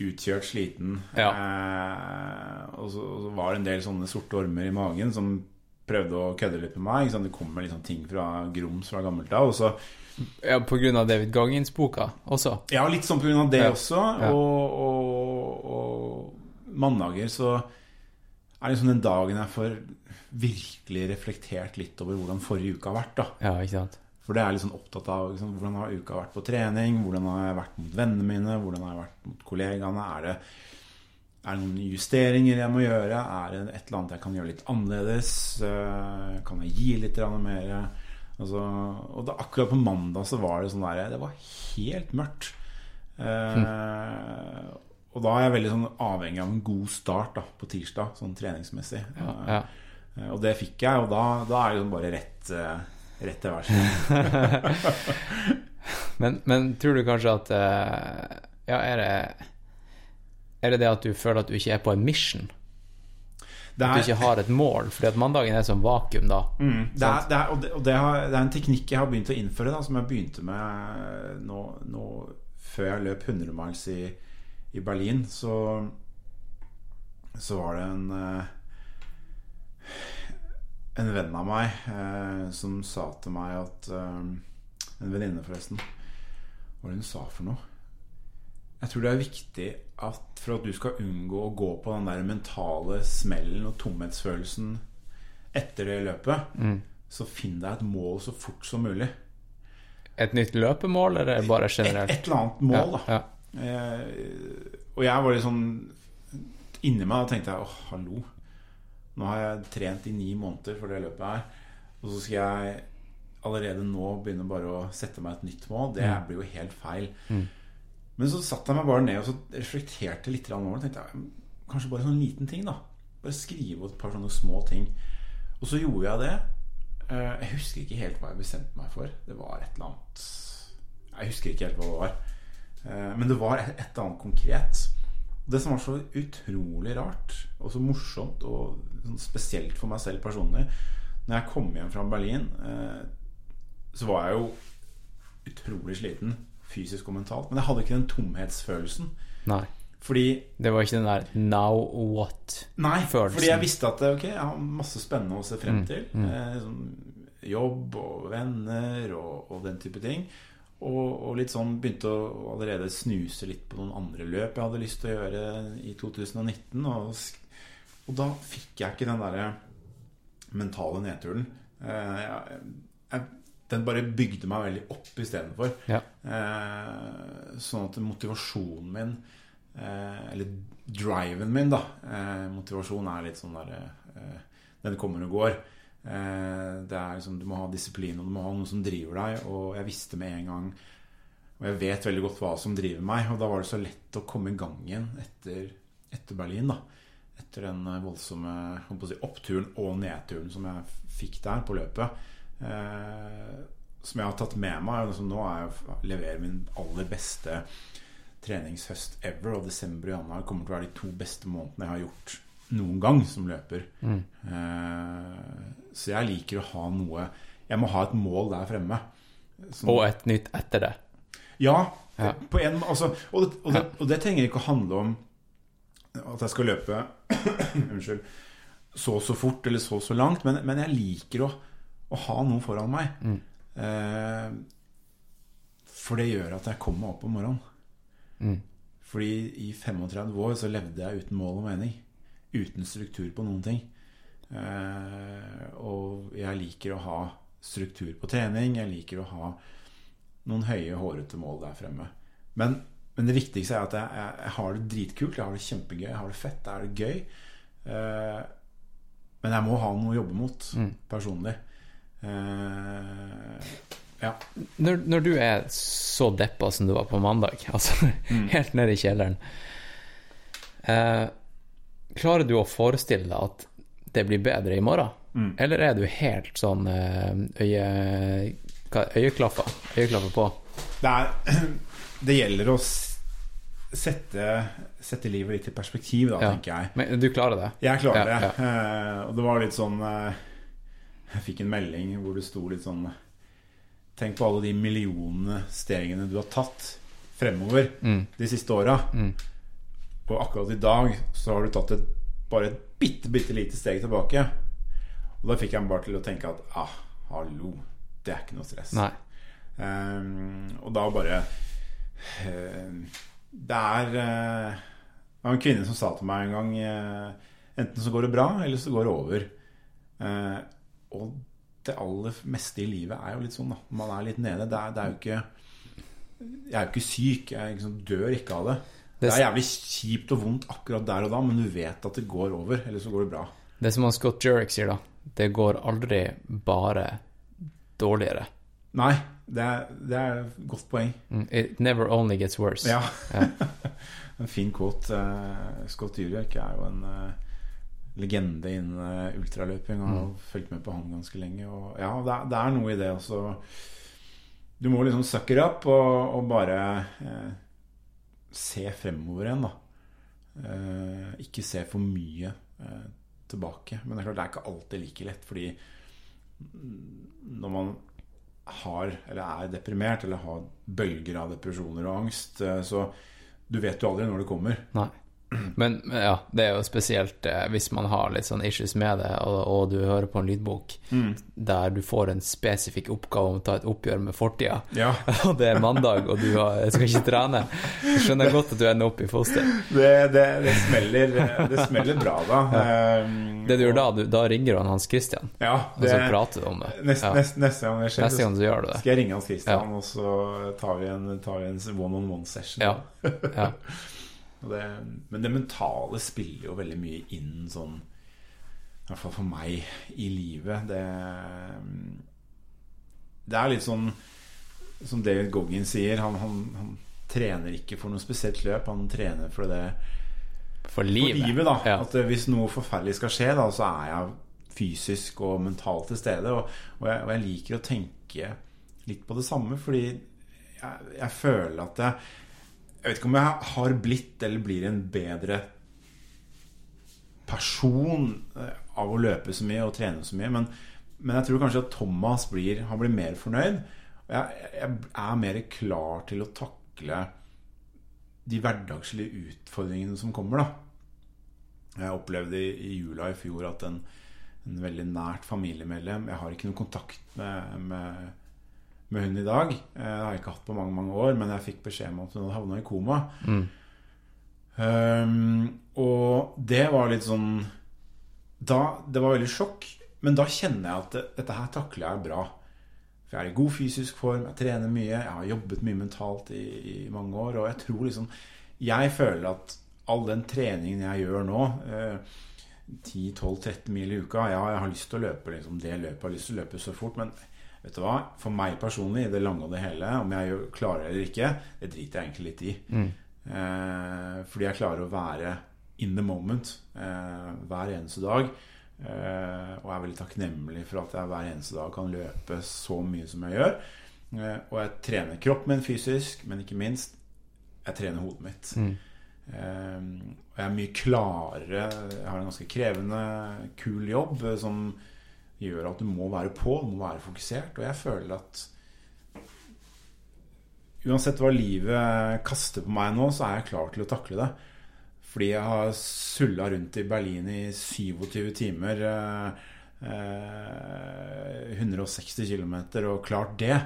A: utkjørt, sliten,
B: Ja.
A: eh, og, så, og så var det en del sånne sorte ormer i magen som prøvde å kødde litt med meg. Det kommer liksom ting fra grums fra gammelt av.
B: Ja, på grunn av David Goggins-boka også.
A: ja, litt sånn på grunn av det
B: Ja.
A: også. Og, og, og mandager så er liksom den dagen jeg får virkelig reflektert litt over hvordan forrige uke har vært. da
B: Ja, ikke sant?
A: For det er sånn opptatt av liksom, hvordan har uka vært på trening, hvordan har jeg vært mot vennene mine, hvordan har jeg vært mot kollegaene. Er det, er det noen justeringer jeg må gjøre? Er det et eller annet jeg kan gjøre litt annerledes? Eh, Kan jeg gi litt mer? Altså, og da, akkurat på mandag så var det sånn der Det var helt mørkt. Eh, Og da er jeg veldig sånn avhengig av en god start da, på tirsdag, sånn treningsmessig.
B: Ja.
A: Eh, Og det fikk jeg, og da, da er det liksom bare rett, eh, rett til værs. [laughs]
B: Men, men tror du kanskje at eh, Ja, er det Er det det at du føler at du ikke er på en mission?
A: Det
B: At du ikke har et mål? Fordi at mandagen er som vakuum da.
A: Mm, det, er, det, er, og det, og det, har, det er en teknikk jeg har begynt å innføre, da, som jeg begynte med nå, nå før jeg løp 100 miles i, i Berlin. Så, så var det en eh, en venn av meg eh, som sa til meg at eh, En venninne, forresten. Hva var det hun sa for noe? Jeg tror det er viktig at for at du skal unngå å gå på den der mentale smellen og tomhetsfølelsen etter det løpet, så finn deg et mål så fort som mulig.
B: Et nytt løpemål, eller bare generelt?
A: et eller annet mål, da.
B: Ja,
A: Eh, og jeg var litt sånn Inni meg og tenkte jeg åh, hallo. Nå har jeg trent i ni måneder for det løpet her. Og så skal jeg allerede nå begynne bare å sette meg et nytt mål. Det
B: Mm.
A: blir jo helt feil. Men så satte jeg meg bare ned og så reflekterte litt over det. Tenkte jeg, kanskje bare en sånn liten ting, da. Bare skrive et par sånne små ting. Og så gjorde jeg det. Eh, Jeg husker ikke helt hva jeg bestemte meg for. Det var et eller annet Jeg husker ikke helt hva det var. Eh, Men det var et eller annet konkret. Det som var så utrolig rart, og så morsomt, og sånn spesielt for meg selv personlig Når jeg kom hjem fra Berlin, eh, så var jeg jo utrolig sliten fysisk og mentalt. Men jeg hadde ikke den tomhetsfølelsen.
B: Nei.
A: Fordi
B: Det var ikke den der 'now what'?
A: Nei, fordi jeg visste at ok, jeg har masse spennende å se frem til. Eh, sånn, jobb og venner og, og den type ting. Og, og litt sånn begynte å allerede snuse litt på noen andre løp jeg hadde lyst til å gjøre i 2019. Og, og da fikk jeg ikke den derre mentale nedturen. Eh, jeg, jeg, den bare bygde meg veldig opp istedenfor.
B: Ja.
A: Eh, sånn at motivasjonen min eh, Eller driven min, da. Motivasjon er litt sånn derre eh, Den kommer og går. Eh, liksom, Du må ha disiplin, og du må ha noen som driver deg. Og jeg visste med en gang Og jeg vet veldig godt hva som driver meg. Og da var det så lett å komme i gang igjen etter, etter Berlin. da Etter den eh, voldsomme si, oppturen og nedturen som jeg fikk der på løpet. Eh, som jeg har tatt med meg. Liksom, nå er jeg leverer min aller beste treningshøst ever. Og desember og januar kommer til å være de to beste månedene jeg har gjort noen gang som løper. Mm. så jeg liker å ha noe Jeg må ha et mål der fremme. Som-
B: Og et nytt etter det.
A: ja,
B: Ja.
A: på en altså, og, det, og, det, og det trenger ikke å handle om at jeg skal løpe [clears throat] Unnskyld så og så fort eller så og så langt, men, men jeg liker å, å ha noe foran meg.
B: Mm.
A: Eh, for det gjør at jeg kommer meg opp om morgenen.
B: Mm.
A: Fordi i 35 år så levde jeg uten mål og mening. Uten struktur på noen ting. Eh, og jeg liker å ha struktur på trening. Jeg liker å ha noen høye, hårete mål der fremme. Men, men det viktigste er at jeg, jeg, jeg, har det dritkult. Jeg har det kjempegøy. Jeg har det fett. Jeg er det gøy. Eh, men jeg må ha noe å jobbe mot
B: Mm.
A: personlig. Eh, ja.
B: Når, når du er så deppa som du var på mandag, [laughs] altså helt nede i kjelleren eh, Klarer du å forestille deg at det blir bedre i morgen?
A: Mm.
B: Eller er du helt sånn eh, øye, øyeklaffer, øyeklaffer på?
A: Det, er, [clears throat] det gjelder å sette, sette livet litt i perspektiv, da,
B: Ja.
A: tenker jeg.
B: Men du klarer det?
A: Jeg klarer
B: Ja,
A: det. Eh, og det var litt sånn eh, Jeg fikk en melding hvor det sto litt sånn Tenk på alle de millionene stegene du har tatt fremover
B: Mm.
A: de siste åra.
B: Mm.
A: Og akkurat i dag så har du tatt et, bare et bitte, bitte lite steg tilbake. Og da fikk jeg meg bare til å tenke at ah, hallo, det er ikke noe stress. Ehm, og da bare uh, Det er uh, Det var en kvinne som sa til meg en gang uh, Enten så går det bra, eller så går det over. Eh, og det aller meste i livet er jo litt sånn, da. Man er litt nede. Det er, det er jo ikke Jeg er jo ikke syk. Jeg liksom dør ikke av det. Det er jævlig kjipt og vondt akkurat der og da, men du vet at det går over, eller så går det bra.
B: Det er som han Scott Jurek sier, da. Det går aldri bare dårligere.
A: Nei, det er, det er et godt poeng.
B: Mm. It never only gets worse.
A: Ja.
B: Ja. [laughs]
A: en fin quote. Eh, Scott Jurek er jo en eh, legende innen eh, ultraløping. Og har fulgt med på han ganske lenge. Og ja, det er, det er noe i det også. Du må liksom sucker up og, og bare eh, se fremover igjen, da. Eh, ikke se for mye eh, tilbake. Men det er klart det er ikke alltid like lett, fordi når man har, eller er deprimert, eller har bølger av depresjoner og angst, eh, så du vet jo aldri når det kommer.
B: Nei. Men ja, det er jo spesielt eh, hvis man har litt sånn issues med det, og, og du hører på en lydbok der du får en spesifikk oppgave om å ta et oppgjør med fortida,
A: Ja, [laughs]
B: og det er mandag, og du har, skal ikke trene, jeg skjønner godt at du ender opp i foster.
A: det, det, det, smeller, det smeller bra da. [laughs] Eh,
B: Det du gjør da, du, da ringer du Hans Christian,
A: Ja,
B: og så prater du om det.
A: nest,
B: Ja.
A: nest, neste gang det skjer,
B: Neste gang så gjør du det.
A: skal jeg ringe Hans Christian, og så tar vi en, tar vi en one-on-one-session.
B: Ja. Ja. [laughs]
A: Det, men det mentale spiller jo veldig mye inn sånn I hvert fall for meg i livet. Det, det er litt sånn som David Goggin sier. Han, han, han trener ikke for noe spesielt løp. Han trener for det
B: For livet.
A: for livet. da
B: Ja.
A: At eh, Hvis noe forferdelig skal skje, da så er jeg fysisk og mentalt til stede. Og, og, jeg, og jeg liker å tenke litt på det samme, fordi jeg, jeg føler at jeg Jeg vet ikke om jeg har blitt eller blir en bedre person eh, av å løpe så mye og trene så mye, men, men jeg tror kanskje at Thomas blir, han blir mer fornøyd. Jeg, jeg er mer klar til å takle de hverdagslige utfordringene som kommer, da. Jeg opplevde i, jula i fjor at en, en veldig nært familiemedlem Jeg har ikke noe kontakt med, med, med hun i dag. Eh, Det har jeg ikke hatt på mange mange år, men jeg fikk beskjed om at hun hadde havna i koma.
B: Mm.
A: Um, og det var litt sånn da, Det var veldig sjokk, men da kjenner jeg at det, dette her takler jeg bra. For jeg er i god fysisk form, jeg trener mye, jeg har jobbet mye mentalt i, i mange år. Og jeg tror liksom Jeg føler at all den treningen jeg gjør nå eh, 10-12-13 mil i uka Ja, jeg har lyst til å løpe liksom, det løpet, jeg har lyst til å løpe så fort, men vet du hva? For meg personlig, i det lange og det hele, om jeg klarer det eller ikke, det driter jeg egentlig litt i. Eh, fordi jeg klarer å være in the moment eh, hver eneste dag. Eh, og er veldig takknemlig for at jeg hver eneste dag kan løpe så mye som jeg gjør. Eh, og jeg trener kroppen min fysisk, men ikke minst jeg trener hodet mitt. Eh, og jeg er mye klarere. Jeg har en ganske krevende, kul jobb eh, som gjør at du må være på, du må være fokusert. Og jeg føler at uansett hva livet kaster på meg nå, så er jeg klar til å takle det. Fordi jeg har sulla rundt i Berlin i 27 timer. Eh, eh, 160 km og klart det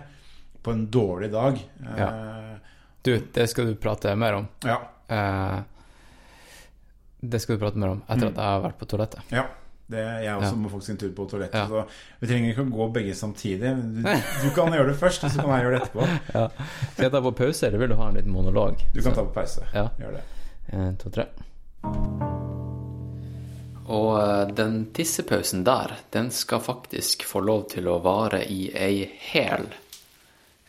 A: på en dårlig dag. Eh,
B: Du, det skal du prate mer om.
A: Ja.
B: Eh, det skal du prate mer om etter at jeg har vært på toalettet.
A: ja. Det, jeg også
B: Ja.
A: må faktisk en tur på toalettet.
B: Ja.
A: Så vi trenger ikke å gå begge samtidig. Du, [laughs] du kan gjøre det først, og så kan jeg gjøre det etterpå.
B: Ja. Skal jeg ta på pause, eller vil du ha en liten monolog?
A: Du kan
B: Så-
A: ta på pause.
B: Ja.
A: Gjør det.
B: En, to, tre. Og eh, den tissepausen der, den skal faktisk få lov til å vare i ei hel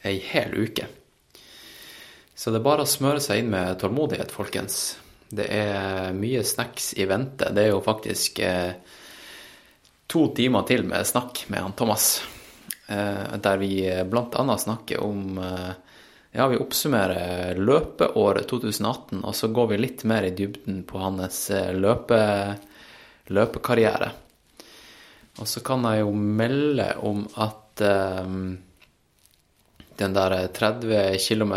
B: ei hel uke. Så det er bare å smøre seg inn med tålmodighet, folkens. Det er mye snacks i vente. Det er jo faktisk eh, to timer til med snakk med han Thomas. Eh, der vi annet snakker om eh, Ja, vi oppsummerer løpeåret 2018, og så går vi litt mer i dybden på hans eh, løpe, løpekarriere. Og så kan jeg jo melde om at eh, den der 30 km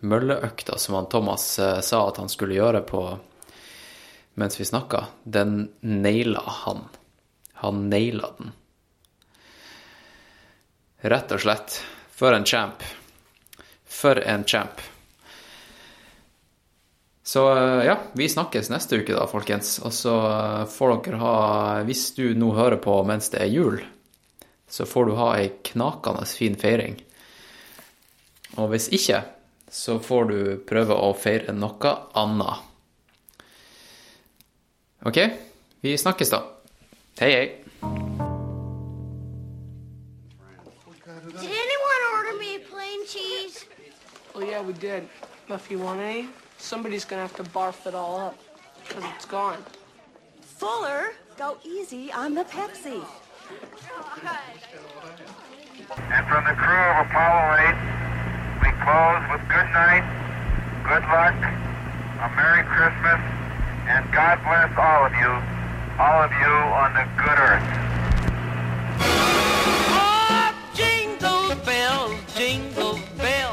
B: mølleøkta som han Thomas sa at han skulle gjøre på mens vi snakka, den naila han. Han naila den. Rett og slett. For en champ. For en champ. Så eh, ja, vi snakkes neste uke da, folkens. Og så eh, får dere ha Hvis du nå hører på mens det er jul, så får du ha ei knakende fin feiring. Og hvis ikke, så får du prøve å feire noe annet. OK? Vi snakkes, da. Hei, hei.
D: Did anyone order me a plain cheese?
E: Oh, yeah, we did. If you want any, somebody's gonna have to barf it all up. Because it's gone.
D: Fuller, go easy on the Pepsi.
F: And from the crew of Apollo 8, we close with good night, good luck, a Merry Christmas, and God bless all of you, all of you on the good earth.
G: Oh, jingle bells, jingle bells,